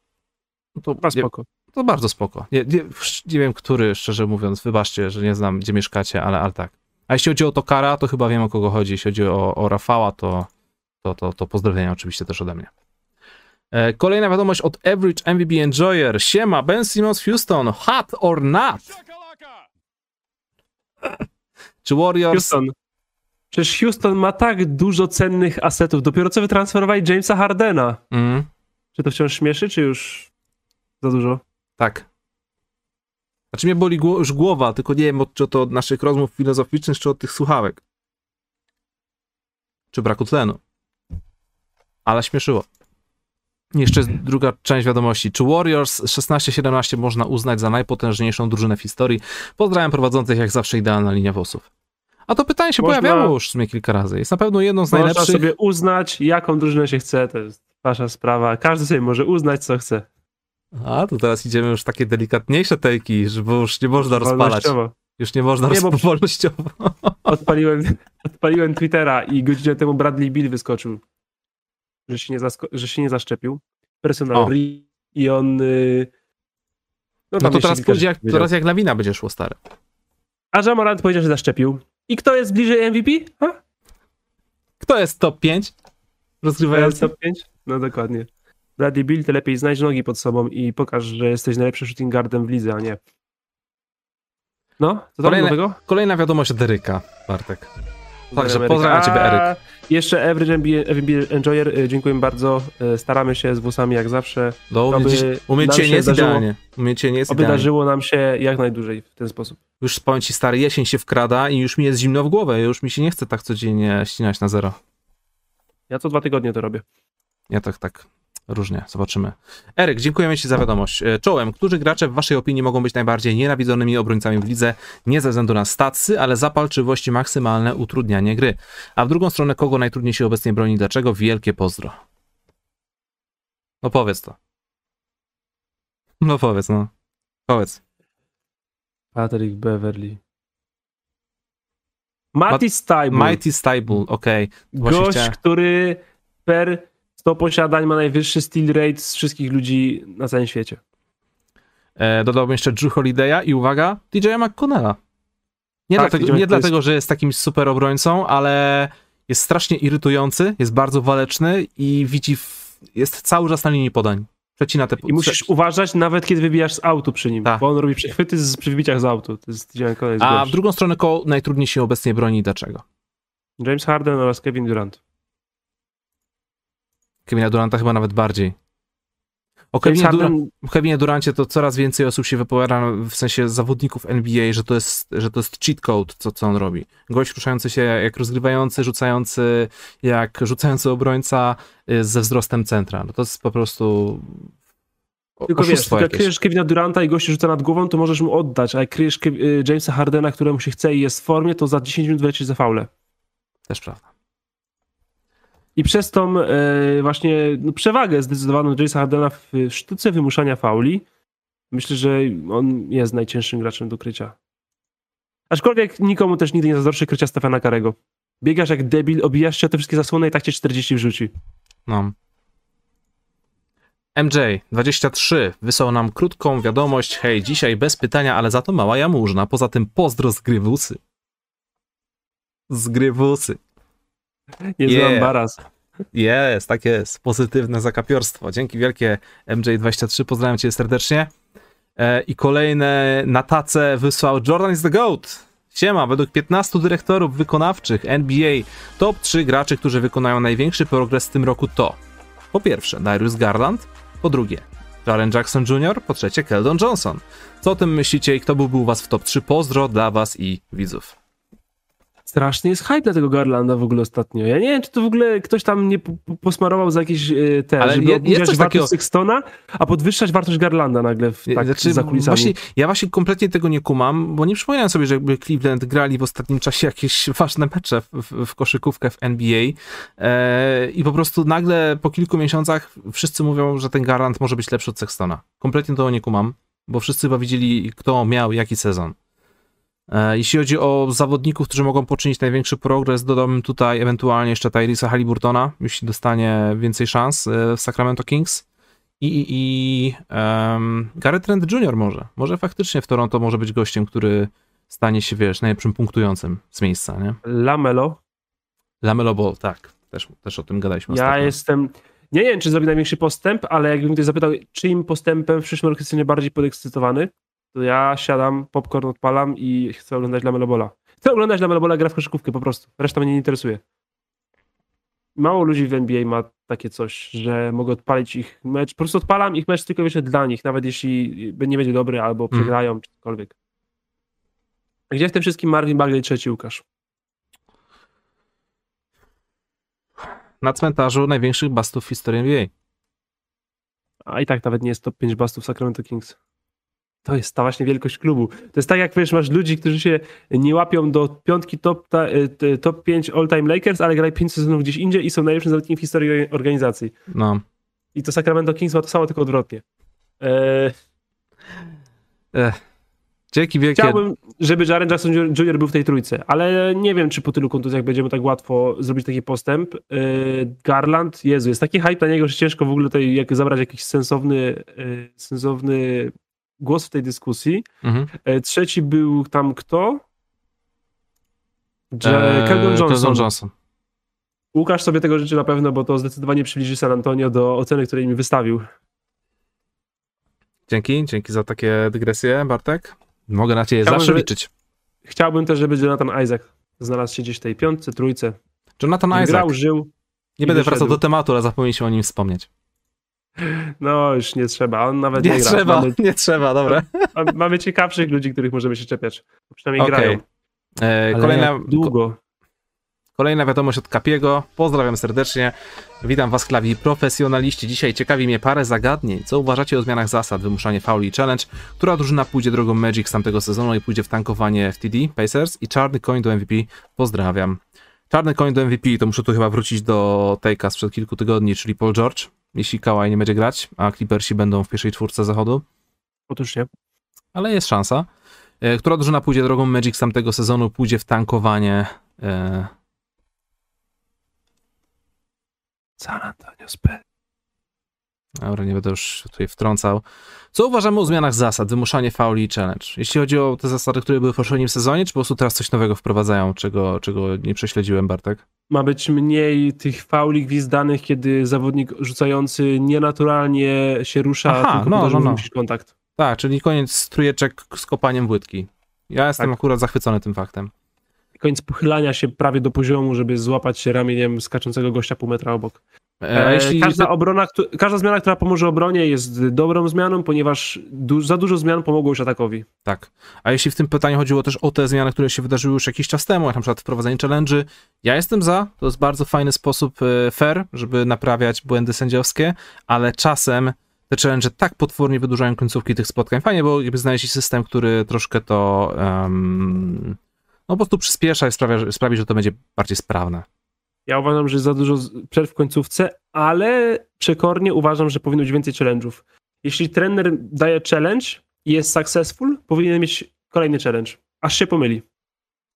S1: No to,
S2: Chyba
S1: nie,
S2: spoko.
S1: to bardzo spoko. Nie, nie, nie wiem, który, szczerze mówiąc, wybaczcie, że nie znam, gdzie mieszkacie, ale, ale tak. A jeśli chodzi o Tokara, to chyba wiem, o kogo chodzi. Jeśli chodzi o, o Rafała, to, to, to, to pozdrowienia oczywiście też ode mnie. E, Kolejna wiadomość od Average MVB Enjoyer. Siema, Ben Simmons Houston, hot or not? Czy Warriors...
S2: Houston. Przecież Houston ma tak dużo cennych asetów. Dopiero co wytransferowali Jamesa Hardena.
S1: Mm.
S2: Czy to wciąż śmieszy, czy już za dużo.
S1: Tak. Znaczy mnie boli gło- już głowa, tylko nie wiem, od, czy to od naszych rozmów filozoficznych, czy od tych słuchawek. Czy braku tlenu. Ale śmieszyło. Jeszcze druga część wiadomości. Czy Warriors 16-17 można uznać za najpotężniejszą drużynę w historii? Pozdrawiam prowadzących, jak zawsze idealna linia włosów. A to pytanie się
S2: Można-
S1: pojawiało już w sumie kilka razy. Jest na pewno jedną z
S2: Można
S1: najlepszych.
S2: sobie uznać, jaką drużynę się chce, to jest wasza sprawa. Każdy sobie może uznać, co chce.
S1: A, to teraz idziemy już takie delikatniejsze tejki, że bo już nie można rozpalać. Już nie można wolnościowo.
S2: Odpaliłem, odpaliłem Twittera i godzinę temu Bradley Bill wyskoczył, że się nie, że się nie zaszczepił. Personal i on... y,
S1: No
S2: tam
S1: to teraz pójdzie jak, teraz jak lawina będzie szło, stary.
S2: A Jamorant powiedział, że zaszczepił. I kto jest bliżej MVP? Ha?
S1: Kto jest top 5
S2: To jest
S1: rozgrywający?
S2: top 5? No dokładnie. Bradley Bill, ty lepiej znajdź nogi pod sobą i pokaż, że jesteś najlepszym shooting guardem w lidze, a nie. No, co nowego?
S1: Kolejna wiadomość od Eryka, Bartek. Także pozdrawiam ciebie, Eryk.
S2: Jeszcze Average NBA, Enjoyer, y, dziękuję bardzo. Y, Staramy się z włosami jak zawsze.
S1: No,
S2: się
S1: nie jest
S2: zdarzyło-
S1: idealnie. Umieć się nie jest
S2: Oby
S1: idealnie.
S2: darzyło nam się jak najdłużej w ten sposób.
S1: Już powiem ci, stary, jesień się wkrada i już mi jest zimno w głowę. Już mi się nie chce tak codziennie ścinać na zero.
S2: Ja co dwa tygodnie to robię.
S1: Ja tak, tak. Różnie, zobaczymy. Eryk, dziękujemy Ci za wiadomość. E, Czołem, którzy gracze w Waszej opinii mogą być najbardziej nienawidzonymi obrońcami w lidze, nie ze względu na statsy, ale zapalczywość i maksymalne utrudnianie gry. A w drugą stronę, kogo najtrudniej się obecnie broni, dlaczego? Wielkie pozdro. No powiedz to. No powiedz, no. Powiedz.
S2: Patrick Beverly. Matty Stybul.
S1: Mighty Stable, okej. Właśnie
S2: Gość,
S1: chciałem-
S2: który per 100 posiadań ma najwyższy steal rate z wszystkich ludzi na całym świecie.
S1: E, dodałbym jeszcze Drew Holiday'a i uwaga, DJ McConnella. Nie,
S2: Tak,
S1: dlatego, nie
S2: jest-
S1: dlatego, że jest takim super obrońcą, ale jest strasznie irytujący, jest bardzo waleczny i widzi, w, jest cały czas na linii podań. Przecina te
S2: I musisz uważać nawet kiedy wybijasz z autu przy nim,
S1: Tak.
S2: bo on robi przechwyty z, przy wybiciach z autu. To jest kolej
S1: A w drugą stronę, koło najtrudniej się obecnie broni dlaczego?
S2: James Harden oraz Kevin Durant.
S1: Kevina Duranta chyba nawet bardziej. O Kevinie, o Kevinie Durancie to coraz więcej osób się wypowiada, w sensie zawodników NBA, że to jest, że to jest cheat code, co, co on robi. Gość ruszający się jak rozgrywający, rzucający jak rzucający obrońca y, ze wzrostem centra. No to jest po prostu o-
S2: tylko wiesz, jak
S1: jakieś.
S2: kryjesz Kevina Duranta i gościu rzuca nad głową, to możesz mu oddać, a jak kryjesz y, Jamesa Hardena, któremu się chce i jest w formie, to za 10 minut wylecisz za faule.
S1: Też prawda.
S2: I przez tą e, właśnie no, przewagę zdecydowaną Jamesa Hardena w sztuce wymuszania fauli, myślę, że on jest najcięższym graczem do krycia. Aczkolwiek nikomu też nigdy nie zazdroszczę krycia Stefana Karego. Biegasz jak debil, obijasz się o te wszystkie zasłony i tak cię 40 wrzuci.
S1: No. MJ23 wysłał nam krótką wiadomość. Hej, dzisiaj bez pytania, ale za to mała jamużna. Poza tym pozdro z grywusy. Z grywusy.
S2: Nie
S1: Yeah. Jest, tak jest. Pozytywne zakapiorstwo. Dzięki wielkie MJ23, pozdrawiam cię serdecznie. E, I kolejne na tacę wysłał Jordan is the GOAT. Siema, według 15 dyrektorów wykonawczych NBA top 3 graczy, którzy wykonają największy progres w tym roku to po pierwsze Darius Garland, po drugie Jaren Jackson Jr., po trzecie Keldon Johnson. Co o tym myślicie i kto byłby u was w top 3? Pozdro dla was i widzów.
S2: Straszny jest hype dla tego Garlanda w ogóle ostatnio. Ja nie wiem, czy to w ogóle ktoś tam nie po- po- posmarował za jakieś e, te,
S1: Ale
S2: żeby
S1: je-
S2: obniżać wartość
S1: takiego-
S2: Sextona, a podwyższać wartość Garlanda nagle w, tak,
S1: Znaczy,
S2: za kulisami.
S1: Właśnie, ja właśnie kompletnie tego nie kumam, bo nie przypominam sobie, że jakby Cleveland grali w ostatnim czasie jakieś ważne mecze w, w, w koszykówkę w NBA e, i po prostu nagle po kilku miesiącach wszyscy mówią, że ten Garland może być lepszy od Sextona. Kompletnie tego nie kumam, bo wszyscy chyba widzieli, kto miał jaki sezon. E, Jeśli chodzi o zawodników, którzy mogą poczynić największy progres, dodałbym tutaj ewentualnie jeszcze Tyrisa Halliburtona, jeśli dostanie więcej szans e, w Sacramento Kings. I, i, i um, Garrett Trent Jr. może. Może faktycznie w Toronto może być gościem, który stanie się, wiesz, najlepszym punktującym z miejsca, nie?
S2: Lamelo.
S1: Lamelo Ball, tak. Też, też o tym gadaliśmy
S2: Ja
S1: ostatnio.
S2: jestem. Nie wiem, czy zrobi największy postęp, ale jakbym ktoś zapytał, czyim postępem w przyszłym roku jesteś najbardziej podekscytowany, to ja siadam, popcorn odpalam i chcę oglądać Lamelo Bola. Chcę oglądać Lamelo Bola gra w koszykówkę po prostu. Reszta mnie nie interesuje. Mało ludzi w NBA ma takie coś, że mogę odpalić ich mecz. Po prostu odpalam ich mecz tylko jeszcze dla nich, nawet jeśli nie będzie dobry albo
S1: Mhm.
S2: przegrają, czy cokolwiek. Gdzie w tym wszystkim Marvin Bagley trzeci Łukasz?
S1: Na cmentarzu największych bastów w historii NBA.
S2: A i tak nawet nie jest top 5 bastów Sacramento Kings. To jest ta właśnie wielkość klubu. To jest tak, jak wiesz, masz ludzi, którzy się nie łapią do piątki top, ta, e, top 5 all-time Lakers, ale grają 5 sezonów gdzieś indziej i są najlepszym zawodnikiem w historii organizacji.
S1: No.
S2: I to Sacramento Kings ma to samo, tylko odwrotnie. Eee,
S1: Dzięki wielkie.
S2: chciałbym, żeby Jaren Jackson Jr. był w tej trójce, ale nie wiem, czy po tylu kontuzjach będziemy tak łatwo zrobić taki postęp. Eee, Garland, Jezu, jest taki hype na niego, że ciężko w ogóle tutaj jak zabrać jakiś sensowny, e, sensowny głos w tej dyskusji.
S1: Mhm.
S2: E, Trzeci był tam kto?
S1: Eee,
S2: Johnson.
S1: Johnson.
S2: Łukasz sobie tego życzy na pewno, bo to zdecydowanie przybliży San Antonio do oceny, której mi wystawił.
S1: Dzięki, dzięki za takie dygresje, Bartek. Mogę na ciebie
S2: Chciałbym,
S1: zawsze
S2: żeby-
S1: liczyć.
S2: Chciałbym też, żeby Jonathan Isaac znalazł się gdzieś w tej piątce, trójce.
S1: Jonathan Isaac.
S2: Grał, żył.
S1: Nie będę
S2: wyszedł.
S1: wracał do tematu, ale zapomnieliśmy o nim wspomnieć.
S2: No, już nie trzeba. On nawet nie,
S1: Nie
S2: gra.
S1: trzeba,
S2: Mamy,
S1: nie trzeba, dobra.
S2: ma- mamy ciekawszych ludzi, których możemy się czepiać. Przynajmniej
S1: Okej.
S2: grają.
S1: E, kolejna,
S2: długo.
S1: Kolejna wiadomość od Kapiego. Pozdrawiam serdecznie. Witam was, klawi profesjonaliści. Dzisiaj ciekawi mnie parę zagadnień. Co uważacie o zmianach zasad, wymuszanie fauli i challenge? Która drużyna pójdzie drogą Magic z tamtego sezonu i pójdzie w tankowanie FTD, Pacers i czarny coin do MVP? Pozdrawiam. Czarny coin do MVP, to muszę tu chyba wrócić do Take'a sprzed kilku tygodni, czyli Paul George, jeśli Kawhi nie będzie grać, a Clippersi będą w pierwszej czwórce zachodu
S2: Otóż nie.
S1: ale jest szansa. E, Która drużyna pójdzie drogą Magic z tamtego sezonu, pójdzie w tankowanie. E...
S2: San Antonio Spurs.
S1: Dobra, nie będę już tutaj wtrącał. Co uważamy o zmianach zasad, wymuszanie fauli i challenge? Jeśli chodzi o te zasady, które były w poprzednim sezonie, czy po prostu teraz coś nowego wprowadzają, czego, czego nie prześledziłem, Bartek?
S2: Ma być mniej tych fauli gwizdanych, kiedy zawodnik rzucający nienaturalnie się rusza,
S1: Aha,
S2: tylko
S1: no, no, no.
S2: wymusić kontakt.
S1: Tak, czyli koniec trójeczek z kopaniem w łydki. Ja jestem
S2: Tak.
S1: akurat zachwycony tym faktem.
S2: Koniec pochylania się prawie do poziomu, żeby złapać się ramieniem skaczącego gościa pół metra obok.
S1: E, jeśli...
S2: każda, obrona, każda zmiana, która pomoże obronie jest dobrą zmianą, ponieważ du- za dużo zmian pomogło już atakowi.
S1: Tak. A jeśli w tym pytaniu chodziło też o te zmiany, które się wydarzyły już jakiś czas temu, jak na przykład wprowadzenie challenge'y, ja jestem za, to jest bardzo fajny sposób e, fair, żeby naprawiać błędy sędziowskie, ale czasem te challenge tak potwornie wydłużają końcówki tych spotkań. Fajnie, bo jakby znaleźli system, który troszkę to em, no po prostu przyspiesza i sprawia, sprawi, że to będzie bardziej sprawne.
S2: Ja uważam, że za dużo przerw w końcówce, ale przekornie uważam, że powinno być więcej challenge'ów. Jeśli trener daje challenge i jest successful, powinien mieć kolejny challenge, aż się pomyli.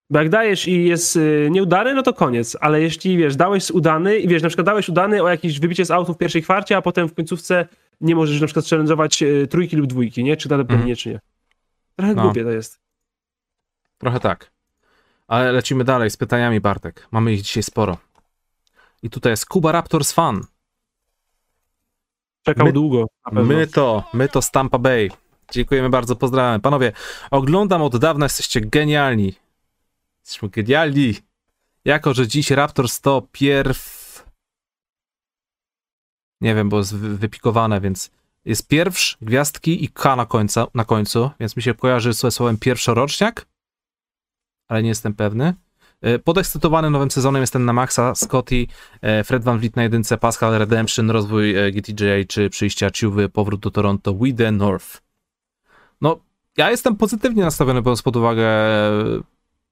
S2: Bo jak dajesz i jest y, nieudany, no to koniec, ale jeśli wiesz, dałeś udany i wiesz, na przykład dałeś udany o jakieś wybicie z autu w pierwszej kwarcie, a potem w końcówce nie możesz na przykład challenge'ować y, trójki lub dwójki, nie? Czy
S1: Mhm.
S2: pewnie, czy nie. Trochę
S1: No.
S2: głupie to jest.
S1: Trochę tak. Ale lecimy dalej z pytaniami, Bartek. Mamy ich dzisiaj sporo. I tutaj jest Kuba Raptors fan.
S2: Czekał
S1: My-
S2: długo.
S1: My to, my to Stampa Bay. Dziękujemy bardzo, pozdrawiam. Panowie, oglądam od dawna, jesteście genialni. Jesteśmy genialni. Jako, że dziś Raptors to pierw... Nie wiem, bo jest wy- wypikowane, więc jest pierwsz, gwiazdki i K na, końca, na końcu, więc mi się kojarzy ze słowem pierwszoroczniak, ale nie jestem pewny. E, Podekscytowany nowym sezonem jestem na maksa. Scotty, e, Fred Van Vliet na jedynce, Pascal Redemption, rozwój e, GTJ, czy przyjścia Ciuwy, powrót do Toronto, We the North. No, ja jestem pozytywnie nastawiony, biorąc pod uwagę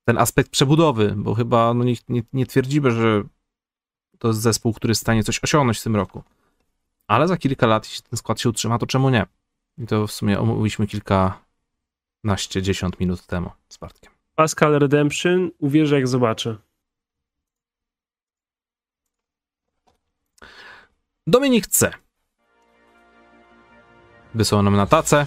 S1: ten aspekt przebudowy, bo chyba no, nie, nie, nie twierdzimy, że to jest zespół, który jest w stanie coś osiągnąć w tym roku. Ale za kilka lat, jeśli ten skład się utrzyma, to czemu nie? I to w sumie omówiliśmy kilkanaście, dziesiąt minut temu z Bartkiem.
S2: Pascal Redemption, uwierzę jak zobaczę.
S1: Dominik C. Wysłał nam na tacę.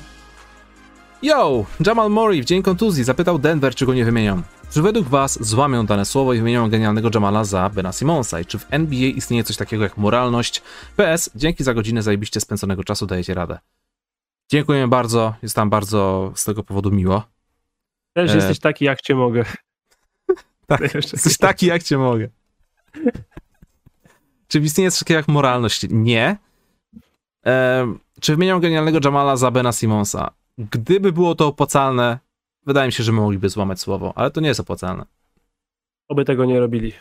S1: Yo! Jamal Murray w dzień kontuzji zapytał Denver, czy go nie wymienią. Czy według was złamią dane słowo i wymienią genialnego Jamala za Bena Simonsa? I czy w NBA istnieje coś takiego jak moralność? PS, dzięki za godzinę zajebiście spędzonego czasu, dajecie radę. Dziękujemy bardzo, jest tam bardzo z tego powodu miło.
S2: Też
S1: E.
S2: jesteś taki, jak cię mogę.
S1: Tak, Jesteś taki, jak cię mogę. Czy istnieje coś takiego jak moralność? Nie. E, czy wymienią genialnego Jamala za Bena Simonsa? Gdyby było to opłacalne, wydaje mi się, że mogliby złamać słowo, ale to nie jest opłacalne.
S2: Oby tego nie robili.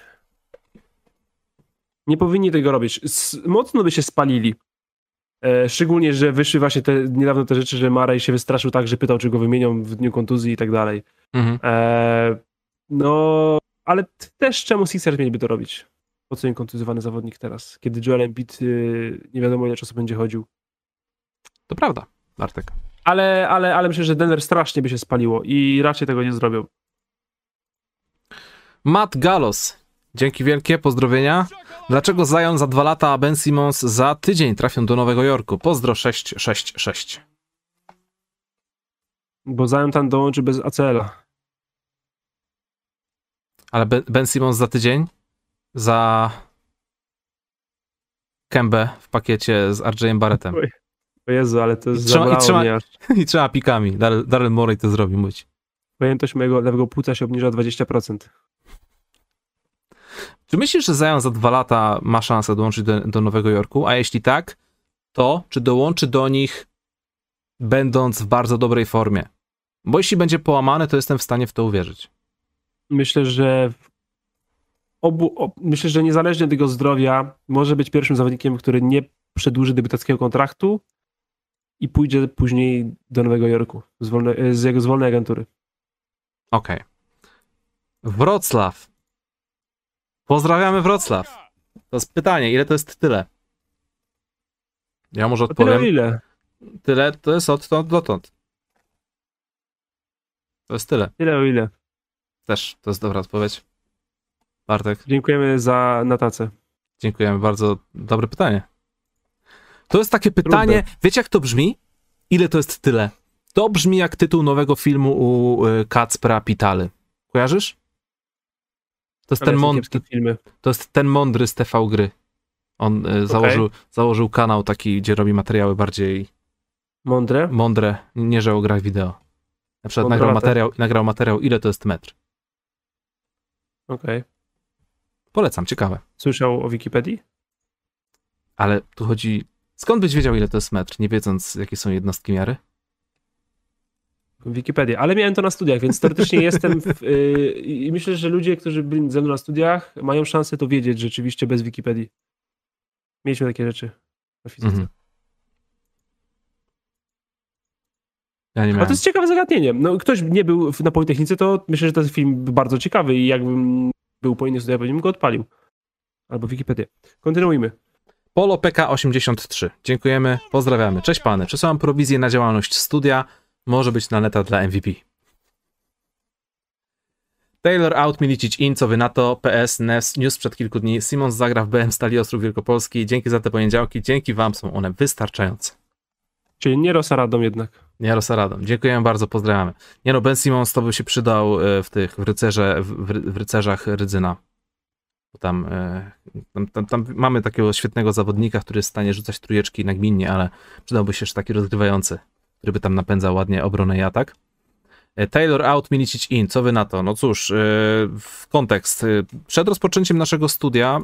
S2: Nie powinni tego robić. S mocno by się spalili. E, szczególnie, że wyszły właśnie te, niedawno te rzeczy, że Marej się wystraszył tak, że pytał, czy go wymienią w dniu kontuzji i tak dalej.
S1: Mhm.
S2: E, no, ale też czemu Sixers mieliby to robić? Po co im kontuzjowany zawodnik teraz? Kiedy Joel Embiid y, nie wiadomo ile czasu będzie chodził.
S1: To prawda, Bartek.
S2: Ale, ale, ale myślę, że Denver strasznie by się spaliło i raczej tego nie zrobią.
S1: Matt Galos. Dzięki wielkie, pozdrowienia. Dlaczego Zion za dwa lata, a Ben Simmons za tydzień trafią do Nowego Jorku? Pozdro 666.
S2: Bo Zion tam dołączy bez ACL-a.
S1: Ale Ben, ben Simmons za tydzień? Za Kembę w pakiecie z RJ Barrettem.
S2: Oj. O Jezu, ale to
S1: I
S2: jest
S1: trzyma- i trzyma-
S2: mnie aż.
S1: I pikami. Daryl Morey to zrobi, mówić.
S2: Pojętość mojego lewego płuca się obniża o 20%.
S1: Czy myślisz, że Zion za dwa lata ma szansę dołączyć do, do Nowego Jorku? A jeśli tak, to czy dołączy do nich będąc w bardzo dobrej formie? Bo jeśli będzie połamany, to jestem w stanie w to uwierzyć.
S2: Myślę, że obu, o, myślę, że niezależnie od jego zdrowia może być pierwszym zawodnikiem, który nie przedłuży debiutackiego kontraktu i pójdzie później do Nowego Jorku z, wolne, z jego z wolnej agentury.
S1: Okej. Wrocław. Pozdrawiamy Wrocław. To jest pytanie, ile to jest tyle? Ja może
S2: O tyle
S1: odpowiem.
S2: ile?
S1: Tyle to jest odtąd dotąd. To jest tyle.
S2: Tyle o ile.
S1: Też to jest dobra odpowiedź. Bartek,
S2: Dziękujemy za natacę.
S1: dziękujemy bardzo. Dobre pytanie. To jest takie pytanie, wiecie jak to brzmi? Ile to jest tyle? To brzmi jak tytuł nowego filmu u y, Kacpra Pitaly. Kojarzysz? To jest, ten mądry, to jest ten mądry z TV Gry. On y, założył, założył kanał taki, gdzie robi materiały bardziej
S2: Mądre.
S1: mądre, nie że o grach wideo. Na przykład nagrał
S2: Mądrowate.
S1: materiał, nagrał materiał, ile to jest metr.
S2: Okej.
S1: Polecam, ciekawe.
S2: Słyszał o Wikipedii?
S1: Ale tu chodzi. Skąd byś wiedział, ile to jest metr, nie wiedząc, jakie są jednostki miary?
S2: Wikipedię, ale miałem to na studiach, więc teoretycznie jestem w, yy, i myślę, że ludzie, którzy byli ze mną na studiach, mają szansę to wiedzieć rzeczywiście bez Wikipedii. Mieliśmy takie rzeczy na fizyce.
S1: Mhm. Ja nie
S2: A
S1: miałem.
S2: to jest ciekawe zagadnienie. No, ktoś nie był w- na Politechnice, to myślę, że ten film był bardzo ciekawy i jakbym był po innych studiach, bym go odpalił. Albo Wikipedię. Kontynuujmy.
S1: Polo PK83. Dziękujemy, pozdrawiamy. Cześć pany. Przesyłam prowizję na działalność studia. Może być na neta dla MVP. Taylor out, Milicic in, co wy na to? PS, news, news sprzed kilku dni. Simons zagra w BM Stali Ostrów Wielkopolski. Dzięki za te poniedziałki. Dzięki wam są one wystarczające.
S2: Czyli nie Rosaradą jednak.
S1: Nie Rosaradom. Dziękujemy bardzo, pozdrawiamy. Nie no, Ben Simons to by się przydał e, w tych, w, rycerze, w, w, rycerzach Rydzyna. Bo tam, e, tam, tam, tam mamy takiego świetnego zawodnika, który jest w stanie rzucać trójeczki nagminnie, ale przydałby się jeszcze taki rozgrywający, który by tam napędzał ładnie obronę i atak. E, Taylor out, Milicic in. Co wy na to? No cóż, e, w kontekst. E, Przed rozpoczęciem naszego studia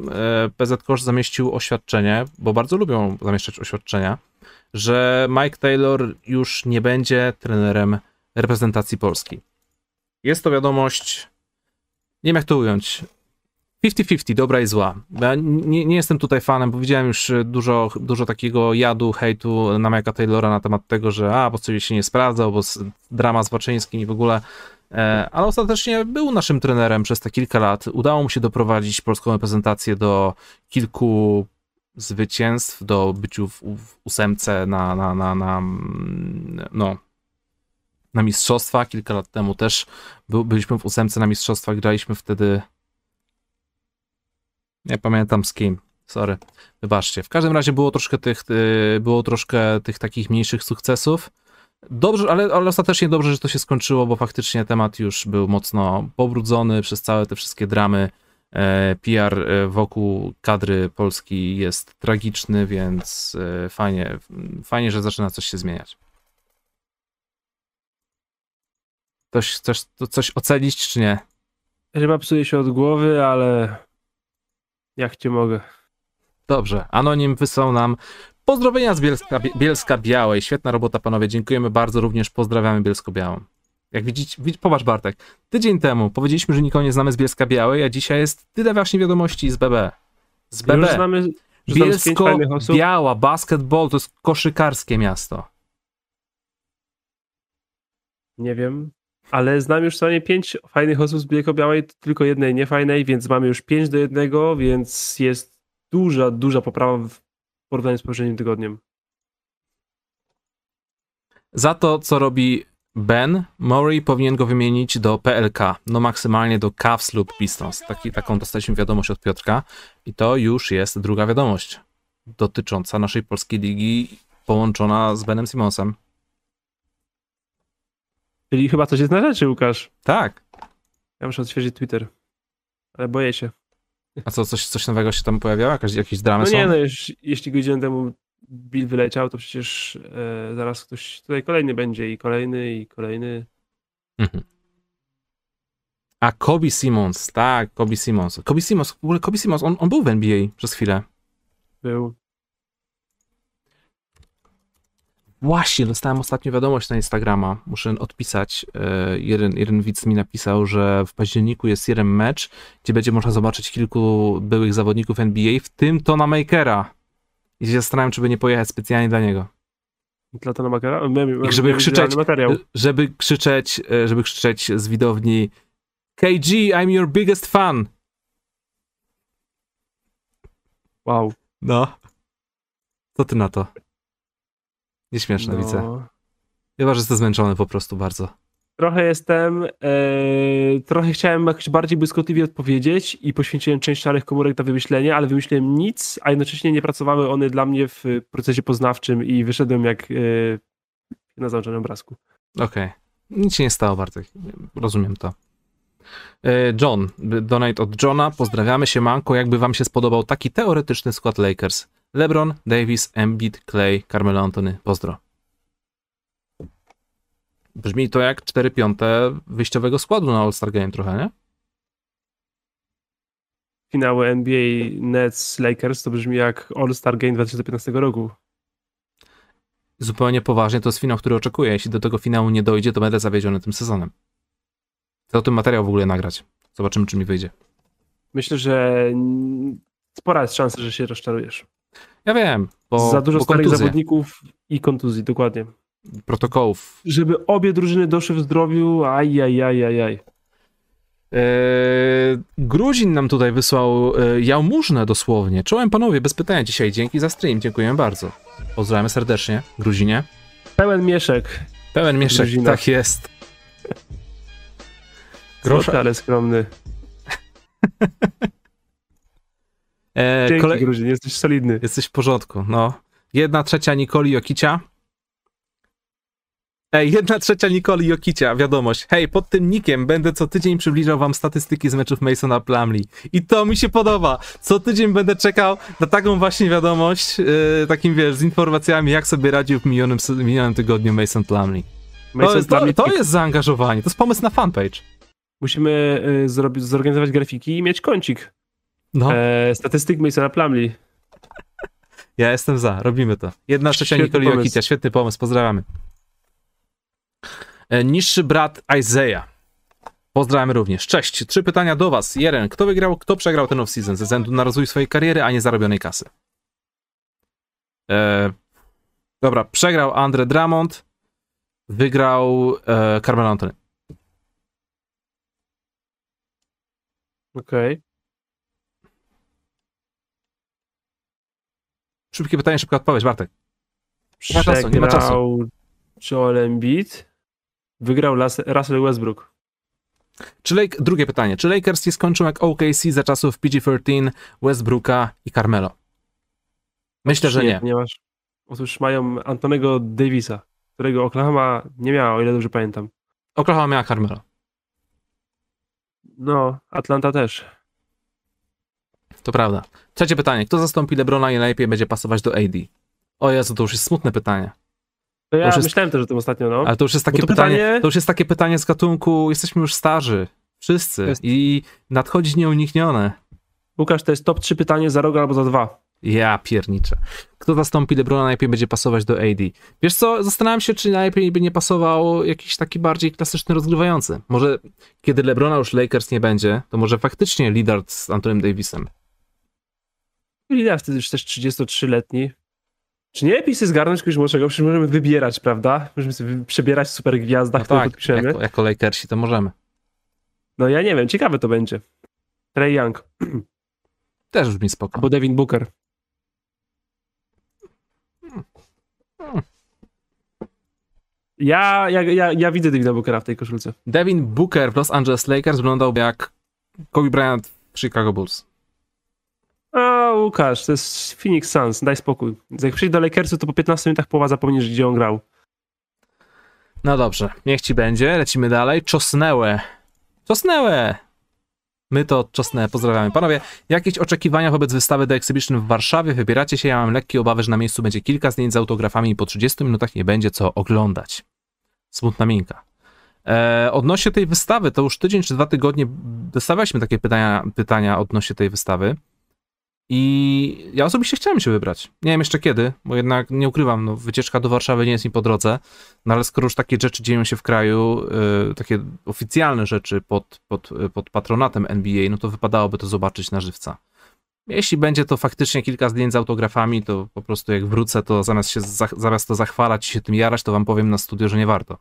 S1: PZ Kosz zamieścił oświadczenie, bo bardzo lubią zamieszczać oświadczenia, że Mike Taylor już nie będzie trenerem reprezentacji Polski. Jest to wiadomość, nie wiem jak to ująć, 50-50, dobra i zła. Ja nie, nie jestem tutaj fanem, bo widziałem już dużo, dużo takiego jadu, hejtu na Mike'a Taylora na temat tego, że a, bo coś się nie sprawdzał, bo drama z Waczyńskim i w ogóle, e, ale ostatecznie był naszym trenerem przez te kilka lat. Udało mu się doprowadzić polską reprezentację do kilku zwycięstw, do byciu w, w ósemce na, na, na, na, mm, no, na mistrzostwa. Kilka lat temu też byliśmy w ósemce na mistrzostwach, graliśmy wtedy nie pamiętam z kim, sorry, wybaczcie. W każdym razie było troszkę tych, y, było troszkę tych takich mniejszych sukcesów. Dobrze, ale, ale ostatecznie dobrze, że to się skończyło, bo faktycznie temat już był mocno pobrudzony przez całe te wszystkie dramy. E, PR e, wokół kadry Polski jest tragiczny, więc e, fajnie, fajnie, że zaczyna coś się zmieniać. To coś ocenić, czy nie?
S2: Ryba psuje się od głowy, ale jak cię mogę.
S1: Dobrze, Anonim wysłał nam pozdrowienia z Bielska, Bielska Białej. Świetna robota, panowie. Dziękujemy bardzo. Również pozdrawiamy Bielsko-Białą. Jak widzicie, widz, popatrz Bartek, tydzień temu powiedzieliśmy, że nikogo nie znamy z Bielska Białej, a dzisiaj jest tyle właśnie wiadomości z BB. Z BB.
S2: Już znamy, osób.
S1: Bielsko-Biała, basketball to jest koszykarskie miasto.
S2: Nie wiem, ale znam już co najmniej pięć fajnych osób z Bielko-Białej, tylko jednej niefajnej, więc mamy już pięć do jednego, więc jest duża, duża poprawa w porównaniu z poprzednim tygodniem.
S1: Za to, co robi Ben, Murray powinien go wymienić do PLK, no maksymalnie do Cavs lub Pistons. Taki, taką dostaliśmy wiadomość od Piotrka i to już jest druga wiadomość dotycząca naszej polskiej ligi połączona z Benem Simonsem.
S2: Czyli chyba coś jest na rzeczy, Łukasz.
S1: Tak.
S2: Ja muszę odświeżyć Twitter, ale boję się.
S1: A co, coś, coś nowego się tam pojawiało? Jakaś, jakieś dramy
S2: No
S1: są?
S2: nie, no już, jeśli godzin temu Bill wyleciał, to przecież e, zaraz ktoś tutaj kolejny będzie i kolejny, i kolejny.
S1: Mhm. A Kobe Simons, tak, Kobe Simons. Kobe Simons, w ogóle Kobe Simons, on, on był w NBA przez chwilę.
S2: Był.
S1: Właśnie, dostałem ostatnio wiadomość na Instagrama. Muszę odpisać. E, Jeden, jeden widz mi napisał, że w październiku jest jeden mecz, gdzie będzie można zobaczyć kilku byłych zawodników NBA, w tym Tona Makera. I się zastanawiam, czy by nie pojechać specjalnie dla niego.
S2: Dla Tona Makera?
S1: I żeby krzyczeć, żeby krzyczeć, e, żeby krzyczeć z widowni KG, I'm your biggest fan.
S2: Wow.
S1: No. Co ty na to? Nieśmieszne, widzę.
S2: No.
S1: Chyba, że jestem zmęczony po prostu bardzo.
S2: Trochę jestem, e, trochę chciałem jakoś bardziej błyskotliwie odpowiedzieć i poświęciłem część szarych komórek na wymyślenie, ale wymyśliłem nic, a jednocześnie nie pracowały one dla mnie w procesie poznawczym i wyszedłem jak e, na załączonym obrazku.
S1: Okej. Nic się nie stało, Bartek. Rozumiem to. E, John, donate od Johna. Pozdrawiamy się, Manko. Jakby wam się spodobał taki teoretyczny skład Lakers? LeBron, Davis, Embiid, Clay, Carmelo Anthony. Pozdro. Brzmi to jak 4 piąte wyjściowego składu na All-Star Game trochę, nie?
S2: Finały NBA Nets Lakers to brzmi jak All-Star Game 2015 roku.
S1: Zupełnie poważnie to jest finał, który oczekuję. Jeśli do tego finału nie dojdzie, to będę zawiedziony tym sezonem. Chcę o tym materiał w ogóle nagrać. Zobaczymy, czy mi wyjdzie.
S2: Myślę, że spora jest szansa, że się rozczarujesz.
S1: Ja wiem, bo
S2: Za dużo
S1: bo
S2: starych
S1: kontuzje,
S2: zawodników i kontuzji, dokładnie.
S1: protokołów.
S2: Żeby obie drużyny doszły w zdrowiu, aj, aj, aj, aj.
S1: Eee, Gruzin nam tutaj wysłał e, jałmużnę dosłownie. Czołem panowie, bez pytania dzisiaj. Dzięki za stream, dziękuję bardzo. Pozdrawiamy serdecznie, Gruzinie.
S2: Pełen mieszek.
S1: Pełen mieszek,
S2: Gruzina.
S1: tak jest.
S2: Grosza,
S1: Grosza-
S2: ale skromny.
S1: Eee,
S2: Dzięki,
S1: kole-
S2: Gruzin, jesteś solidny.
S1: Jesteś w porządku, no. Jedna trzecia Nikoli Jokicia. Ej, jedna trzecia Nikoli Jokicia, wiadomość. Hej, pod tym nikiem będę co tydzień przybliżał wam statystyki z meczów Masona Plumlee. I to mi się podoba. Co tydzień będę czekał na taką właśnie wiadomość, yy, takim wiesz, z informacjami, jak sobie radził w minionym, minionym tygodniu Mason Plumlee. To, jest- to,
S2: Plumlee-
S1: to jest zaangażowanie, to jest pomysł na fanpage.
S2: Musimy y, zorganizować grafiki i mieć kącik.
S1: No,
S2: E, statystyk Masona Plumlee.
S1: ja jestem za, robimy to. Jedna trzecia Nikoli. Jokicia, świetny pomysł, pozdrawiamy. E, Niższy brat Isaiah. Pozdrawiamy również. Cześć. Trzy pytania do was. Jeden. Kto wygrał, kto przegrał ten off-season ze względu na rozwój swojej kariery, a nie zarobionej kasy? E, dobra, przegrał Andre Drummond. Wygrał e, Carmelo Anthony.
S2: Okej.
S1: Szybkie pytanie, szybka odpowiedź, Bartek. Nie ma czasu, nie ma
S2: Przegrał Joel Embiid. Wygrał Russell Westbrook.
S1: Czy Lake, drugie pytanie. Czy Lakers nie skończą jak OKC za czasów PG-13, Westbrooka i Carmelo? Myślę, że nie.
S2: Ponieważ otóż mają Antonego Davisa, którego Oklahoma nie miała, o ile dobrze pamiętam.
S1: Oklahoma miała Carmelo.
S2: No, Atlanta też.
S1: To prawda. Trzecie pytanie. Kto zastąpi LeBrona i najlepiej będzie pasować do AD? O Jezu, to już jest smutne pytanie.
S2: To ja
S1: już jest-
S2: myślałem też o tym ostatnio, no.
S1: Ale to już jest takie
S2: to
S1: pytanie,
S2: pytanie-
S1: to już jest takie pytanie z gatunku jesteśmy już starzy. Wszyscy.
S2: Jest-
S1: I nadchodzi nieuniknione.
S2: Łukasz, to jest top 3 pytanie za rok albo za dwa.
S1: Ja pierniczę. Kto zastąpi LeBrona najlepiej będzie pasować do AD? Wiesz co, zastanawiam się, czy najlepiej by nie pasował jakiś taki bardziej klasyczny rozgrywający. Może kiedy LeBrona już Lakers nie będzie, to może faktycznie Lillard z Antonym Davisem.
S2: Lillard jest już też 33-letni. Czy nie lepiej sobie zgarnąć kogoś młodszego? Przecież możemy wybierać, prawda? Możemy sobie przebierać super gwiazdach,
S1: No
S2: które
S1: tak,
S2: podpiszemy.
S1: jako, jako Lakersi to możemy.
S2: No ja nie wiem, ciekawe to będzie. Trey Young
S1: Też brzmi spoko.
S2: albo Devin Booker. Ja, ja, ja, ja widzę Devina Bookera w tej koszulce.
S1: Devin Booker w Los Angeles Lakers wyglądał jak Kobe Bryant w Chicago Bulls.
S2: A, Łukasz, to jest Phoenix Suns, daj spokój. Jak przyjdzie do Lakersu, to po 15 minutach połowa zapomnisz, gdzie on grał.
S1: No dobrze, niech ci będzie. Lecimy dalej. Czosnęłe. Czosnęłe! My to czosnęłe, pozdrawiamy. Panowie, jakieś oczekiwania wobec wystawy The Exhibition w Warszawie? Wybieracie się? Ja mam lekkie obawy, że na miejscu będzie kilka zdjęć z autografami i po 30 minutach nie będzie co oglądać. Smutna minka. E, odnośnie tej wystawy, to już tydzień czy dwa tygodnie dostawaliśmy takie pytania, pytania odnośnie tej wystawy. I ja osobiście chciałem się wybrać. Nie wiem jeszcze kiedy, bo jednak nie ukrywam, no, wycieczka do Warszawy nie jest mi po drodze. No ale skoro już takie rzeczy dzieją się w kraju, y, takie oficjalne rzeczy pod, pod, y, pod patronatem NBA, no to wypadałoby to zobaczyć na żywca. Jeśli będzie to faktycznie kilka zdjęć z autografami, to po prostu jak wrócę, to zamiast się za, zamiast to zachwalać i się tym jarać, to wam powiem na studio, że nie warto.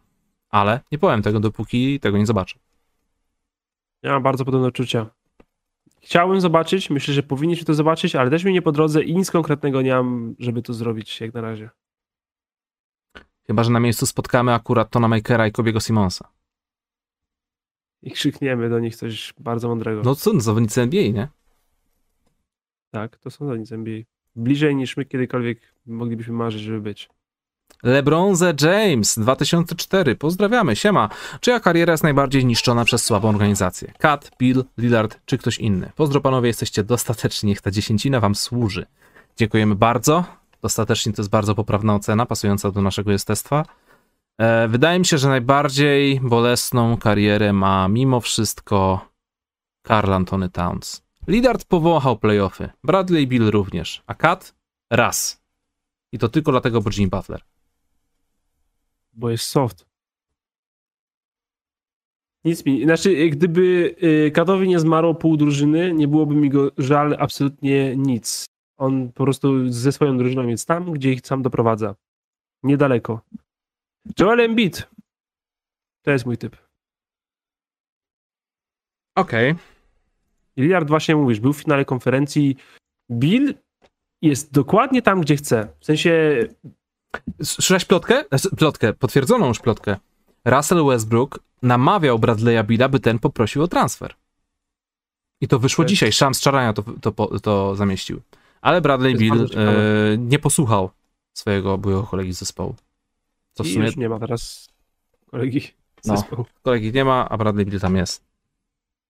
S1: Ale nie powiem tego, dopóki tego nie zobaczę.
S2: Ja mam bardzo podobne uczucia. Chciałbym zobaczyć, myślę, że powinniśmy to zobaczyć, ale też mi nie po drodze i nic konkretnego nie mam, żeby to zrobić jak na razie.
S1: Chyba, że na miejscu spotkamy akurat Tona Makera i Kobiego Simonsa.
S2: I krzykniemy do nich coś bardzo mądrego.
S1: No co, no, zawodnicy NBA, nie?
S2: Tak, to są zawodnicy NBA. Bliżej niż my kiedykolwiek moglibyśmy marzyć, żeby być.
S1: LeBronze James 2004. Pozdrawiamy, siema. Czyja kariera jest najbardziej niszczona przez słabą organizację? Kat, Bill, Lillard czy ktoś inny? Pozdro panowie, jesteście dostateczni, niech ta dziesięcina wam służy. Dziękujemy bardzo. Dostateczni to jest bardzo poprawna ocena, pasująca do naszego jestestwa. E, wydaje mi się, że najbardziej bolesną karierę ma mimo wszystko Karl Antony Towns. Lillard powąchał playoffy, Bradley Bill również, a Kat raz. I to tylko dlatego, bo Jimmy Butler.
S2: Bo jest soft. Nic mi, znaczy gdyby y, Katowi nie zmarło pół drużyny, nie byłoby mi go żal absolutnie nic. On po prostu ze swoją drużyną jest tam, gdzie ich sam doprowadza. Niedaleko. Joel Embiid. To jest mój typ.
S1: Okej.
S2: Lillard właśnie mówisz, był w finale konferencji. Bill jest dokładnie tam, gdzie chce. W sensie
S1: Słyszałeś plotkę? Znaczy, Plotkę, potwierdzoną już plotkę. Russell Westbrook namawiał Bradley'a Billa, by ten poprosił o transfer. I to wyszło dzisiaj. Shams Charania to, to, to zamieścił. Ale Bradley Bill e, nie posłuchał swojego byłego kolegi z zespołu. To w
S2: i
S1: sumie
S2: już nie ma teraz kolegi z
S1: No.
S2: zespołu.
S1: kolegi nie ma, a Bradley Bill tam jest.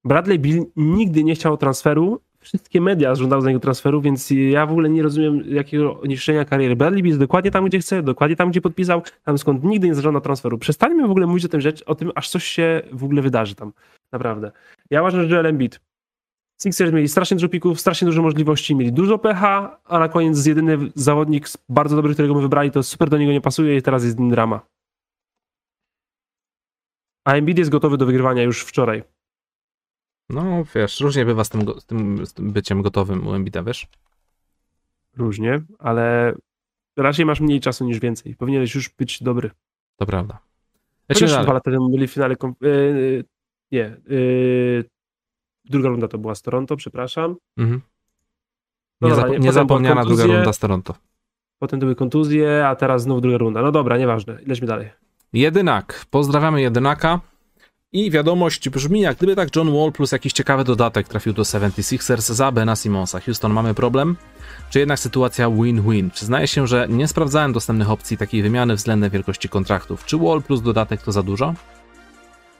S2: Bradley Bill nigdy nie chciał transferu. Wszystkie media żądały za niego transferu, więc ja w ogóle nie rozumiem jakiego niszczenia kariery. Bradley jest dokładnie tam, gdzie chce, dokładnie tam, gdzie podpisał, tam skąd nigdy nie zażądał transferu. Przestańmy w ogóle mówić o tym, rzecz, o tym, aż coś się w ogóle wydarzy tam. Naprawdę. Ja uważam, że Joel Embiid. Sixers mieli strasznie dużo pików, strasznie dużo możliwości, mieli dużo pecha, a na koniec jedyny zawodnik bardzo dobry, którego my wybrali, to super do niego nie pasuje i teraz jest drama. A Embiid jest gotowy do wygrywania już wczoraj.
S1: No wiesz, różnie bywa z tym, go- z tym, z tym byciem gotowym u Embida, wiesz?
S2: Różnie, ale raczej masz mniej czasu niż więcej. Powinieneś już być dobry.
S1: To prawda. Lecimy
S2: Chociaż dwa lata temu byli w finale. Kom- yy, nie. Yy, druga runda to była z Toronto, przepraszam.
S1: Mhm.
S2: No
S1: Nie
S2: nie-
S1: druga runda z Toronto.
S2: Potem były kontuzje, a teraz znów druga runda. No dobra, nieważne. Lećmy dalej.
S1: Jedynak. Pozdrawiamy Jedynaka. I wiadomość brzmi, jak gdyby tak John Wall plus jakiś ciekawy dodatek trafił do 76ers za Bena Simonsa. Houston, mamy problem? Czy jednak sytuacja win-win? Przyznaję się, że nie sprawdzałem dostępnych opcji takiej wymiany względem wielkości kontraktów. Czy Wall plus dodatek to za dużo?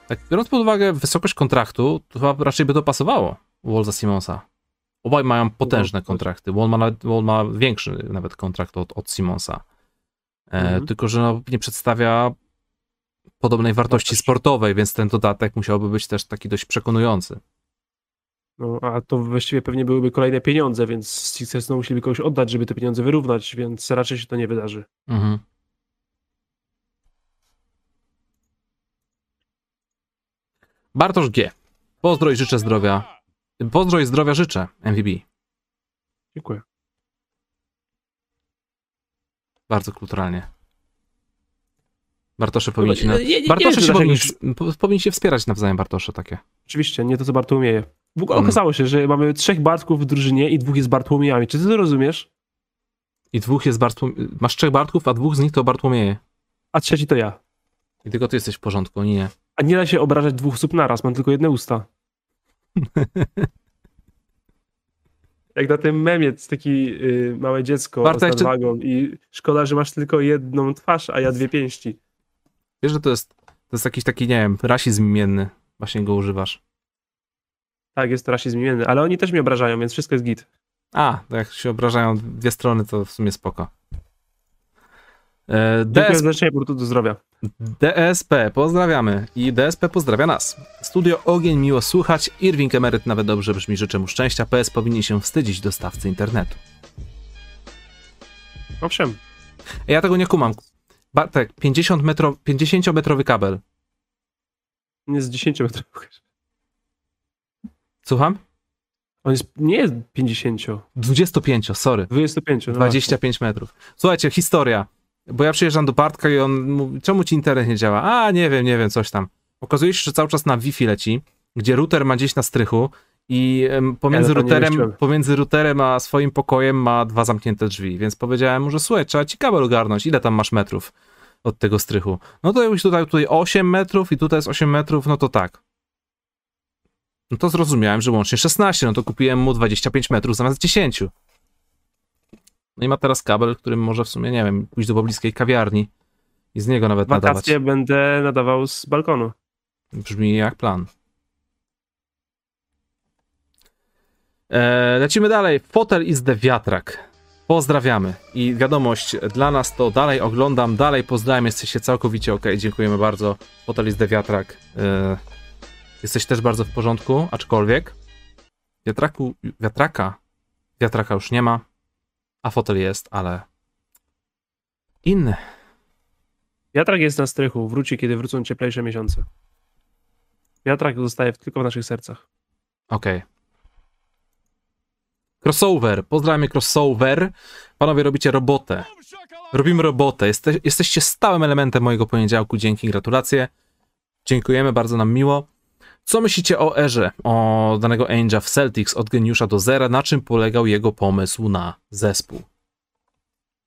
S1: Tak, biorąc pod uwagę wysokość kontraktu, to chyba raczej by to pasowało. Wall za Simonsa. Obaj mają potężne
S2: No,
S1: kontrakty. Wall ma, nawet, Wall ma większy nawet kontrakt od, od Simonsa. E,
S2: Mhm.
S1: Tylko, że no, nie przedstawia podobnej wartości sportowej, więc ten dodatek musiałby być też taki dość przekonujący.
S2: No, a to właściwie pewnie byłyby kolejne pieniądze, więc Sixers no, musieliby kogoś oddać, żeby te pieniądze wyrównać, więc raczej się to nie wydarzy.
S1: Mhm. Bartosz G. Pozdro i życzę zdrowia. Pozdro i zdrowia życzę, MVB.
S2: Dziękuję.
S1: Bardzo kulturalnie. Bartosze powinni się, na...
S2: nie- nie- nie
S1: Bartosze
S2: wiem,
S1: się powinni, powinni się wspierać nawzajem, Bartosze takie.
S2: Oczywiście, nie to co Bartłomieje. W ogóle
S1: Mm.
S2: okazało się, że mamy trzech Bartków w drużynie i dwóch jest Bartłomiejami. Czy ty to rozumiesz?
S1: I dwóch jest Bartłom... Masz trzech Bartków, a dwóch z nich to Bartłomieje.
S2: A trzeci to ja.
S1: I tylko ty jesteś w porządku, oni nie.
S2: A nie da się obrażać dwóch osób naraz, mam tylko jedne usta. Jak na tym memie, taki y, małe dziecko z
S1: jeszcze-
S2: nadwagą i szkoda, że masz tylko jedną twarz, a ja dwie pięści.
S1: Wiesz, że to jest, to jest jakiś taki, nie wiem, rasizm imienny. Właśnie go używasz.
S2: Tak, jest to rasizm imienny, ale oni też mnie obrażają, więc wszystko jest git.
S1: A, to jak się obrażają dwie strony, to w sumie spoko. E,
S2: Dziękuję
S1: DS,
S2: Brutu, do zdrowia.
S1: DSP, pozdrawiamy. I DSP pozdrawia nas. Studio Ogień, miło słuchać. Irving Emeryt nawet dobrze brzmi, życzę mu szczęścia. PS powinien się wstydzić dostawcy internetu.
S2: Owszem,
S1: Ja tego nie kumam. Bartek, 50 metro, 50-metrowy kabel.
S2: nie jest 10 metrów.
S1: Słucham?
S2: On jest, nie jest 50,
S1: 25, sorry.
S2: 25. No
S1: 25 metrów. Słuchajcie, historia. Bo ja przyjeżdżam do Bartka i on mówi, czemu ci internet nie działa? A, nie wiem, nie wiem, coś tam. Okazuje się, że cały czas na Wi-Fi leci, gdzie router ma gdzieś na strychu i pomiędzy, routerem, pomiędzy routerem a swoim pokojem ma dwa zamknięte drzwi, więc powiedziałem mu, że słuchaj, trzeba ci kabel ogarnąć, ile tam masz metrów od tego strychu? No to już tutaj, tutaj 8 metrów i tutaj jest 8 metrów, no to tak. No to zrozumiałem, że łącznie 16, no to kupiłem mu 25 metrów zamiast 10. No i ma teraz kabel, którym może w sumie, nie wiem, pójść do pobliskiej kawiarni i z niego nawet nadawać.
S2: Wakacje będę nadawał z balkonu.
S1: Brzmi jak plan. E, lecimy dalej. Fotel is the wiatrak. Pozdrawiamy. I wiadomość dla nas to dalej oglądam, dalej pozdrawiam, jesteście całkowicie ok. Dziękujemy bardzo. Fotel is the wiatrak. E, jesteś też bardzo w porządku, aczkolwiek wiatraku, wiatraka, wiatraka już nie ma, a fotel jest, ale inny.
S2: Wiatrak jest na strychu, wróci, kiedy wrócą cieplejsze miesiące. Wiatrak zostaje tylko w naszych sercach.
S1: Okej. Crossover. Pozdrawiamy crossover. Panowie, robicie robotę. Robimy robotę. Jeste, jesteście stałym elementem mojego poniedziałku. Dzięki, gratulacje. Dziękujemy, bardzo nam miło. Co myślicie o erze, o danego Ainge'a w Celtics od geniusza do zera? Na czym polegał jego pomysł na zespół?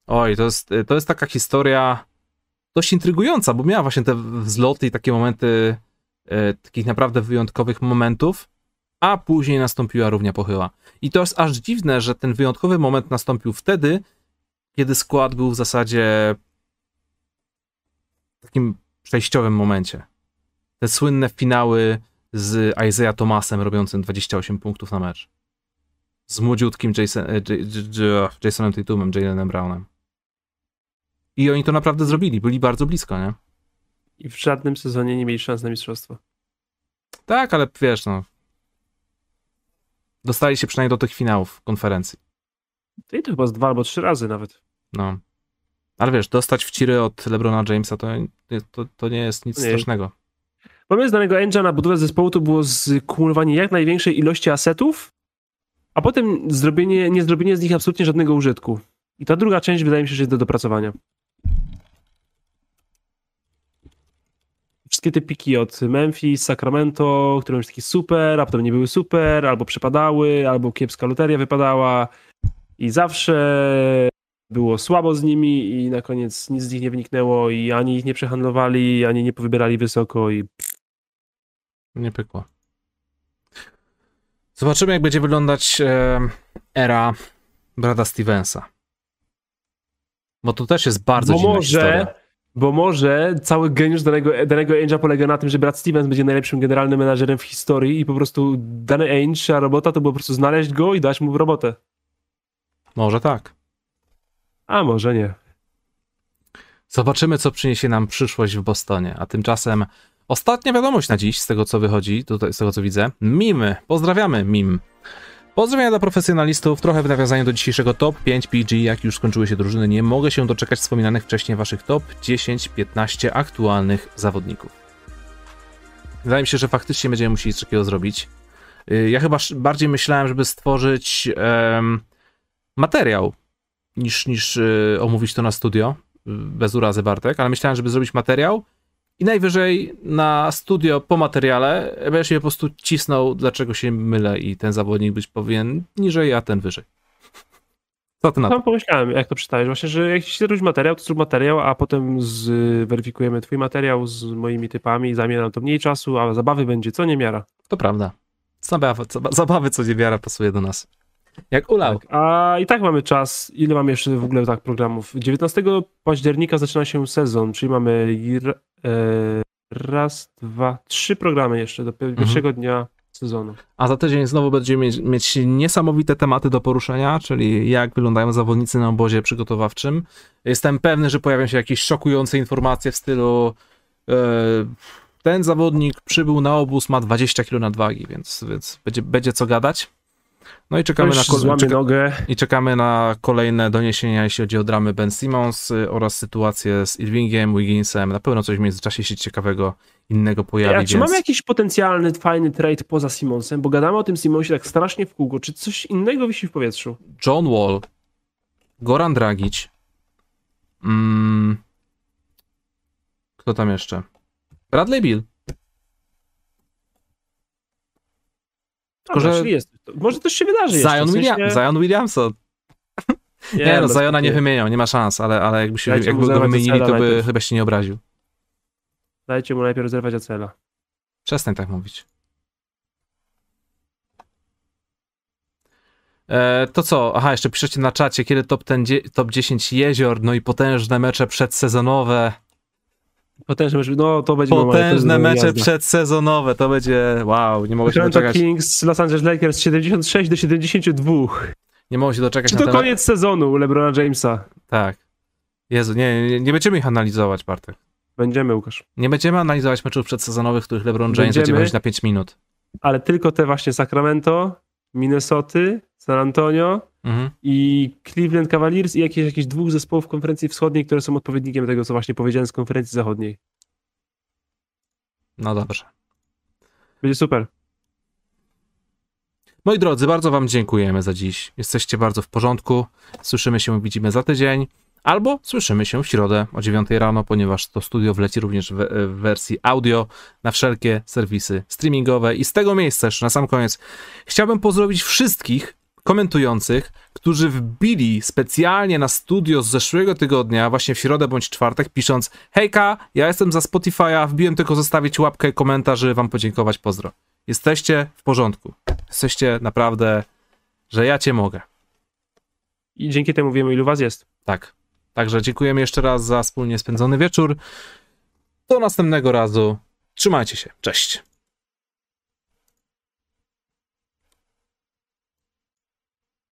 S1: Oj, to jest, to jest taka historia dość intrygująca, bo miała właśnie te wzloty i takie momenty e, takich naprawdę wyjątkowych momentów, a później nastąpiła równia pochyła. I to jest aż dziwne, że ten wyjątkowy moment nastąpił wtedy, kiedy skład był w zasadzie w takim przejściowym momencie. Te słynne finały z Isaiah Thomasem robiącym 28 punktów na mecz. Z młodziutkim Jason, e, Jasonem Tatumem, Jalenem Brownem. I oni to naprawdę zrobili, byli bardzo blisko, nie?
S2: I w żadnym sezonie nie mieli szans na mistrzostwo.
S1: Tak, ale wiesz, no. Dostali się przynajmniej do tych finałów konferencji.
S2: To i to chyba z dwa albo trzy razy nawet.
S1: No. Ale wiesz, dostać w ciry od LeBrona Jamesa to, to, to nie jest nic
S2: Nie.
S1: strasznego.
S2: Pomysł danego Angela na budowę zespołu to było skumulowanie jak największej ilości asetów, a potem zrobienie, nie zrobienie z nich absolutnie żadnego użytku. I ta druga część wydaje mi się, że jest do dopracowania. Wszystkie te piki od Memphis, Sacramento, które już taki super, a potem nie były super, albo przepadały, albo kiepska loteria wypadała i zawsze było słabo z nimi i na koniec nic z nich nie wyniknęło i ani ich nie przehandlowali, ani nie powybierali wysoko i
S1: Nie pykło. Zobaczymy, jak będzie wyglądać e, era Brada Stevensa. Bo to też jest bardzo
S2: bo
S1: dziwna
S2: może,
S1: historia.
S2: Bo może cały geniusz danego, danego Ainge'a polega na tym, że Brad Stevens będzie najlepszym generalnym menadżerem w historii i po prostu dany Ainge, a robota to po prostu znaleźć go i dać mu robotę.
S1: Może tak.
S2: A może nie.
S1: Zobaczymy, co przyniesie nam przyszłość w Bostonie. A tymczasem ostatnia wiadomość na dziś, z tego co wychodzi, tutaj, z tego co widzę. Mimy. Pozdrawiamy, Mim. Pozdrowienia dla profesjonalistów, trochę w nawiązaniu do dzisiejszego top 5 PG, jak już skończyły się drużyny, nie mogę się doczekać wspominanych wcześniej waszych top 10-15 aktualnych zawodników. Wydaje mi się, że faktycznie będziemy musieli coś takiego zrobić. Y, Ja chyba bardziej myślałem, żeby stworzyć em, materiał, niż, niż y, omówić to na studio, y, bez urazy Bartek, ale myślałem, żeby zrobić materiał i najwyżej na studio po materiale będziesz mnie po prostu cisnął, dlaczego się mylę i ten zawodnik być powinien niżej, a ten wyżej. Co ty na to?
S2: Tam pomyślałem, jak to przystawisz, właśnie, że jak chcesz zrobić materiał, to zrób materiał, a potem zweryfikujemy twój materiał z moimi typami, zajmie nam to mniej czasu, a zabawy będzie co niemiara.
S1: To prawda. Zabawy, zabawy co niewiara pasuje do nas. Jak ulał.
S2: Tak. A i tak mamy czas. Ile mamy jeszcze w ogóle tak programów? 19 października zaczyna się sezon, czyli mamy raz, dwa, trzy programy jeszcze do
S1: Mhm.
S2: pierwszego dnia sezonu.
S1: A za tydzień znowu będziemy mieć, mieć niesamowite tematy do poruszenia, czyli jak wyglądają zawodnicy na obozie przygotowawczym. Jestem pewny, że pojawią się jakieś szokujące informacje w stylu e, ten zawodnik przybył na obóz, ma 20 kg nadwagi, więc, więc będzie, będzie co gadać. No i czekamy na, kol- czeka-
S2: nogę.
S1: i czekamy na kolejne doniesienia, jeśli chodzi o dramy Ben Simmons y, oraz sytuację z Irvingiem, Wigginsem. Na pewno coś w międzyczasie się ciekawego innego pojawi,
S2: Ja,
S1: więc...
S2: czy mamy jakiś potencjalny, fajny trade poza Simonsem? Bo gadamy o tym Simonsie tak strasznie w kółko. Czy coś innego wisi w powietrzu?
S1: John Wall, Goran Dragic, mm, kto tam jeszcze? Bradley Bill. Tylko,
S2: Dobra,
S1: że-
S2: jest. Może coś się wydarzy jeszcze.
S1: Zion,
S2: sensie-
S1: William, Zion Williamson. Nie, no,
S2: bez
S1: Ziona nie wymienią, nie ma szans, ale, ale jakby się,
S2: Dajcie
S1: jakby go wymienili, to by
S2: najpierw.
S1: chyba się nie obraził.
S2: Dajcie mu najpierw zerwać Acela.
S1: Przestań tak mówić. E, to co? Aha, jeszcze piszecie na czacie, kiedy top, ten top 10 jezior, no i potężne mecze przedsezonowe.
S2: Potężne mecze. No to będzie
S1: Potężne mecze
S2: jazda.
S1: przedsezonowe, to będzie wow, nie mogę się doczekać.
S2: Kings, Los Angeles Lakers 76 do 72.
S1: Nie mogę się doczekać
S2: Czy to koniec sezonu LeBrona Jamesa?
S1: Tak. Jezu, nie, nie, nie będziemy ich analizować, Bartek.
S2: Będziemy, Łukasz.
S1: Nie będziemy analizować meczów przedsezonowych, w których LeBron James będzie
S2: Będziemy.
S1: wychodzić na 5 minut.
S2: Ale tylko te właśnie Sacramento, Minnesoty, San Antonio
S1: Mhm.
S2: i Cleveland Cavaliers i jakieś, jakieś dwóch zespołów konferencji wschodniej, które są odpowiednikiem tego, co właśnie powiedziałem z konferencji zachodniej.
S1: No dobrze.
S2: Będzie super.
S1: Moi drodzy, bardzo Wam dziękujemy za dziś. Jesteście bardzo w porządku. Słyszymy się, widzimy za tydzień. Albo słyszymy się w środę o 9 rano, ponieważ to studio wleci również w, w wersji audio na wszelkie serwisy streamingowe. I z tego miejsca, jeszcze na sam koniec, chciałbym pozdrowić wszystkich komentujących, którzy wbili specjalnie na studio z zeszłego tygodnia, właśnie w środę bądź czwartek, pisząc: Hejka, ja jestem za Spotify'a, wbiłem tylko zostawić łapkę, komentarz, żeby Wam podziękować. Pozdro. Jesteście w porządku. Jesteście naprawdę, że ja cię mogę.
S2: I dzięki temu wiemy, ilu was jest.
S1: Tak. Także dziękujemy jeszcze raz za wspólnie spędzony wieczór. Do następnego razu. Trzymajcie się. Cześć.